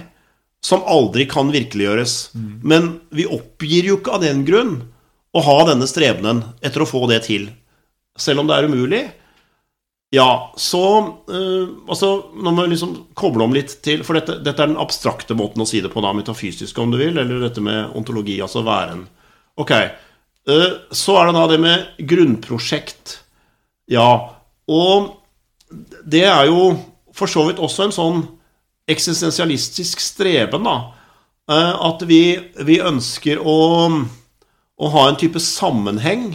som aldri kan virkeliggjøres. Men vi oppgir jo ikke av den grunn å ha denne strebenen etter å få det til. Selv om det er umulig. Ja, så uh, Altså, nå må vi liksom koble om litt til For dette, dette er den abstrakte måten å si det på, da, metafysisk, om du vil, eller dette med ontologi, altså væren. Ok. uh, så er det da det med grunnprosjekt. Ja. Og det er jo for så vidt også en sånn eksistensialistisk streben, da. Eh, At vi, vi ønsker å, å ha en type sammenheng,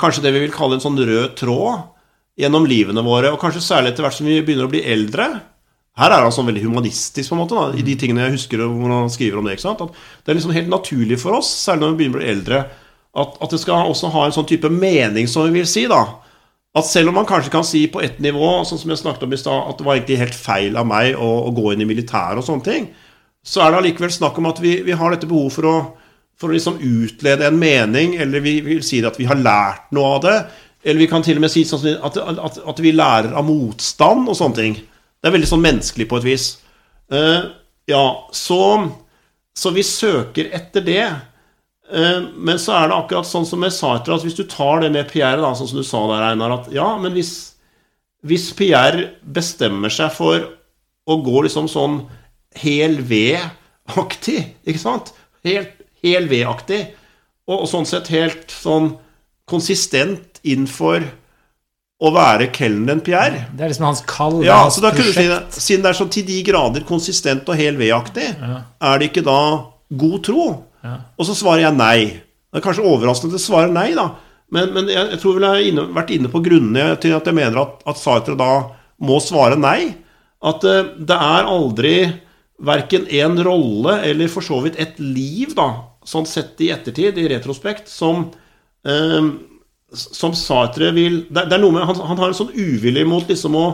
kanskje det vi vil kalle en sånn rød tråd, gjennom livene våre, og kanskje særlig etter hvert som vi begynner å bli eldre. Her er han sånn veldig humanistisk, på en måte, da, i de tingene jeg husker hvor han skriver om det. ikke sant? At det er liksom helt naturlig for oss, særlig når vi begynner å bli eldre, at, at det skal også ha en sånn type mening, som vi vil si, da. at selv om man kanskje kan si på ett nivå, sånn som jeg snakket om i stad, at det var egentlig helt feil av meg å, å gå inn i militæret og sånne ting, så er det allikevel snakk om at vi, vi har dette behov for å, for å liksom utlede en mening, eller vi vil si at vi har lært noe av det. Eller vi kan til og med si sånn at, at, at, vi lærer av motstand og sånne ting. Det er veldig sånn menneskelig på et vis. Uh, ja, så, så vi søker etter det. Uh, men så er det akkurat sånn som med Sartre, at hvis du tar det med Pierre, da, sånn som du sa der, Einar, at ja, men hvis, hvis Pierre bestemmer seg for å gå liksom sånn hel ved-aktig, ikke sant? Helt hel ved-aktig. Og, og, sånn sett helt sånn konsistent innenfor å være kelneren Pierre. Det er liksom hans kall. Ja, hans så da kunne du si Siden det er så til de grader konsistent og hel ved-aktig, ja. er det ikke da god tro? Ja. Og så svarer jeg nei. Det er kanskje overraskende at jeg svarer nei, da. Men, men jeg, jeg, tror vel jeg har inne, vært inne på grunnene til at jeg mener at, at Sartre da må svare nei. At uh, det er aldri verken en rolle eller for så vidt et liv, da, sånn sett i ettertid, i retrospekt, som, eh, som Sartre vil det, det, er noe med, han, han, har en sånn uvilje mot liksom å,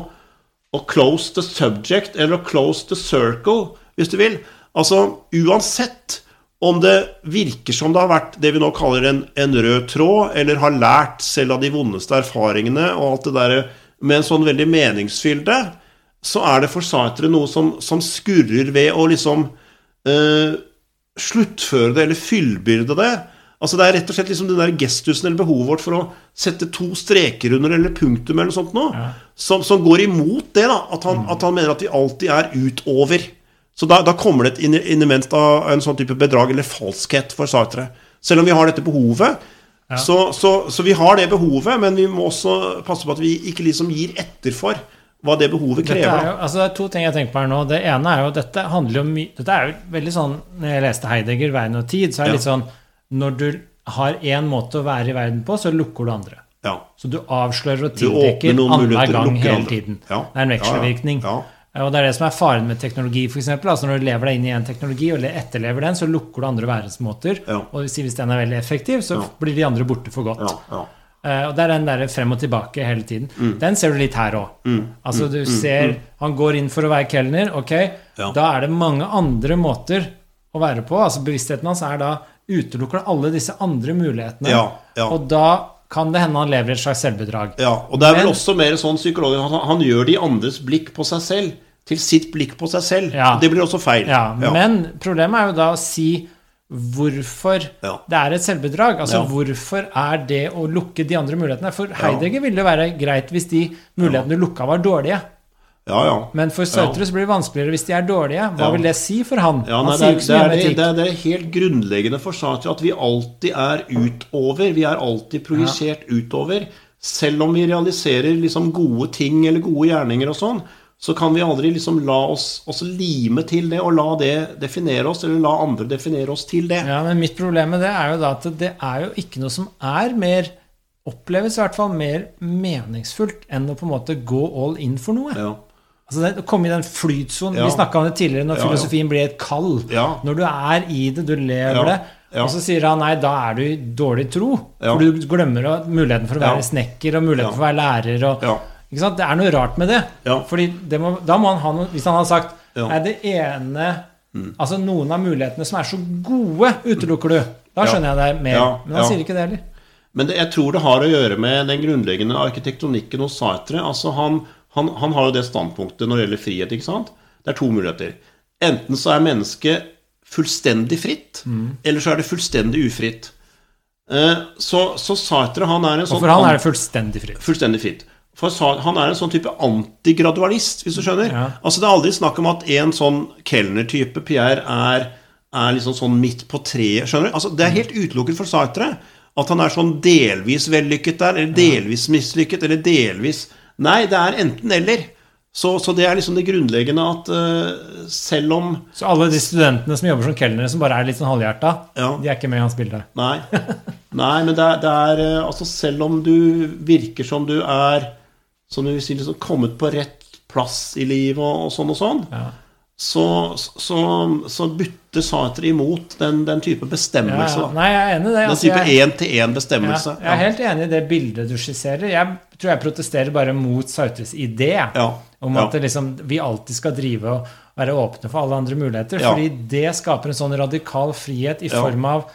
å close the subject, eller å close the circle, hvis du vil. Altså, uansett om det virker som det har vært det vi nå kaller en, en rød tråd, eller har lært selv av de vondeste erfaringene og alt det der med en sånn veldig meningsfylde, så er det for Sartre noe som, som skurrer ved å liksom eh, sluttføre det eller fyllbyrde det. Altså Det er rett og slett liksom den der gestusen eller behovet vårt for å sette to streker under eller punktum eller noe sånt nå, ja. som, som, går imot det. da at han, mm. at han, mener at vi alltid er utover. Så da, da kommer det et innement av en sånn type bedrag eller falskhet for Sartre. Selv om vi har dette behovet. Ja. Så, så, så, vi har det behovet, men vi må også passe på at vi ikke liksom gir etter for hva det behovet krever. Er jo, altså det er to ting jeg tenker på her nå. Det ene er jo at dette handler jo mye Dette er jo veldig sånn Når jeg leste Heidegger, 'Veien og tid', så er det ja. litt sånn Når du har én måte å være i verden på, så lukker du andre. Ja. Så du avslører og tildekker annenhver gang hele tiden. Ja. Det er en vekselvirkning. Og det er det som er faren med teknologi, f.eks. Altså når du lever deg inn i en teknologi og etterlever den, så lukker du andre væresmåter. Og hvis den er veldig effektiv, så blir de andre borte for godt. Ja, ja. Uh, og det er den der frem og tilbake hele tiden. Mm. Den ser du litt her òg. Mm. Altså, du mm. ser mm. Han går inn for å være kelner. Ok, ja. da er det mange andre måter å være på. Altså Bevisstheten hans er da utelukker alle disse andre mulighetene. Ja, ja. Og da kan det hende han lever i et slags selvbedrag. Ja, og det er vel også mer sånn psykologen han, han, gjør de andres blikk på seg selv til sitt blikk på seg selv. Ja. Det blir også feil. Ja, Men problemet er jo da å si hvorfor det er et selvbedrag. Altså. Hvorfor er det å lukke de andre mulighetene? For Heidegger ville det være greit hvis de mulighetene du lukka, var dårlige. Ja, ja. Men for Sautrus blir det vanskeligere hvis de er dårlige. Hva vil det si for han? Nei, han er, det, er, det, er, det, er, helt grunnleggende for Sautrus at vi alltid er utover. Vi er alltid projisert utover. Selv om vi realiserer liksom gode ting eller gode gjerninger og sånn, så kan vi aldri liksom la oss oss, lime til det og la det definere oss, eller la andre definere oss til det. Ja, Men mitt problem med det er jo da at det er jo ikke noe som er mer Oppleves i hvert fall mer meningsfullt enn å på en måte gå all in for noe. Ja. Altså Å komme i den flytsonen ja. Vi snakka om det tidligere, når ja, filosofien blir et kall. Når du er i det, du lever det. Og så sier han nei, da er du i dårlig tro. For du glemmer muligheten for å være snekker og muligheten for å være lærer. og det er noe rart med det. Ja. Fordi det må, da må han ha noe Hvis han hadde sagt ja. Er det ene mm. Altså noen av mulighetene som er så gode, utelukker du. Da skjønner jeg det mer. Men han sier ikke det heller. Men det, jeg tror det har å gjøre med den grunnleggende arkitektonikken hos Sartre. Altså han, han, han, har jo det standpunktet når det gjelder frihet. ikke sant? Det er to muligheter. Enten så er mennesket fullstendig fritt, mm. eller så er det fullstendig ufritt. Eh, så, så Sartre han er en sånn Og for han er det fullstendig fritt. Fullstendig fritt. For han er en sånn type antigradualist, hvis du skjønner. Ja. Altså Det er aldri snakk om at en sånn kelnertype, Pierre, er, er liksom sånn midt på treet. Skjønner du? Altså Det er helt utelukket for Sartre at han er sånn delvis vellykket der, eller delvis mislykket, eller delvis Nei, det er enten-eller. Så, så, det er liksom det grunnleggende at uh, selv om Så alle de studentene som jobber som kelnere, som bare er litt sånn halvhjerta, ja. de er ikke med i hans bilde? Nei. Nei, men det er, det er, eh, Altså, selv om du virker som du er som du vil si, liksom kommet på rett plass i livet og, og sånn og sånn, ja. Så, så, så bytter Sartre imot den, den type bestemmelse. ja. ja. Nei, jeg er enig i det. Den Altså, type én-til-én-bestemmelse. Ja, jeg er helt enig i det bildet du skisserer. Jeg tror jeg protesterer bare mot Sartres idé om at liksom, vi alltid skal drive og være åpne for alle andre muligheter. Fordi det skaper en sånn radikal frihet i form av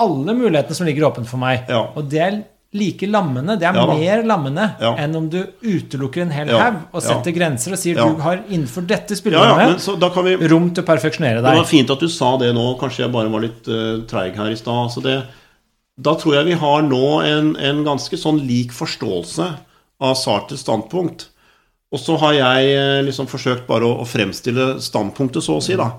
alle mulighetene som ligger åpne for meg. Og det er like lammende. Det er Ja mer lammende Ja. enn om du utelukker en hel Ja. haug og Ja. setter grenser og sier Ja. du har innenfor dette Ja, ja, spillerommet så da kan vi rom til å perfeksjonere deg. Det var fint at du sa det nå. Kanskje jeg bare var litt uh, treig her i stad. Altså det- da tror jeg vi har nå en, en ganske sånn lik forståelse av Sartres standpunkt. Og så har jeg eh, liksom forsøkt bare å, å fremstille standpunktet, så å si, da.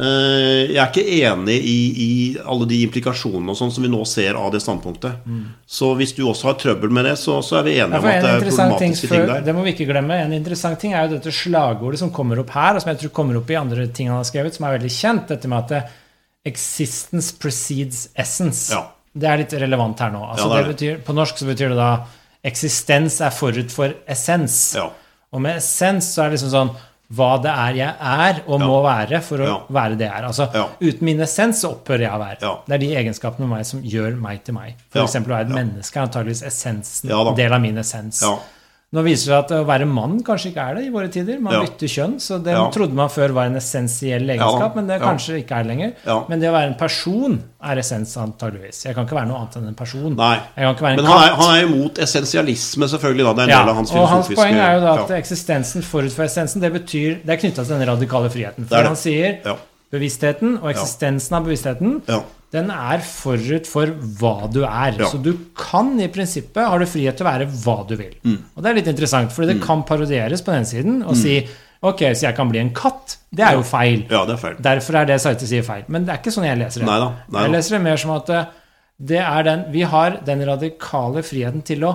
Eh, jeg er ikke enig i, i alle de implikasjonene og sånn som vi nå ser av det standpunktet. Så hvis du også har trøbbel med det, så, så er vi enige Ja, om at det er problematiske ting, problematiske ting der. det må vi ikke glemme. En interessant ting er jo dette slagordet som kommer opp her, og som jeg tror kommer opp i andre ting han har skrevet, som er veldig kjent. Dette med at det, 'existence precedes essence'. Ja. Det er litt relevant her nå. Altså, Ja, det det betyr, på norsk så betyr det da 'eksistens er forut for essens'. Ja. Og med essens så er det liksom sånn hva det er jeg er og Ja. må være for å Ja. være det jeg er. Altså, Ja. Uten min essens så opphører jeg å være. Ja. Det er de egenskapene med meg som gjør meg til meg. For eksempel å være et menneske er antageligvis essensen, Ja del av min essens. Nå viser det seg at å være mann kanskje ikke er det i våre tider. Man Ja. bytter kjønn, så det Ja. trodde man før var en essensiell egenskap, Ja. men det kanskje ikke er det lenger. Men det å være en person er essens, antageligvis. Jeg kan ikke være noe annet enn en person. Nei. En Men han er, han er imot essensialisme, selvfølgelig. da, Det er en del av hans og hans poeng er jo da at eksistensen forut for essensen, det betyr Det er knytta til den radikale friheten. For Det det. han sier bevisstheten og eksistensen av bevisstheten Ja. Den er forut for hva du er. Ja. Så du kan i prinsippet har du frihet til å være hva du vil. Mm. Og det er litt interessant, for det kan parodieres på den siden og si Ok, så jeg kan bli en katt. Det er jo feil. ja, det er feil. Derfor er det Saite sier feil. Men det er ikke sånn jeg leser det. Neida, neida. Jeg leser det mer som at eh, det er den, vi har den radikale friheten til å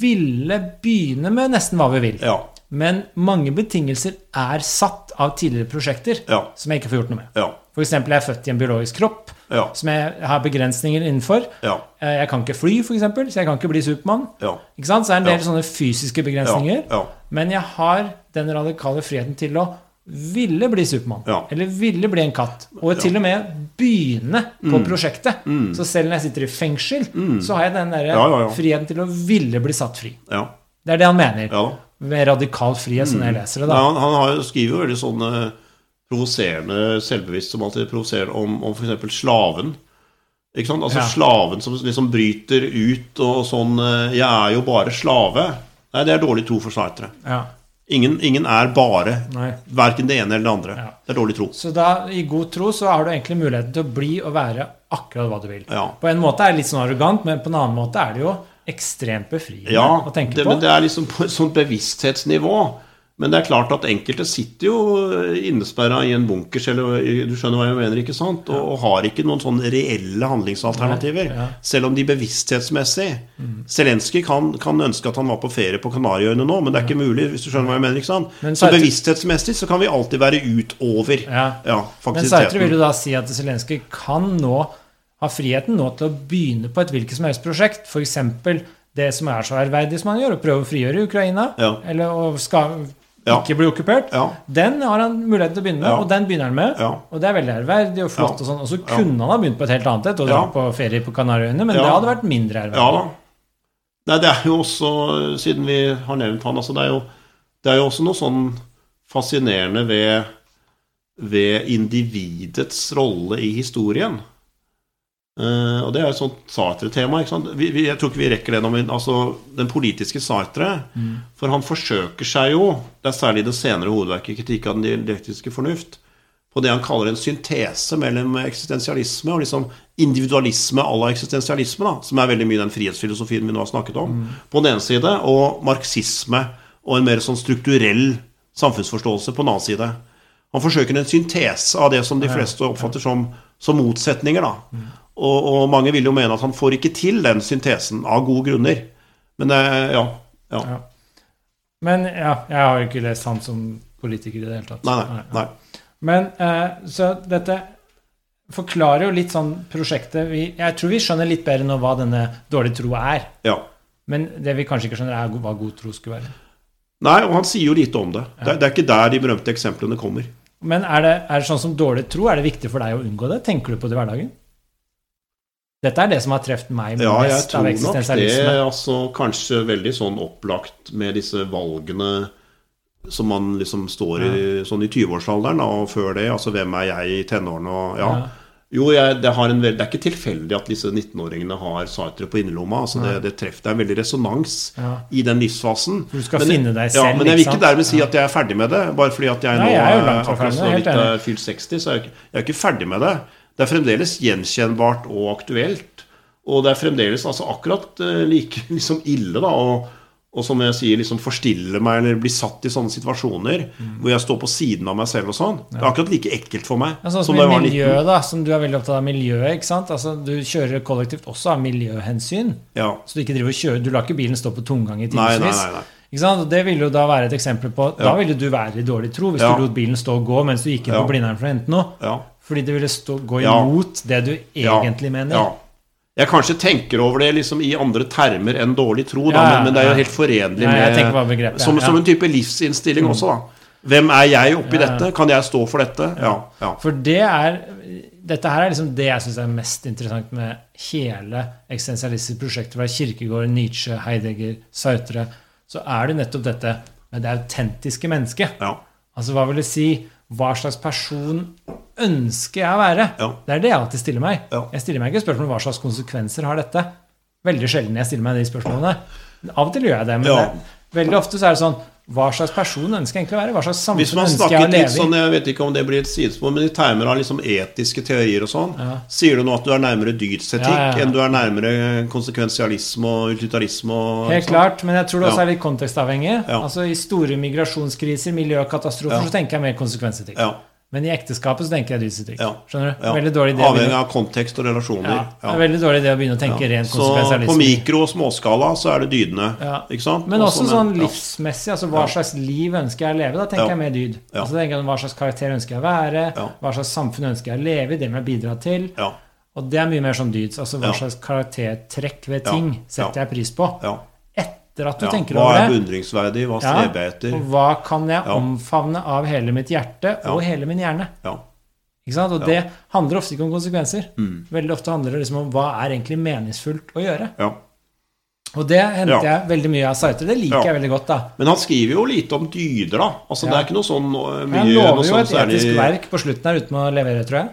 ville begynne med nesten hva vi vil. Ja. Men mange betingelser er satt av tidligere prosjekter som jeg ikke får gjort noe med. Ja. For eksempel, jeg er født i en biologisk kropp Ja. som jeg har begrensninger innenfor. Ja. Eh, Jeg kan ikke fly, eksempel, så jeg kan ikke bli Supermann. Ja. Så det er en del sånne fysiske begrensninger. Men jeg har den radikale friheten til å ville bli Supermann. Ja. Eller ville bli en katt. Og til og med begynne på prosjektet. Så selv når jeg sitter i fengsel, så har jeg den der Mm. Friheten til å ville bli satt fri. ja. Det er det han mener. ja. Ved radikal frihet, som jeg leser det. Ja, da. han, han har, skriver jo veldig sånne provoserende, selvbevisst, som alltid provoserer om, om f.eks. slaven. Ikke sant? Altså Ja. slaven som liksom bryter ut og sånn eh, 'Jeg er jo bare slave'. Nei, det er dårlig tro for Sartre. Ja. Ingen, ingen er bare Nei. verken det ene eller det andre. Ja. Det er dårlig tro. Så da, i god tro, så har du egentlig muligheten til å bli og være akkurat hva du vil. Ja. På en måte er det litt sånn arrogant, men på en annen måte er det jo ekstremt befriende Ja, å tenke det, på. men det er liksom på et sånt bevissthetsnivå. Men det er klart at enkelte sitter jo innesperra i en bunkers, eller du skjønner hva jeg mener, ikke sant? Og, og har ikke noen sånne reelle handlingsalternativer. Nei, ja. Selv om de bevissthetsmessig Zelenskyj kan, kan ønske at han var på ferie på Kanariøyene nå, men det er ikke mulig, hvis du skjønner hva jeg mener, ikke sant? Men Så Sartre- bevissthetsmessig så kan vi alltid være utover Ja. ja, Men Sartre vil jo da si at Zelenskyj kan nå ha friheten nå til å begynne på et hvilket som helst prosjekt. F.eks. det som er så ærverdig som han gjør, å prøve å frigjøre Ukraina. Eller å skal Ja. ikke bli okkupert. Ja. Den har han muligheten til å begynne med, Ja. og den begynner han med. Og det er veldig ærverdig og flott. Og sånn. Og så kunne han ha begynt på et helt annet et og dratt på ferie på Kanariøyene, men det hadde vært mindre ærverdig. Nei, det er jo også, siden vi har nevnt han, altså det er jo, det er jo også noe sånn fascinerende ved, ved individets rolle i historien. Eh, og det er jo et sånt Sartre-tema. Vi, vi, jeg tror ikke vi rekker det men altså, den politiske Sartre. For han forsøker seg jo, det er særlig det senere hovedverket, 'Kritikk av den dialektiske fornuft', på det han kaller en syntese mellom eksistensialisme og liksom individualisme à la eksistensialisme, da, som er veldig mye den frihetsfilosofien vi nå har snakket om, på den ene side, og marxisme og en mer sånn strukturell samfunnsforståelse på den annen side. Han forsøker en syntese av det som de fleste oppfatter som, som motsetninger. da. Og, og mange vil jo mene at han får ikke til den syntesen, av gode grunner. Men ja, ja. Ja. Men ja, jeg har jo ikke lest han som politiker i det hele tatt. Nei, nei. nei. Men eh, så dette forklarer jo litt sånn prosjektet vi, Jeg tror vi skjønner litt bedre nå hva denne dårlige tro er. Ja. Men det vi kanskje ikke skjønner, er hva god tro skulle være. Nei, og han sier jo lite om det. Det, er- det er ikke der de berømte eksemplene kommer. Men er det, er det sånn som dårlig tro? Er det viktig for deg å unngå det? Tenker du på det i hverdagen? Dette er det som har truffet meg mest Ja, jeg tror av nok det. er Altså, kanskje veldig sånn opplagt med disse valgene som man liksom står i sånn i 20-årsalderen og før det. Altså hvem er jeg i tenårene og ja. Ja. Jo, jeg, det, har en, det er ikke tilfeldig at disse 19-åringene har Sartre på innerlomma. Altså det, det treffer deg en veldig resonans Ja. i den livsfasen. Du skal finne deg selv, ja, Men jeg vil ikke dermed si at jeg er ferdig med det. Bare fordi at jeg Nei, nå jeg er er akkurat så helt er fylt 60, så er jeg, ikke, jeg er ikke ferdig med det. Det er fremdeles gjenkjennbart og aktuelt. Og det er fremdeles altså akkurat eh, like liksom ille, da. Og, og som jeg sier, liksom forstille meg eller bli satt i sånne situasjoner Mm. hvor jeg står på siden av meg selv og sånn. Det er akkurat like ekkelt for meg Ja, sånn som som i miljøet, 19. da, som du er veldig opptatt av miljøet. ikke sant? Altså, Du kjører kollektivt også av miljøhensyn. Ja. Så du ikke driver og kjører, du lar ikke bilen stå på tomgang i timevis. Det ville jo da være et eksempel på Da ville du være i dårlig tro hvis Ja. du lot bilen stå og gå mens du gikk inn Ja. på Blindern for å hente noe. Ja. Fordi det ville stå, gå imot det du egentlig mener. Ja. Jeg kanskje tenker over det liksom i andre termer enn dårlig tro, da, men, men det er jo helt forenlig med bare begrepet, som, som en type livsinnstilling også, da. Hvem er jeg oppi dette? Kan jeg stå for dette? Ja. ja. For det er Dette her er liksom det jeg syns er mest interessant med hele eksistensialistiske prosjekter fra Kirkegård, Nietzsche, Heidegger, Sartre. Så er det nettopp dette med det autentiske mennesket. ja. Altså hva vil det si? Hva slags person ønsker jeg å være? Ja. Det er det jeg alltid stiller meg. Ja. Jeg stiller meg ikke spørsmål om hva slags konsekvenser har dette. Veldig sjelden jeg stiller meg de spørsmålene. Av og til gjør jeg det, men Ja. veldig ofte så er det sånn Hva slags person ønsker jeg egentlig å være? Hva slags samfunn ønsker jeg å litt leve i? sånn, jeg vet ikke om det blir et sidespor, men i termer av liksom etiske teorier og sånn, Ja. sier du nå at du er nærmere dydsetikk Ja, ja, ja. enn du er nærmere konsekvensialisme og utilitarisme og Helt klart, men jeg tror det også er litt kontekstavhengig. Ja. Altså I store migrasjonskriser, miljøkatastrofer, Ja. så tenker jeg mer konsekvensetikk. Ja. Men i ekteskapet så tenker jeg dydsetikk. Ja. Skjønner du? ja. Veldig dårlig idé Avhengig av kontekst og relasjoner. ja, det er veldig dårlig idé å begynne å tenke rent Så på mikro- og småskala så er det dydene. Ja. Ikke sant? Men også også sånn ja. livsmessig. altså Hva Ja. slags liv ønsker jeg å leve? Da tenker Ja. jeg mer dyd. Ja. Altså tenker jeg Hva slags karakter ønsker jeg å være? Ja. Hva slags samfunn ønsker jeg å leve i? Det må jeg bidra til. Ja. Og det er mye mer sånn dyds. Altså hva slags karaktertrekk ved Ja. ting setter jeg pris på? ja. Etter at du ja. tenker Hva over er det. beundringsverdig? Hva Ja. streber jeg etter? Og hva kan jeg Ja. omfavne av hele mitt hjerte og hele min hjerne? Ja. Ikke sant? Og det handler ofte ikke om konsekvenser. Mm. Veldig ofte handler det liksom om hva er egentlig meningsfullt å gjøre. ja. Og det henter jeg veldig mye av Sartre. Det liker jeg veldig godt. da. Men han skriver jo lite om dyder, da. Altså, Det er ikke noe sånn uh, mye Han lover jo sånn et særlig- etisk verk på slutten her uten å levere, tror jeg.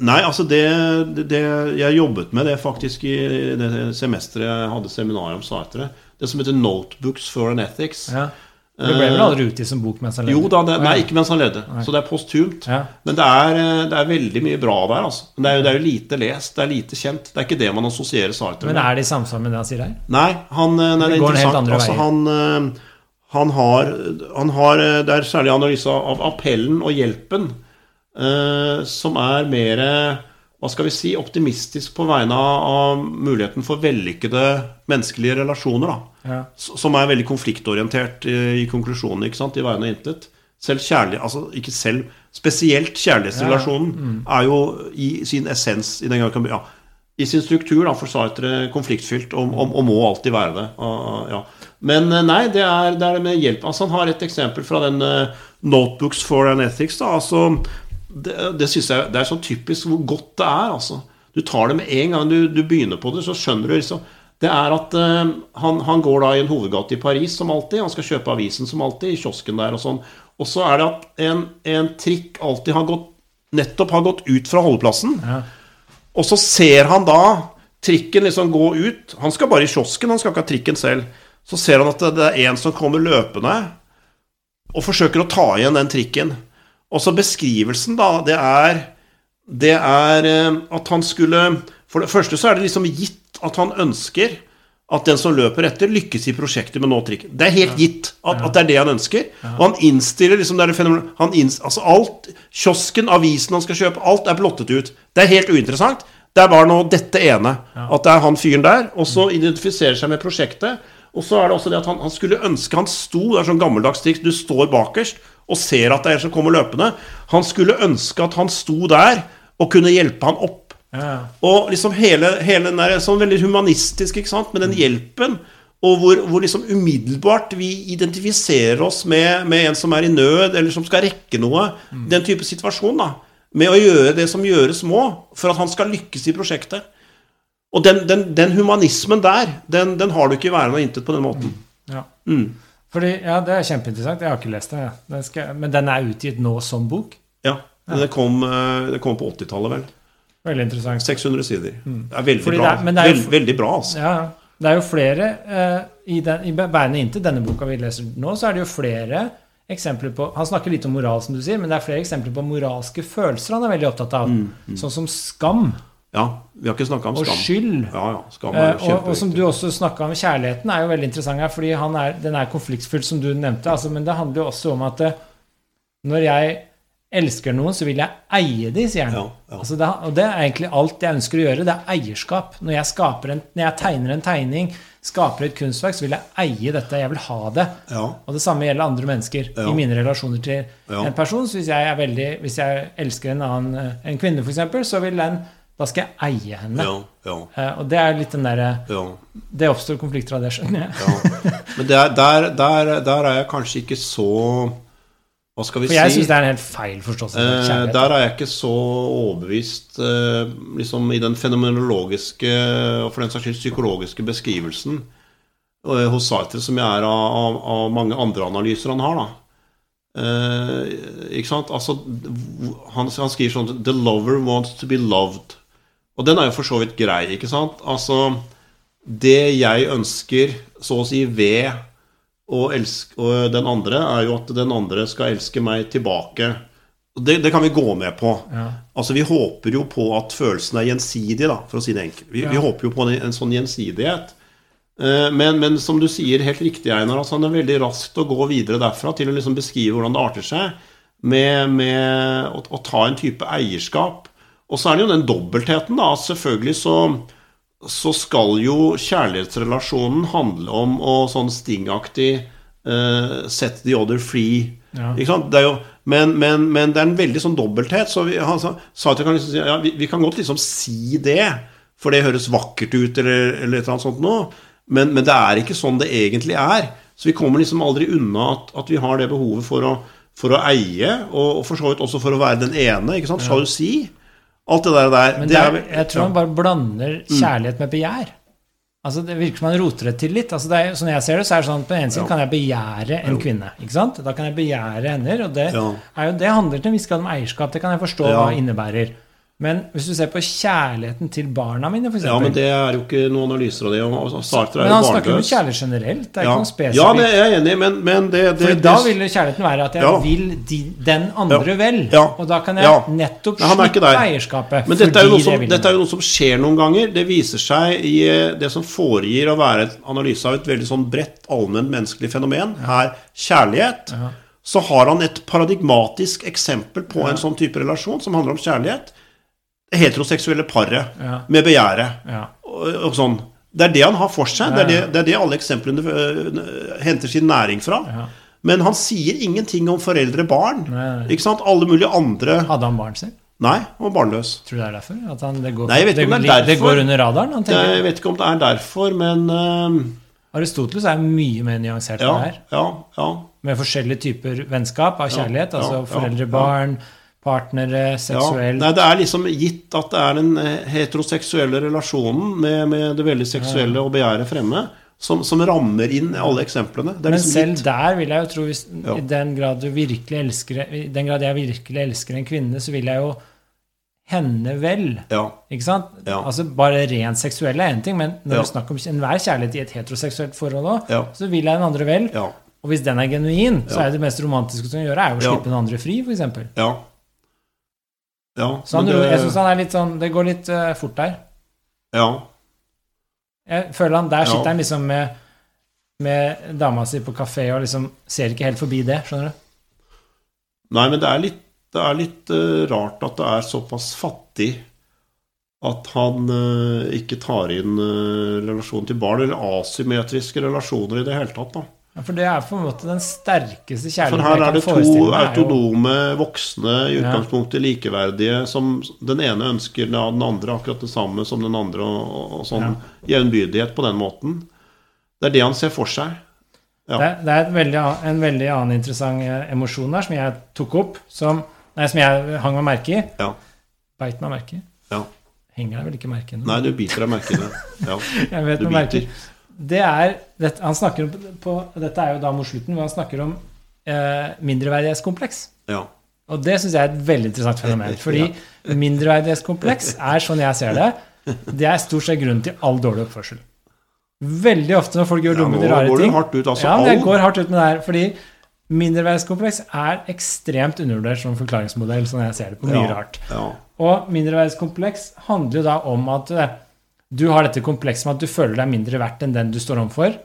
Nei, altså det, det, det Jeg jobbet med det faktisk i det semesteret jeg hadde seminar om Sartre. Det som heter 'Notebooks for an Ethics'. Ja. Det ble vel aldri utgitt som bok mens han levde? Jo da, det, nei, ikke mens han levde. Så det er posthumt. Ja. Men det er, eh, det er veldig mye bra der, altså. Men det er, jo, det er jo lite lest, det er lite kjent. Det er ikke det man assosierer Sartre Men er det i samsvar med det han sier her? Nei, han, eh, nei, det er interessant. Altså, han, eh, han har, han har eh, Det er særlig analyse av appellen og hjelpen uh, som er mer eh, hva skal vi si, optimistisk på vegne av, muligheten for vellykkede menneskelige relasjoner. da. Ja. Som er veldig konfliktorientert i, i konklusjonen, ikke sant, i vegne av intet. Selv kjærlig, altså ikke selv, spesielt kjærlighetsrelasjonen Ja, mm. er jo i sin essens i den gang, ja, i sin struktur da, for Sartre konfliktfylt, og, og, og må alltid være det. Og, ja. Men eh, nei, det er, det er med hjelp. Altså, han har et eksempel fra den uh, Notebooks for an Ethics. Da, altså, det, det synes jeg det er så typisk hvor godt det er. Altså. Du tar det med en gang du, du begynner på det, så skjønner du liksom Det er at uh, han, han går da i en hovedgate i Paris som alltid. Han skal kjøpe avisen som alltid, i kiosken der og sånn. Og så er det at en, en trikk alltid har gått nettopp har gått ut fra holdeplassen. Ja. Og så ser han da trikken liksom gå ut. Han skal bare i kiosken, han skal ikke ha trikken selv. Så ser han at det, det er en som kommer løpende og forsøker å ta igjen den trikken. Og så beskrivelsen, da, det er Det er eh, at han skulle For det første så er det liksom gitt at han ønsker at den som løper etter, lykkes i prosjektet med å nå trikken. Det er helt gitt at, at det er det han ønsker. Og han innstiller liksom det er det fenomen, han innst, altså alt, Kiosken, avisen han skal kjøpe, alt er blottet ut. Det er helt uinteressant. Det er bare nå dette ene. At det er han fyren der. Og så identifiserer seg med prosjektet. Og så er det også det at han, han skulle ønske han sto Det er sånn gammeldags triks. Du står bakerst og ser at det er en som kommer løpende. Han skulle ønske at han sto der og kunne hjelpe han opp. Ja. Og liksom hele, hele den der sånn veldig humanistisk, ikke sant, med den hjelpen. Og hvor, hvor liksom umiddelbart vi identifiserer oss med, med, en som er i nød, eller som skal rekke noe. Den type situasjon. da, Med å gjøre det som gjøres må, for at han skal lykkes i prosjektet. Og den, den, den humanismen der, den, den, har du ikke i Væren og intet på den måten. Ja. Mm. Fordi, ja, Det er kjempeinteressant. Jeg har ikke lest det. Ja. Den skal, men den er utgitt nå som bok? Ja. ja. Det, kom, eh, det kom på 80-tallet, vel. Veldig interessant. 600 sider. Mm. Det er veldig Fordi bra. Det er, jo, Veld, veldig bra, altså. Ja, det er jo flere uh, I, den, i Bærende inntil denne boka vi leser nå, så er det jo flere eksempler på Han snakker litt om moral, som du sier, men det er flere eksempler på moralske følelser han er veldig opptatt av. Mm, mm. Sånn som skam. Ja, vi har ikke snakka om skam. Og skyld. Ja, ja, skam er uh, og, og, som du også snakka om, kjærligheten er jo veldig interessant her, fordi er, den er konfliktfylt, som du nevnte. Altså, men det handler jo også om at uh, når jeg elsker noen, så vil jeg eie de, sier han. Ja, ja. Altså det, og det er egentlig alt jeg ønsker å gjøre. Det er eierskap. Når jeg, en, når jeg tegner en tegning, skaper et kunstverk, så vil jeg eie dette. Jeg vil ha det. Ja. Og det samme gjelder andre mennesker i mine relasjoner til en person. Så hvis jeg, veldig, hvis jeg elsker en, annen, en kvinne, f.eks., så vil den da skal jeg eie henne. Uh, og det er litt den derre Det oppstår konflikter av det, skjønner jeg. Men der, der, der, der er jeg kanskje ikke så hva skal vi si? For jeg si? syns det er en helt feil forståelse. Eh, der er jeg ikke så overbevist eh, liksom i den fenomenologiske og for den saks skyld psykologiske beskrivelsen eh, hos Sartre som jeg er av, av, av, mange andre analyser han har. da. Uh, ikke sant? Altså, han, han, skriver sånn 'The lover wants to be loved'. Og den er jo for så vidt grei, ikke sant? Altså, det jeg ønsker, så å si, ved å elske, og, den andre er jo at den andre skal elske meg tilbake. Det, det kan vi gå med på. Ja. Altså Vi håper jo på at følelsen er gjensidig, da, for å si det enkelt. Vi, ja. vi håper jo på en, en sånn gjensidighet. Eh, men, men, som du sier helt riktig, Einar, altså det er veldig raskt å gå videre derfra til å liksom beskrive hvordan det arter seg, med, med å, å, ta en type eierskap. Og så er det jo den dobbeltheten, da. Selvfølgelig så så skal jo kjærlighetsrelasjonen handle om å sånn stingaktig uh, set the other free. Ja. Ikke sant? Det jo, men, men, men, det er en veldig sånn dobbelthet. Så vi, han sa, at kan liksom, ja, vi, vi, kan godt liksom si det, for det høres vakkert ut, eller, eller et eller annet sånt noe. Men, men, det er ikke sånn det egentlig er. Så vi kommer liksom aldri unna at, at vi har det behovet for å, for å eie, og, og for så vidt også for å være den ene. ikke sant? Ja. si Alt det der. der Men det er, jeg tror han bare blander mm. kjærlighet med begjær. Altså Det virker som han roter det til litt. Altså det er, sånn jeg ser det, så er det sånn at på den ene siden ja. kan jeg begjære en jo. kvinne. ikke sant? Da kan jeg begjære hender, Og det, ja. er jo, det handler til en viss grad om eierskap. Det kan jeg forstå ja. hva innebærer. Men hvis du ser på kjærligheten til barna mine, f.eks. Ja, men det er jo ikke noen analyser av det. men han snakker om kjærlighet generelt. Det er ja. ikke noe spesifikt. Ja, det er jeg enig i, men, men det, det, For da vil kjærligheten være at jeg ja. vil de, den andre vel. Ja. Og da kan jeg nettopp slippe eierskapet. Men dette er, som, dette er, jo noe som skjer noen ganger. Det viser seg i eh, det som foregir å være en analyse av et veldig sånn bredt, allment menneskelig fenomen. Her kjærlighet. Så har han et paradigmatisk eksempel på en sånn type relasjon som handler om kjærlighet det heteroseksuelle paret ja. med begjæret. Ja. Og, og, sånn. Det er det han har for seg. Det er det, det, er det alle eksemplene uh, henter sin næring fra. Ja. Men han sier ingenting om foreldre-barn. Ikke sant? Alle mulige andre Hadde han barn selv? Nei, han var barnløs. Tror du det er derfor? At han, det, går, Nei, det er derfor. Det går under radaren? Jeg vet ikke om det er derfor, men uh, Aristoteles er mye mer nyansert ja, enn det her. Ja, ja. Med forskjellige typer vennskap av kjærlighet. altså foreldre-barn partnere, seksuelt ja, det er liksom gitt at det er den eh, heteroseksuelle relasjonen med, med det veldig seksuelle og begjæret fremme. Som, som, rammer inn alle eksemplene. Men liksom selv gitt. der vil jeg jo tro hvis, ja. I den grad du virkelig elsker I den grad jeg virkelig elsker en kvinne, så vil jeg jo henne vel. Ja. Ikke sant? Ja. Altså Bare rent seksuelle er én ting, men når ja. du snakker om enhver kjærlighet i et heteroseksuelt forhold òg, så vil jeg den andre vel. Og hvis den er genuin, så er det mest romantiske du kan gjøre, er jo å slippe den andre fri, f.eks. Ja. Ja, så han, det, jeg syns han er litt sånn Det går litt uh, fort der. Ja. Jeg føler han Der sitter ja. han liksom med, med dama si på kafé og liksom ser ikke helt forbi det, skjønner du? Nei, men det er litt, det er litt uh, rart at det er såpass fattig at han uh, ikke tar inn relasjonen til barn, eller asymmetriske relasjoner i det hele tatt. da. Ja, For det er på en måte den sterkeste kjærligheten For her er det to autonome voksne, i utgangspunktet likeverdige, som den ene ønsker den andre akkurat det samme som den andre, og, og sånn jevnbyrdighet på den måten. Det er det han ser for seg. Ja. Det, det er veldig, en veldig annen interessant eh, emosjon der, som jeg tok opp, som, nei, som jeg hang meg merke i. Ja. Beit meg merke i. ja. Henger deg vel ikke merke i? Nei, du biter deg merke i det. Ja. Jeg vet Du biter. merke. Det er, dette, han snakker om, på, dette er jo da mot slutten, hvor han snakker om eh, mindreverdighetskompleks. Ja. Og det syns jeg er et veldig interessant fenomen. Fordi mindreverdighetskompleks er, sånn jeg ser det, det er stort sett grunnen til all dårlig oppførsel. Veldig ofte når folk gjør dumme ja, rare ting hardt ut, altså. Ja, jeg går hardt ut med det her. Fordi mindreverdighetskompleks er ekstremt undervurdert som forklaringsmodell, sånn jeg ser det, på mye ja. rart. Ja. Og mindreverdighetskompleks handler jo da om at eh, du har dette komplekset med at du føler deg mindre verdt enn den du står overfor.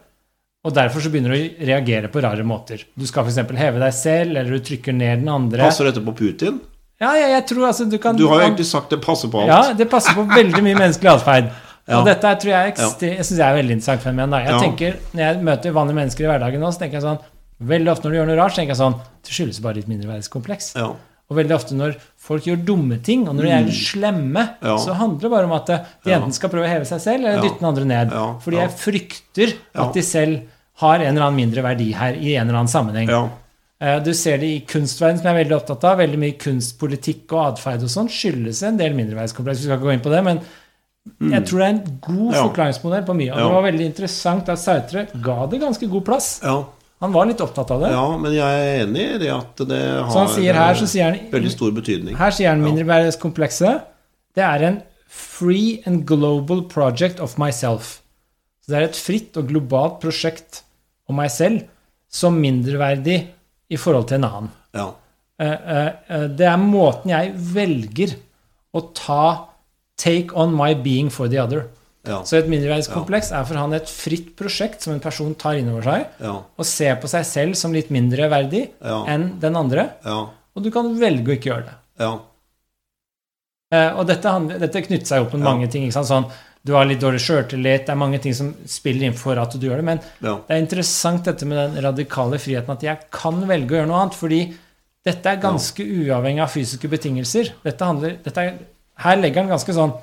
Og derfor så begynner du å reagere på rare måter. Du skal f.eks. heve deg selv, eller du trykker ned den andre. Passer dette på Putin? Ja, ja, jeg tror altså du kan Du har jo egentlig sagt det passer på alt. Ja, det passer på veldig mye menneskelig atferd. Ja. Og dette er, tror jeg, ekstre- jeg synes jeg er veldig interessant fenomen. Jeg Ja. tenker, Når jeg møter vanlige mennesker i hverdagen nå, så tenker jeg sånn Veldig ofte når du gjør noe rart, så tenker jeg sånn Det skyldes bare ditt mindreverdighetskompleks. Ja. Og veldig ofte når folk gjør dumme ting, og når de er litt slemme, Mm. Ja. så handler det bare om at de enten skal prøve å heve seg selv, eller dytte den andre ned. Fordi jeg frykter at de selv har en eller annen mindre verdi her i en eller annen sammenheng. ja. Eh, Du ser det i kunstverden, som jeg er veldig opptatt av. Veldig mye kunstpolitikk og atferd og sånn skyldes en del mindreverdskompleks. Vi skal ikke gå inn på det, men jeg tror det er en god Mm. Ja. forklaringsmodell på mye. Og Ja. det var veldig interessant at Sautre ga det ganske god plass. ja. Han var litt opptatt av det. Ja, men jeg er enig i det at det har her, så sier han veldig stor betydning. Her sier han mindreverdighetskomplekset. Det er en free and global project of myself. Så det er et fritt og globalt prosjekt om meg selv som mindreverdig i forhold til en annen. Ja. Eh, eh, eh, Det er måten jeg velger å ta Take on my being for the other. Ja. Så et mindreverdighetskompleks er for han et fritt prosjekt som en person tar inn over seg, Ja. og ser på seg selv som litt mindre verdig Ja. enn den andre. Ja. Og du kan velge å ikke gjøre det. Ja. Eh, og dette, dette knytter seg opp med Ja. mange ting. ikke sant? Sånn, du har litt dårlig sjøltillit, det er mange ting som spiller inn for at du gjør det. Men Ja. det er interessant dette med den radikale friheten, at jeg kan velge å gjøre noe annet. Fordi dette er ganske uavhengig av fysiske betingelser. Dette handler, dette er, her legger han ganske sånn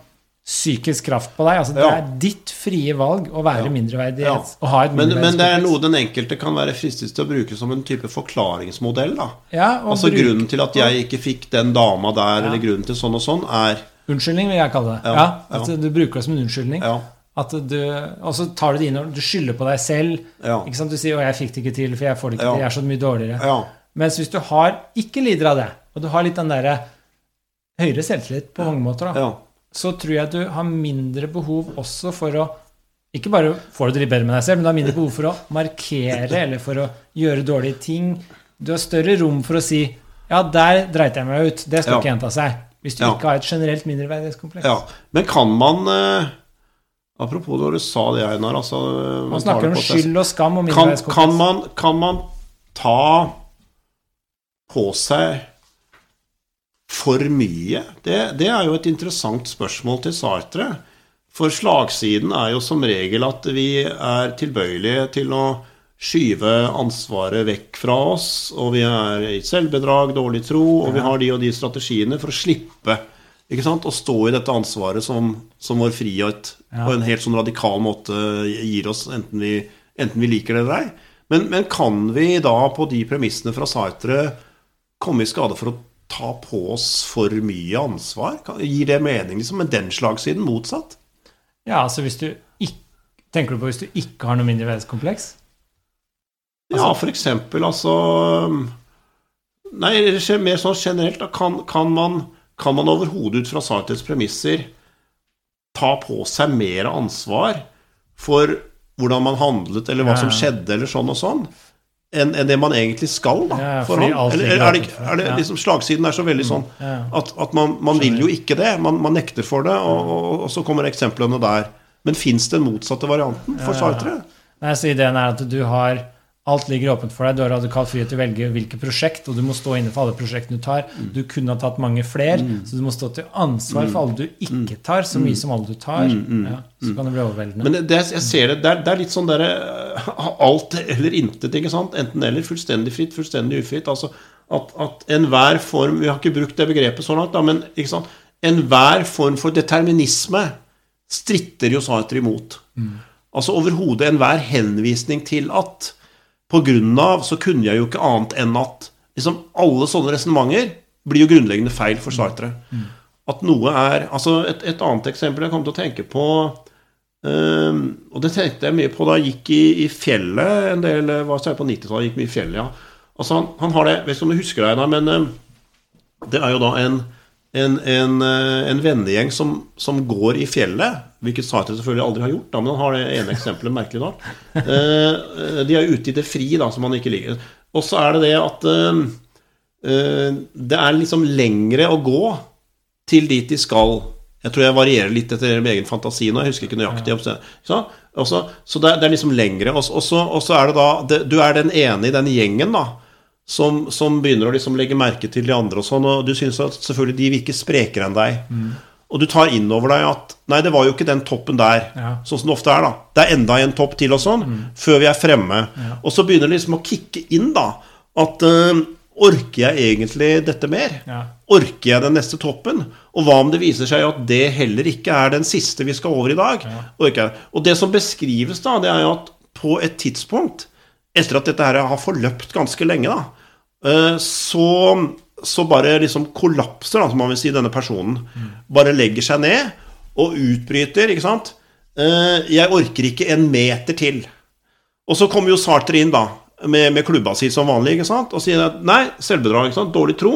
psykisk kraft på deg. altså Det Ja. er ditt frie valg å være Ja. mindreverdig Ja. og ha et Men, men det er noe den enkelte kan være fristet til å bruke som en type forklaringsmodell. da Ja, og Altså bruk- Grunnen til at jeg ikke fikk den dama der, eller grunnen til sånn og sånn, er Unnskyldning, vil jeg kalle det. Ja. At du bruker det som en unnskyldning. At du, og så tar du det inn og du skylder på deg selv. Ikke sant? Du sier 'Å, jeg fikk det ikke til, for jeg får det ikke til. Jeg er så mye dårligere'. Ja. Mens hvis du har ikke lider av det, og du har litt den derre høyere selvtillit på mange måter, da, ja. Så tror jeg du har mindre behov også for å Ikke bare får du det litt bedre med deg selv, men du har mindre behov for å markere eller for å gjøre dårlige ting. Du har større rom for å si 'Ja, der dreit jeg meg ut'. Det skal Ja. ikke gjenta seg. Hvis du Ja. ikke har et generelt mindreverdighetskompleks. ja. Men kan man eh, Apropos når du sa det, Einar altså, Man man snakker om skyld og skam og kan, kan, man, kan man ta på seg for mye? Det, det er jo et interessant spørsmål til Sartre. For slagsiden er jo som regel at vi er tilbøyelige til å skyve ansvaret vekk fra oss, og vi er i selvbedrag, dårlig tro, og vi har de og de strategiene for å slippe ikke sant? å stå i dette ansvaret som, som vår frihet Ja. på en helt sånn radikal måte gir oss, enten vi, enten vi liker det eller ei. Men, men kan vi da på de premissene fra Sartre komme i skade for å ta på oss for mye ansvar? Gir det mening, liksom? Men den slagsiden motsatt? Ja, altså hvis du ikke Tenker du på hvis du ikke har noe mindreverdighetskompleks? Ja, for eksempel, altså Nei, det skjer mer sånn generelt. Da. Kan, kan man, kan man overhodet ut fra sannhetens premisser ta på seg mer ansvar for hvordan man handlet, eller hva som skjedde, eller sånn og sånn, enn en det man egentlig skal, da? Ja, for han? Eller, er det, er det liksom Slagsiden er så veldig sånn at, at man, man vil jo ikke det. Man, man nekter for det, og, og, og så kommer eksemplene der. Men fins den motsatte varianten for. Sartre? Nei, så Ideen er at du har Alt ligger åpent for deg. Du har radikal frihet til å velge hvilket prosjekt, og du må stå inne for alle prosjektene du tar. Mm. Du kunne ha tatt mange flere, så du må stå til ansvar for alle du ikke tar, så mye som alle du tar. Ja, så kan det bli overveldende. Mm. Men det, jeg ser det, det er, det er litt sånn derre Alt eller intet, ikke sant? Enten eller. Fullstendig fritt, fullstendig ufritt. Altså at, at enhver form Vi har ikke brukt det begrepet så langt, da, men ikke sant? enhver form for determinisme stritter jo Sartre imot. Altså overhodet enhver henvisning til at på grunn av så kunne jeg jo ikke annet enn at liksom alle sånne resonnementer blir jo grunnleggende feil for Sartre. At noe er Altså, et, et annet eksempel jeg kom til å tenke på ehm, Og det tenkte jeg mye på da jeg gikk i, i fjellet en del Hva særlig jeg på 90-tallet? Gikk mye i fjellet, ja. Altså, han, han har det Jeg Vet ikke om du husker det, Einar, men ehm, det er jo da en en, en, eh, en vennegjeng som, som, går i fjellet, hvilket Sartre selvfølgelig aldri har gjort, da, men han har det ene eksempelet, merkelig nok. Eh, de er ute i det fri, da, som han ikke liker. Og så er det det at eh, eh, det er liksom lengre å gå til dit de skal. Jeg tror jeg varierer litt etter min egen fantasi nå. Jeg husker ikke nøyaktig. Så, også, så det, er, det er liksom lengre. Og så er det da det, Du er den ene i den gjengen, da som, som, begynner å liksom legge merke til de andre og sånn, og du syns at selvfølgelig de virker sprekere enn deg. Mm. Og du tar inn over deg at Nei, det var jo ikke den toppen der, ja. sånn som det ofte er, da. Det er enda en topp til og sånn, mm. før vi er fremme. Ja. Og så begynner det liksom å kicke inn, da, at øh, Orker jeg egentlig dette mer? Ja. Orker jeg den neste toppen? Og hva om det viser seg at det heller ikke er den siste vi skal over i dag? Og det som beskrives, da, det er jo at på et tidspunkt, etter at dette her har forløpt ganske lenge, da, Eh, så, så bare liksom kollapser, da, som man vil si, denne personen. Bare legger seg ned og utbryter, ikke sant. Eh, jeg orker ikke en meter til. Og så kommer jo Sartre inn, da, med, med klubba si som vanlig, ikke sant, og sier at nei, selvbedrag, ikke sant, dårlig tro.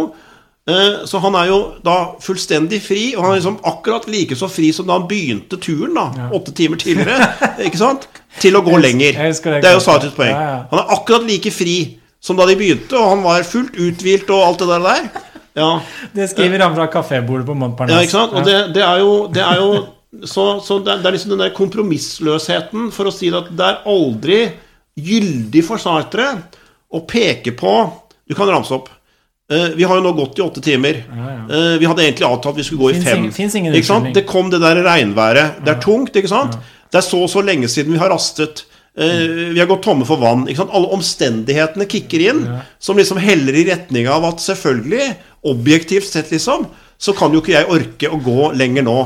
Eh, så han er jo da fullstendig fri, og han er liksom akkurat like så fri som da han begynte turen, da, åtte timer tidligere, ikke sant, til å gå lenger. Det er jo Sartres poeng. Han er akkurat like fri som da de begynte, og han var fullt uthvilt og alt det der. der. Ja. Det skriver han fra kafébordet på Montparnasse. Ja, ikke sant? Og det, det, er jo, det er jo så, så det, er liksom den der kompromissløsheten for å si at det er aldri gyldig for Sartre å peke på Du kan ramse opp. Uh, vi har jo nå gått i åtte timer. Ja, ja. Uh, vi hadde egentlig avtalt at vi skulle gå i fem. Ingen, ikke sant? Det kom det der regnværet. Det er tungt, ikke sant? Det er så og så lenge siden vi har rastet. Eh, vi har gått tomme for vann. Alle omstendighetene kicker inn, ja. som liksom heller i retning av at selvfølgelig, objektivt sett, liksom, så kan jo ikke jeg orke å gå lenger nå.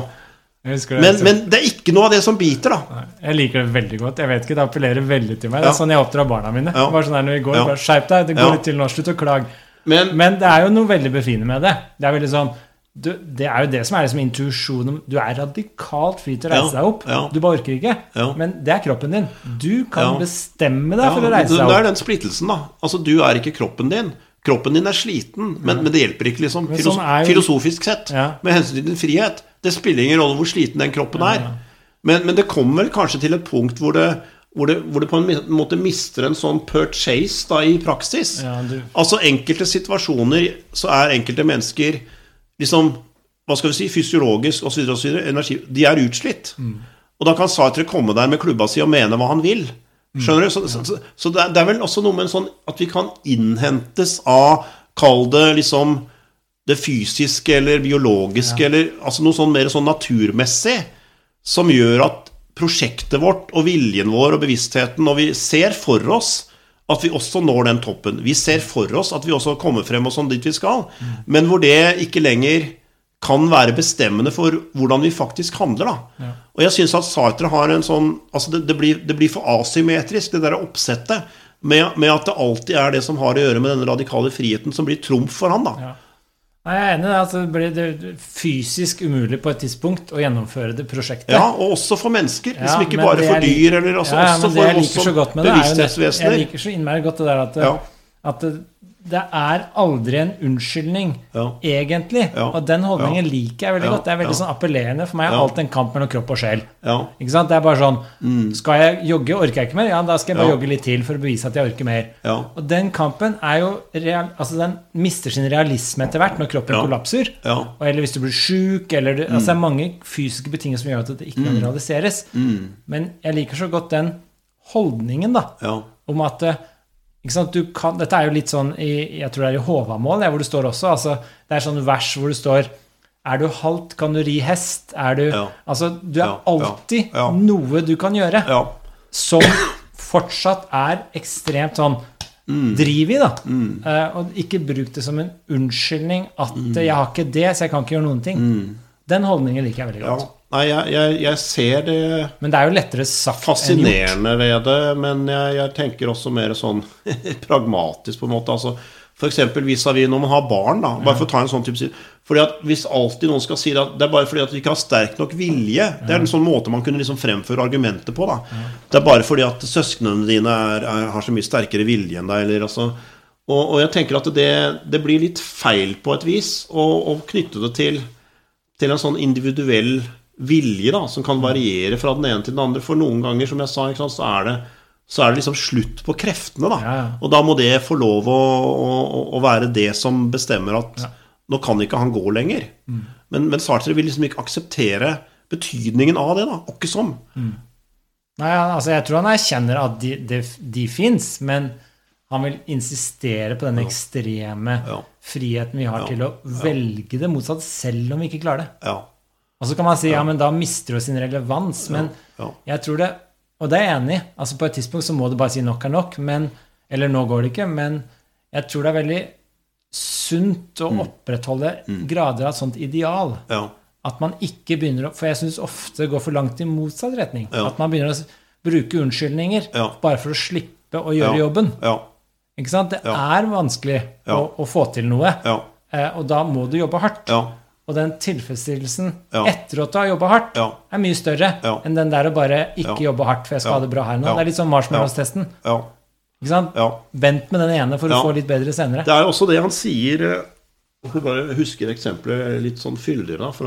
Det, men, men, det er ikke noe av det som biter, da. Jeg liker det veldig godt. Jeg vet ikke, Det appellerer veldig til meg. Det er sånn jeg oppdrar barna mine. Ja. Bare sånn her når vi går, bare Skjerp deg, det går litt til nå. Slutt å klage. Men, men, det er jo noe veldig befriende med det. Det er veldig sånn du, det er jo det som er liksom intuisjonen. Du er radikalt fri til å reise ja, deg opp. Ja. Du bare orker ikke. Ja. Men det er kroppen din. Du kan bestemme deg for å reise deg opp. Det er den splittelsen, da. Altså, du er ikke kroppen din. Kroppen din er sliten, men, men det hjelper ikke liksom filos sånn jo... filosofisk sett med hensyn til din frihet. Det spiller ingen rolle hvor sliten den kroppen er. Men, men, det kommer vel kanskje til et punkt hvor det, hvor det, hvor det på en måte mister en sånn purchase da, i praksis. Du... Altså enkelte situasjoner så er enkelte mennesker liksom, hva skal vi si, fysiologisk osv. energi De er utslitt. Mm. Og da kan Sartre komme der med klubba si og mene hva han vil. Skjønner du? Så, så, så, så det, er, det, er, vel også noe med en sånn at vi kan innhentes av Kall det liksom det fysiske eller biologiske, ja. eller altså noe sånn mer sånn naturmessig, som gjør at prosjektet vårt og viljen vår og bevisstheten, og vi ser for oss at vi også når den toppen. Vi ser for oss at vi også kommer frem og sånn dit vi skal, men hvor det ikke lenger kan være bestemmende for hvordan vi faktisk handler. da. Og jeg syns at Sartre har en sånn altså det, det, blir, det, blir, for asymmetrisk, det der oppsettet, med, med, at det alltid er det som har å gjøre med denne radikale friheten, som blir trumf for han. da. Jeg er enig. Altså, det blir fysisk umulig på et tidspunkt å gjennomføre det prosjektet. Ja, og også for mennesker. Liksom ikke bare for dyr. eller altså, ja, også for oss bevissthetsvesener. Jeg liker så innmari godt det der at, at det er aldri en unnskyldning, ja. egentlig. Ja. Og den holdningen ja. liker jeg veldig godt. Det er veldig sånn appellerende. For meg Ja. alt en kamp mellom kropp og sjel. Ikke sant? Det er bare sånn mm. Skal jeg jogge, orker jeg ikke mer? Ja, da skal jeg bare jogge litt til for å bevise at jeg orker mer. Og den kampen er jo real, Altså, den mister sin realisme etter hvert når kroppen kollapser. Eller hvis du blir sjuk, eller mm. Altså, det er mange fysiske betingelser som gjør at det ikke kan mm. realiseres. Mm. Men jeg liker så godt den holdningen, da, om at kan, dette er jo litt sånn i, Jeg tror det er i Håvamål, hvor det står også. Altså, det er sånn vers hvor det står Er du halt, kan du ri hest. Er du ja. Altså, du er ja, alltid ja, noe du kan gjøre som fortsatt er ekstremt sånn mm. driv i, da. Mm. Uh, og ikke bruk det som en unnskyldning at mm. 'jeg har ikke det, så jeg kan ikke gjøre noen ting'. Mm. Den holdningen liker jeg veldig godt. Nei, jeg, jeg, jeg ser det Men det er jo lettere sagt enn gjort. fascinerende ved det, men jeg, jeg tenker også mer sånn pragmatisk, på en måte. Altså, F.eks. vis-à-vis når man har barn. da, bare for å ta en sånn type fordi at Hvis alltid noen skal si at det er bare fordi at vi ikke har sterk nok vilje Det er en sånn måte man kunne liksom fremføre argumentet på. da. Det er bare fordi at søsknene dine er, er, har så mye sterkere vilje enn deg. eller altså, og, og jeg tenker at det, det blir litt feil på et vis å knytte det til, til en sånn individuell vilje da, som kan variere fra den ene til den andre. For noen ganger, som jeg sa, sant, så er det så er det liksom slutt på kreftene. da. Ja, ja. Og da må det få lov å, å, å være det som bestemmer at nå kan ikke han gå lenger. Mm. Men, men Sartre vil liksom ikke akseptere betydningen av det. da, Åkke som. Nei, altså Jeg tror han erkjenner at de, de, de fins, men han vil insistere på den ekstreme Ja. friheten vi har til å velge det motsatt, selv om vi ikke klarer det. Ja. Og så kan man si ja, men da mister du sin relevans. Men jeg tror det Og det er jeg enig i. Altså På et tidspunkt så må du bare si nok er nok. Men, eller nå går det ikke. Men jeg tror det er veldig sunt å opprettholde grader av et sånt ideal. Ja. At man ikke begynner å For jeg syns ofte det går for langt i motsatt retning. Ja. At man begynner å bruke unnskyldninger Ja. bare for å slippe å gjøre jobben. Ja. Ikke sant? Det er vanskelig å, å få til noe. Ja. Eh, og da må du jobbe hardt. Og den tilfredsstillelsen Ja. etter at du har jobba hardt, Ja. er mye større Ja. enn den der å bare ikke Ja. jobbe hardt, for jeg skal Ja. ha det bra her nå. Ja. Det er litt sånn marshmallows-testen. ja. Ikke sant? ja. Vent med den ene for å få litt bedre senere. Det er også det han sier eh, Jeg skal bare husker eksempelet litt sånn fyldigere. for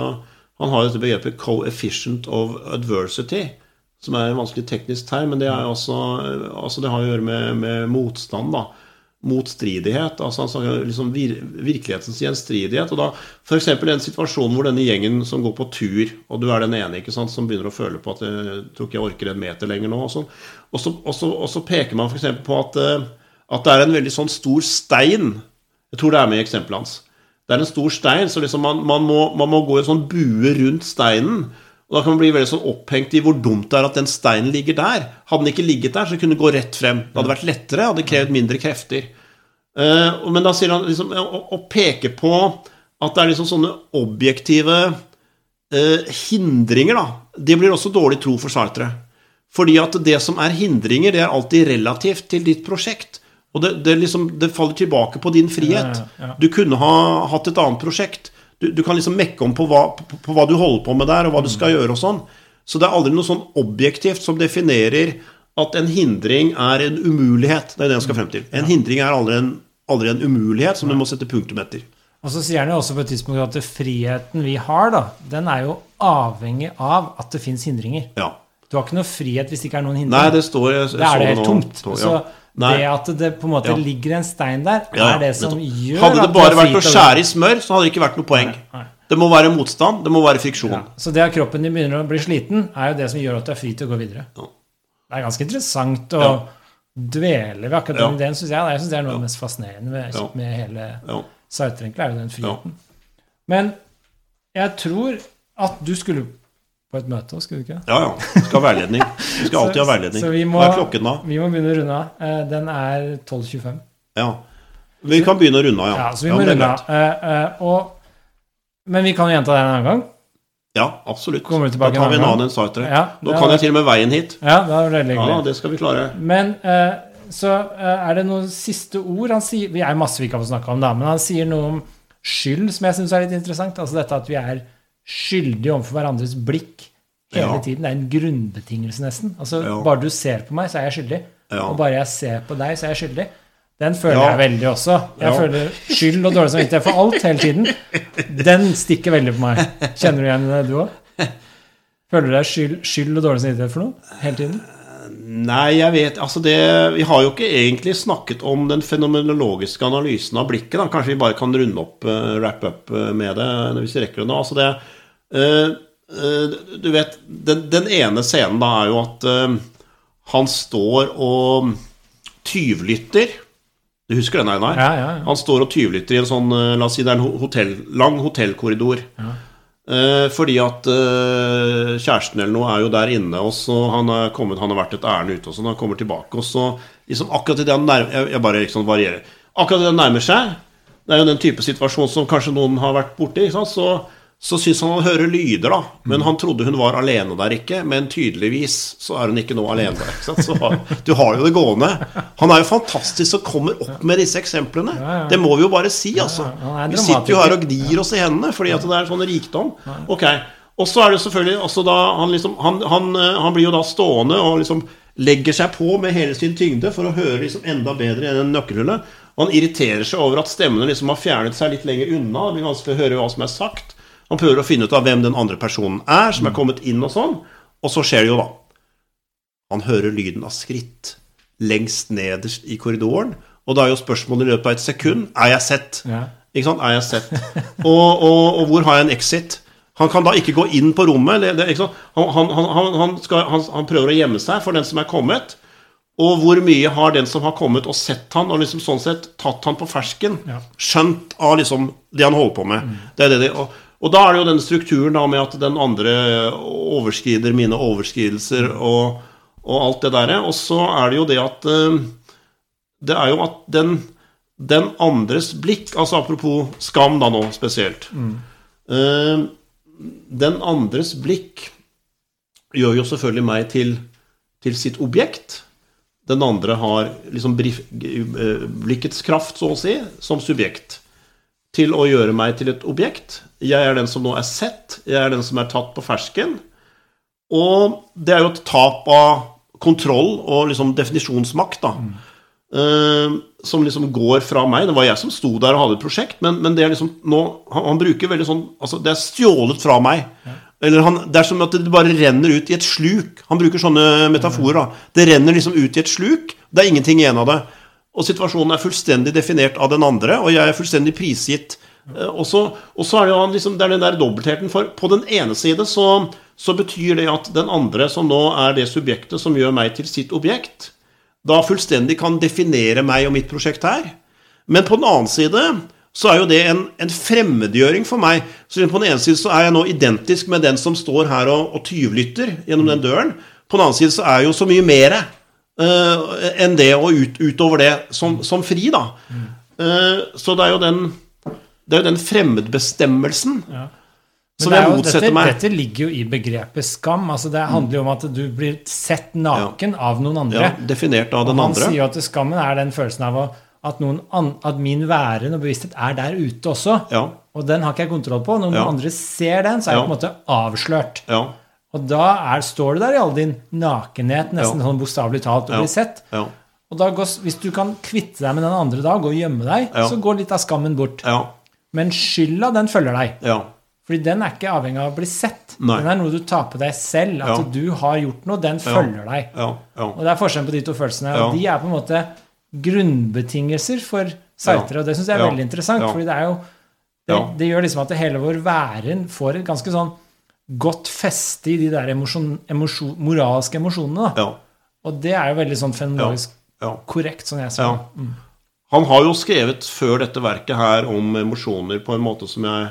Han har dette begrepet 'coefficient of adversity', som er en vanskelig teknisk term, men det er også eh, altså det har å gjøre med, med motstand. da, Motstridighet. altså Han snakker liksom vir, virkelighetens gjenstridighet. og da F.eks. den situasjonen hvor denne gjengen som går på tur, og du er den ene ikke sant, som begynner å føle på at jeg tror ikke jeg orker en meter lenger nå, og sånn, og så, og så, og så peker man f.eks. på at, eh, at det er en veldig sånn stor stein jeg tror det er med i eksempelet hans. Det er en stor stein, så liksom man, man, må, man må gå i en sånn bue rundt steinen. Og Da kan man bli veldig sånn opphengt i hvor dumt det er at den steinen ligger der. Hadde den ikke ligget der, så kunne den gå rett frem. Det hadde vært lettere, hadde krevd mindre krefter. Eh, men da sier han liksom å, peke på at det er liksom sånne objektive eh, hindringer, da. Det blir også dårlig tro for Sartre. Fordi at det som er hindringer, det er alltid relativt til ditt prosjekt. Og det, det, liksom, det faller tilbake på din frihet. Ja, ja, ja. Du kunne ha hatt et annet prosjekt. Du, du kan liksom mekke om på hva, på, på hva du holder på med der, og hva du skal gjøre og sånn. Så det er aldri noe sånn objektivt som definerer at en hindring er en umulighet. Det er det jeg skal frem til. En hindring er aldri en, aldri en umulighet som du må sette punktum etter. Og så sier han jo også på et tidspunkt at friheten vi har, da, den er jo avhengig av at det fins hindringer. Ja. Du har ikke noe frihet hvis det ikke er noen hindringer. Nei, det står jeg, jeg så er det det helt tomt. To- Så ja. Nei. det at det på en måte Ja. ligger en stein der, Ja, er det som nettopp. gjør Hadde det bare vært å skjære i smør, så hadde det ikke vært noe poeng. Nei. Det må være motstand, det må være friksjon. Ja. Så det at kroppen din begynner å bli sliten, er jo det som gjør at du er fri til å gå videre. Ja. Det er ganske interessant å dvele ved akkurat den ideen, syns jeg. Jeg syns det er noe av det mest fascinerende med, med hele Ja. Sartre, er jo den friheten. Men jeg tror at du skulle på et møte, skulle du ikke? Ja, ja. Vi skal ha veiledning. Vi skal alltid ha veiledning. Så må, Hva er klokken da? Vi må begynne å runde av. Eh, Den er 12.25. Ja. Vi kan begynne å runde av, ja. Ja, så vi må runde av. Eh, eh, Men vi kan jo gjenta det en annen gang. Ja, absolutt. Da tar vi en en annen enn Sartre. Ja, da kan jeg til og med veien hit. Ja, det er veldig Ja, det skal vi klare. Men uh, så er det noen siste ord han sier Vi er masse vi ikke har fått snakka om, da, men han sier noe om skyld som jeg syns er litt interessant. Altså dette at vi er skyldige overfor hverandres blikk hele Ja. tiden. Det er en grunnbetingelse, nesten. Altså Ja. Bare du ser på meg, så er jeg skyldig. Ja. Og bare jeg ser på deg, så er jeg skyldig. Den føler jeg veldig også. Jeg føler skyld og dårlig samvittighet for alt hele tiden. Den stikker veldig på meg. Kjenner du igjen det, du òg? Føler du deg skyld, skyld og dårlig samvittighet for noe hele tiden? Nei, jeg vet Altså, det Vi har jo ikke egentlig snakket om den fenomenologiske analysen av blikket. da Kanskje vi bare kan runde opp, uh, wrap up eh, med det, hvis vi rekker det nå. Altså, det eh, eh, Du vet, den, den ene scenen da er jo at eh, han står og tyvlytter. Du husker den, Einar? Ja, ja, ja. Han står og tyvlytter i en sånn eh, La oss si det er en hotell, lang hotellkorridor. Eh, fordi at eh, kjæresten eller noe er jo der inne, og så han er kommet, han har vært et ærend ute, og sånn, han kommer tilbake, og så liksom akkurat idet han nærmer jeg, jeg bare liksom varierer. Akkurat idet han nærmer seg, det er jo den type situasjon som kanskje noen har vært borti, ikke sant? Så, så syns han han hører lyder, da. Men han trodde hun var alene der ikke. Men tydeligvis så er hun ikke nå alene der. Så du har jo det gående. Han er jo fantastisk som kommer opp med disse eksemplene. Ja, ja. Det må vi jo bare si, altså. ja, vi sitter jo her og gnir oss i hendene fordi at det er sånn rikdom. Ok. Og så er det selvfølgelig altså da han, liksom, han, han, eh, han blir jo da stående og liksom legger seg på med hele sin tyngde for å høre liksom enda bedre enn en nøkkelhullet. Han irriterer seg over at stemmene liksom har fjernet seg litt lenger unna. Det blir vanskelig å høre hva som er sagt. Han prøver å finne ut av hvem den andre personen er, som er kommet inn og sånn. Og så skjer det jo, da. Han hører lyden av skritt lengst nederst i korridoren. Og da er jo spørsmålet i løpet av et sekund Er jeg sett? Ja. Ikke sant? Er jeg sett? Og, og, og hvor har jeg en exit? Han kan da ikke gå inn på rommet. Det, det? Han, han, han, han, skal, han, han prøver å gjemme seg for den som er kommet. Og hvor mye har den som har kommet og sett han, og liksom sånn sett tatt han på fersken, Ja. skjønt av liksom det han holder på med. Det er det de, og, og da er det jo den strukturen da med at den andre overskrider mine overskridelser og, og alt det derre. Og så er det jo det at eh, Det er jo at den, den andres blikk Altså apropos skam da nå spesielt. Mm. den andres blikk gjør jo selvfølgelig meg til, til sitt objekt. Den andre har liksom eh, blikkets kraft, så å si, som subjekt. Til å gjøre meg til et objekt. Jeg er den som nå er sett. Jeg er den som er tatt på fersken. Og det er jo et tap av kontroll og liksom definisjonsmakt, da. Eh, som liksom går fra meg. Det var jeg som sto der og hadde et prosjekt, men, men det er liksom nå han, han bruker veldig sånn Altså, det er stjålet fra meg. Eller han, Det er som at det bare renner ut i et sluk. Han bruker sånne metaforer. da. Det renner liksom ut i et sluk. Det er ingenting igjen av det. Og situasjonen er fullstendig definert av den andre, og jeg er fullstendig prisgitt. Eh, Og så, er det jo liksom, det er den der dobbeltheten. For på den ene side så, så betyr det at den andre, som nå er det subjektet som gjør meg til sitt objekt, da fullstendig kan definere meg og mitt prosjekt her. Men på den annen side så er jo det en, en fremmedgjøring for meg. Så På den ene side så er jeg nå identisk med den som står her og, og tyvlytter gjennom den døren. På den annen side så er jeg jo så mye mer eh, enn det og ut, utover det som, som fri, da. Eh, så det er jo den, det er jo den fremmedbestemmelsen Ja. Som jeg motsetter dette, meg. Dette ligger jo i begrepet skam. altså Det handler jo om at du blir sett naken av noen andre. Ja, definert av den Og han andre. sier jo at skammen er den følelsen av å, at, an, at min væren og bevissthet er der ute også. Ja, Og den har ikke jeg kontroll på. Når noen Ja. andre ser den, så er jeg Ja. på en måte avslørt. ja, Og da er, står du der i all din nakenhet, nesten Ja. sånn bokstavelig talt, og Ja. blir sett. ja, Og da går, hvis du kan kvitte deg med den andre da, gå og gjemme deg, så går litt av skammen bort. ja, Men skylda, den følger deg. ja. Fordi den er ikke avhengig av å bli sett. Nei. Den er noe du tar på deg selv. At du har gjort noe, den følger deg. ja, ja. Og det er forskjellen på de to følelsene. Og de er på en måte grunnbetingelser for sitere, og det syns jeg er veldig interessant. Fordi det er jo det, det gjør liksom at hele vår væren får et ganske sånn godt feste i de der emosjon, emosjon, moralske emosjonene. ja, Og det er jo veldig sånn fenomenologisk ja. korrekt, sånn jeg ser Ja. Mm. Han har jo skrevet før dette verket her om emosjoner på en måte som jeg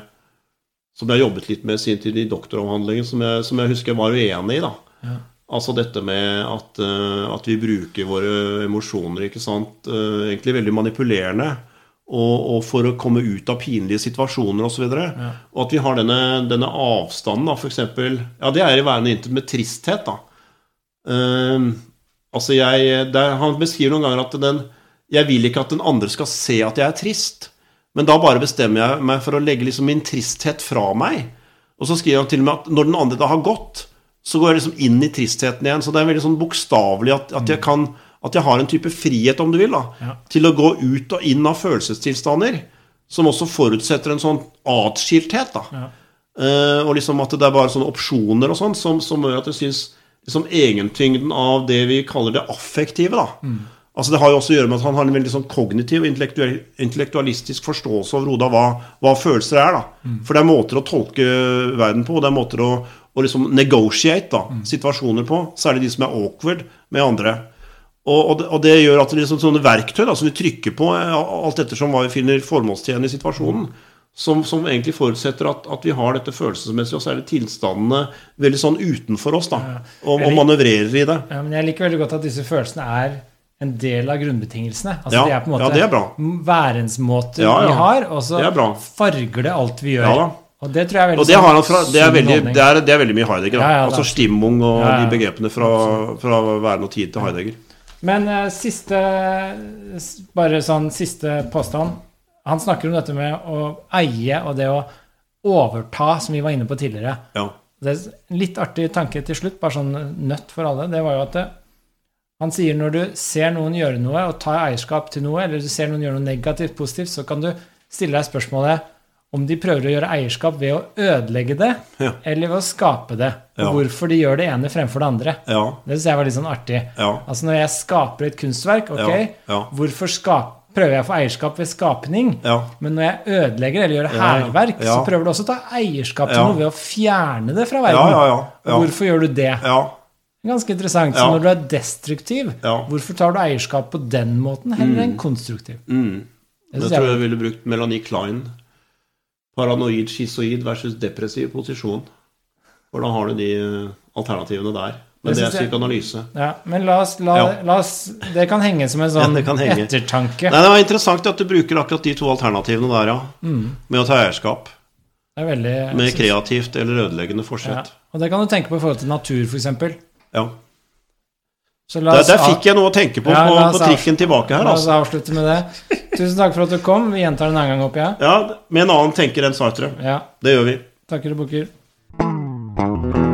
som jeg jobbet litt med sin tid i doktoravhandlingen, som jeg, som jeg husker jeg var uenig i. da. Ja. Altså dette med at, eh, at vi bruker våre emosjoner ikke sant? eh, egentlig veldig manipulerende. Og, og for å komme ut av pinlige situasjoner osv. Og, så Ja. og at vi har denne, denne avstanden, da, f.eks. Ja, det er i værende intet med tristhet, da. Um, altså, jeg der, Han beskriver noen ganger at den Jeg vil ikke at den andre skal se at jeg er trist. Men da bare bestemmer jeg meg for å legge liksom min tristhet fra meg. Og så skriver han til og med at når den andre da har gått, så går jeg liksom inn i tristheten igjen. Så det er veldig sånn bokstavelig at, at, jeg kan- at jeg har en type frihet, om du vil, da, Ja. til å gå ut og inn av følelsestilstander. Som også forutsetter en sånn atskilthet. da. Ja. Uh, og liksom at det er bare sånne opsjoner og sånn som, som gjør at jeg syns liksom egentyngden av det vi kaller det affektive, da. Altså Det har jo også å gjøre med at han har en veldig sånn kognitiv og intellektualistisk forståelse overhodet av hva, hva følelser er. da. For det er måter å tolke verden på, og det er måter å, å liksom negotiate da, situasjoner på. Særlig de som er awkward med andre. Og, og, det, og det gjør at det liksom sånne verktøy da, som vi trykker på, eh, alt ettersom hva vi finner formålstjenlig i situasjonen, som, som egentlig forutsetter at, at vi har dette følelsesmessige, og særlig tilstandene, veldig sånn utenfor oss, da, og, og manøvrerer i det. Ja, men jeg liker veldig godt at disse følelsene er en del av grunnbetingelsene. Altså Ja, de er på en måte ja, det er bra. værensmåter Ja, vi har, og så Det er farger det alt vi gjør. Ja. Og det tror jeg er veldig Og det, har han sånn fra, det, er veldig, det, er, det er veldig mye Heidegger. er altså Stimmung og de begrepene fra, fra Væren og tid til Heidegger. Men uh, siste Bare sånn siste påstand. Han snakker om dette med å eie og det å overta, som vi var inne på tidligere. Ja. Det er en litt artig tanke til slutt, bare sånn nøtt for alle. Det var jo at det, han sier når du ser noen gjøre noe og tar eierskap til noe, eller du ser noen gjøre noe negativt, positivt, så kan du stille deg spørsmålet om de prøver å gjøre eierskap ved å ødelegge det, Ja. eller ved å skape det. Og Ja. hvorfor de gjør det ene fremfor det andre. Ja. Det syns jeg var litt sånn artig. Altså når jeg skaper et kunstverk, ok, hvorfor skap, prøver jeg å få eierskap ved skapning? Men når jeg ødelegger eller gjør hærverk, så prøver du også å ta eierskap til noe ved å fjerne det fra verden. ja, ja. ja. Hvorfor gjør du det? ja. Ganske interessant. Så når du er destruktiv, hvorfor tar du eierskap på den måten heller enn konstruktiv? Mm. Det Jeg tror jeg, jeg ville brukt Melanie Klein. Paranoid, schizoid versus depressiv posisjon. Hvordan da har du de eh, alternativene der. Men Det det er psykoanalyse. ja, men la oss, la, Ja. la oss Det kan henge som en sånn Ja, ettertanke. Nei, Det var interessant at du bruker akkurat de to alternativene der, ja. Mm, Med å ta eierskap. det er veldig Med kreativt eller ødeleggende ja. forsett. Og det kan du tenke på i forhold til natur, f.eks. Ja. Så la Der, oss, der fikk jeg noe å tenke på Ja, på, på trikken tilbake her, la oss altså. avslutte med det. Tusen takk for at du kom. Vi gjentar en annen gang, håper jeg. Ja, med en annen tenker enn Sartre. Ja. Det gjør vi. Takker og bukker.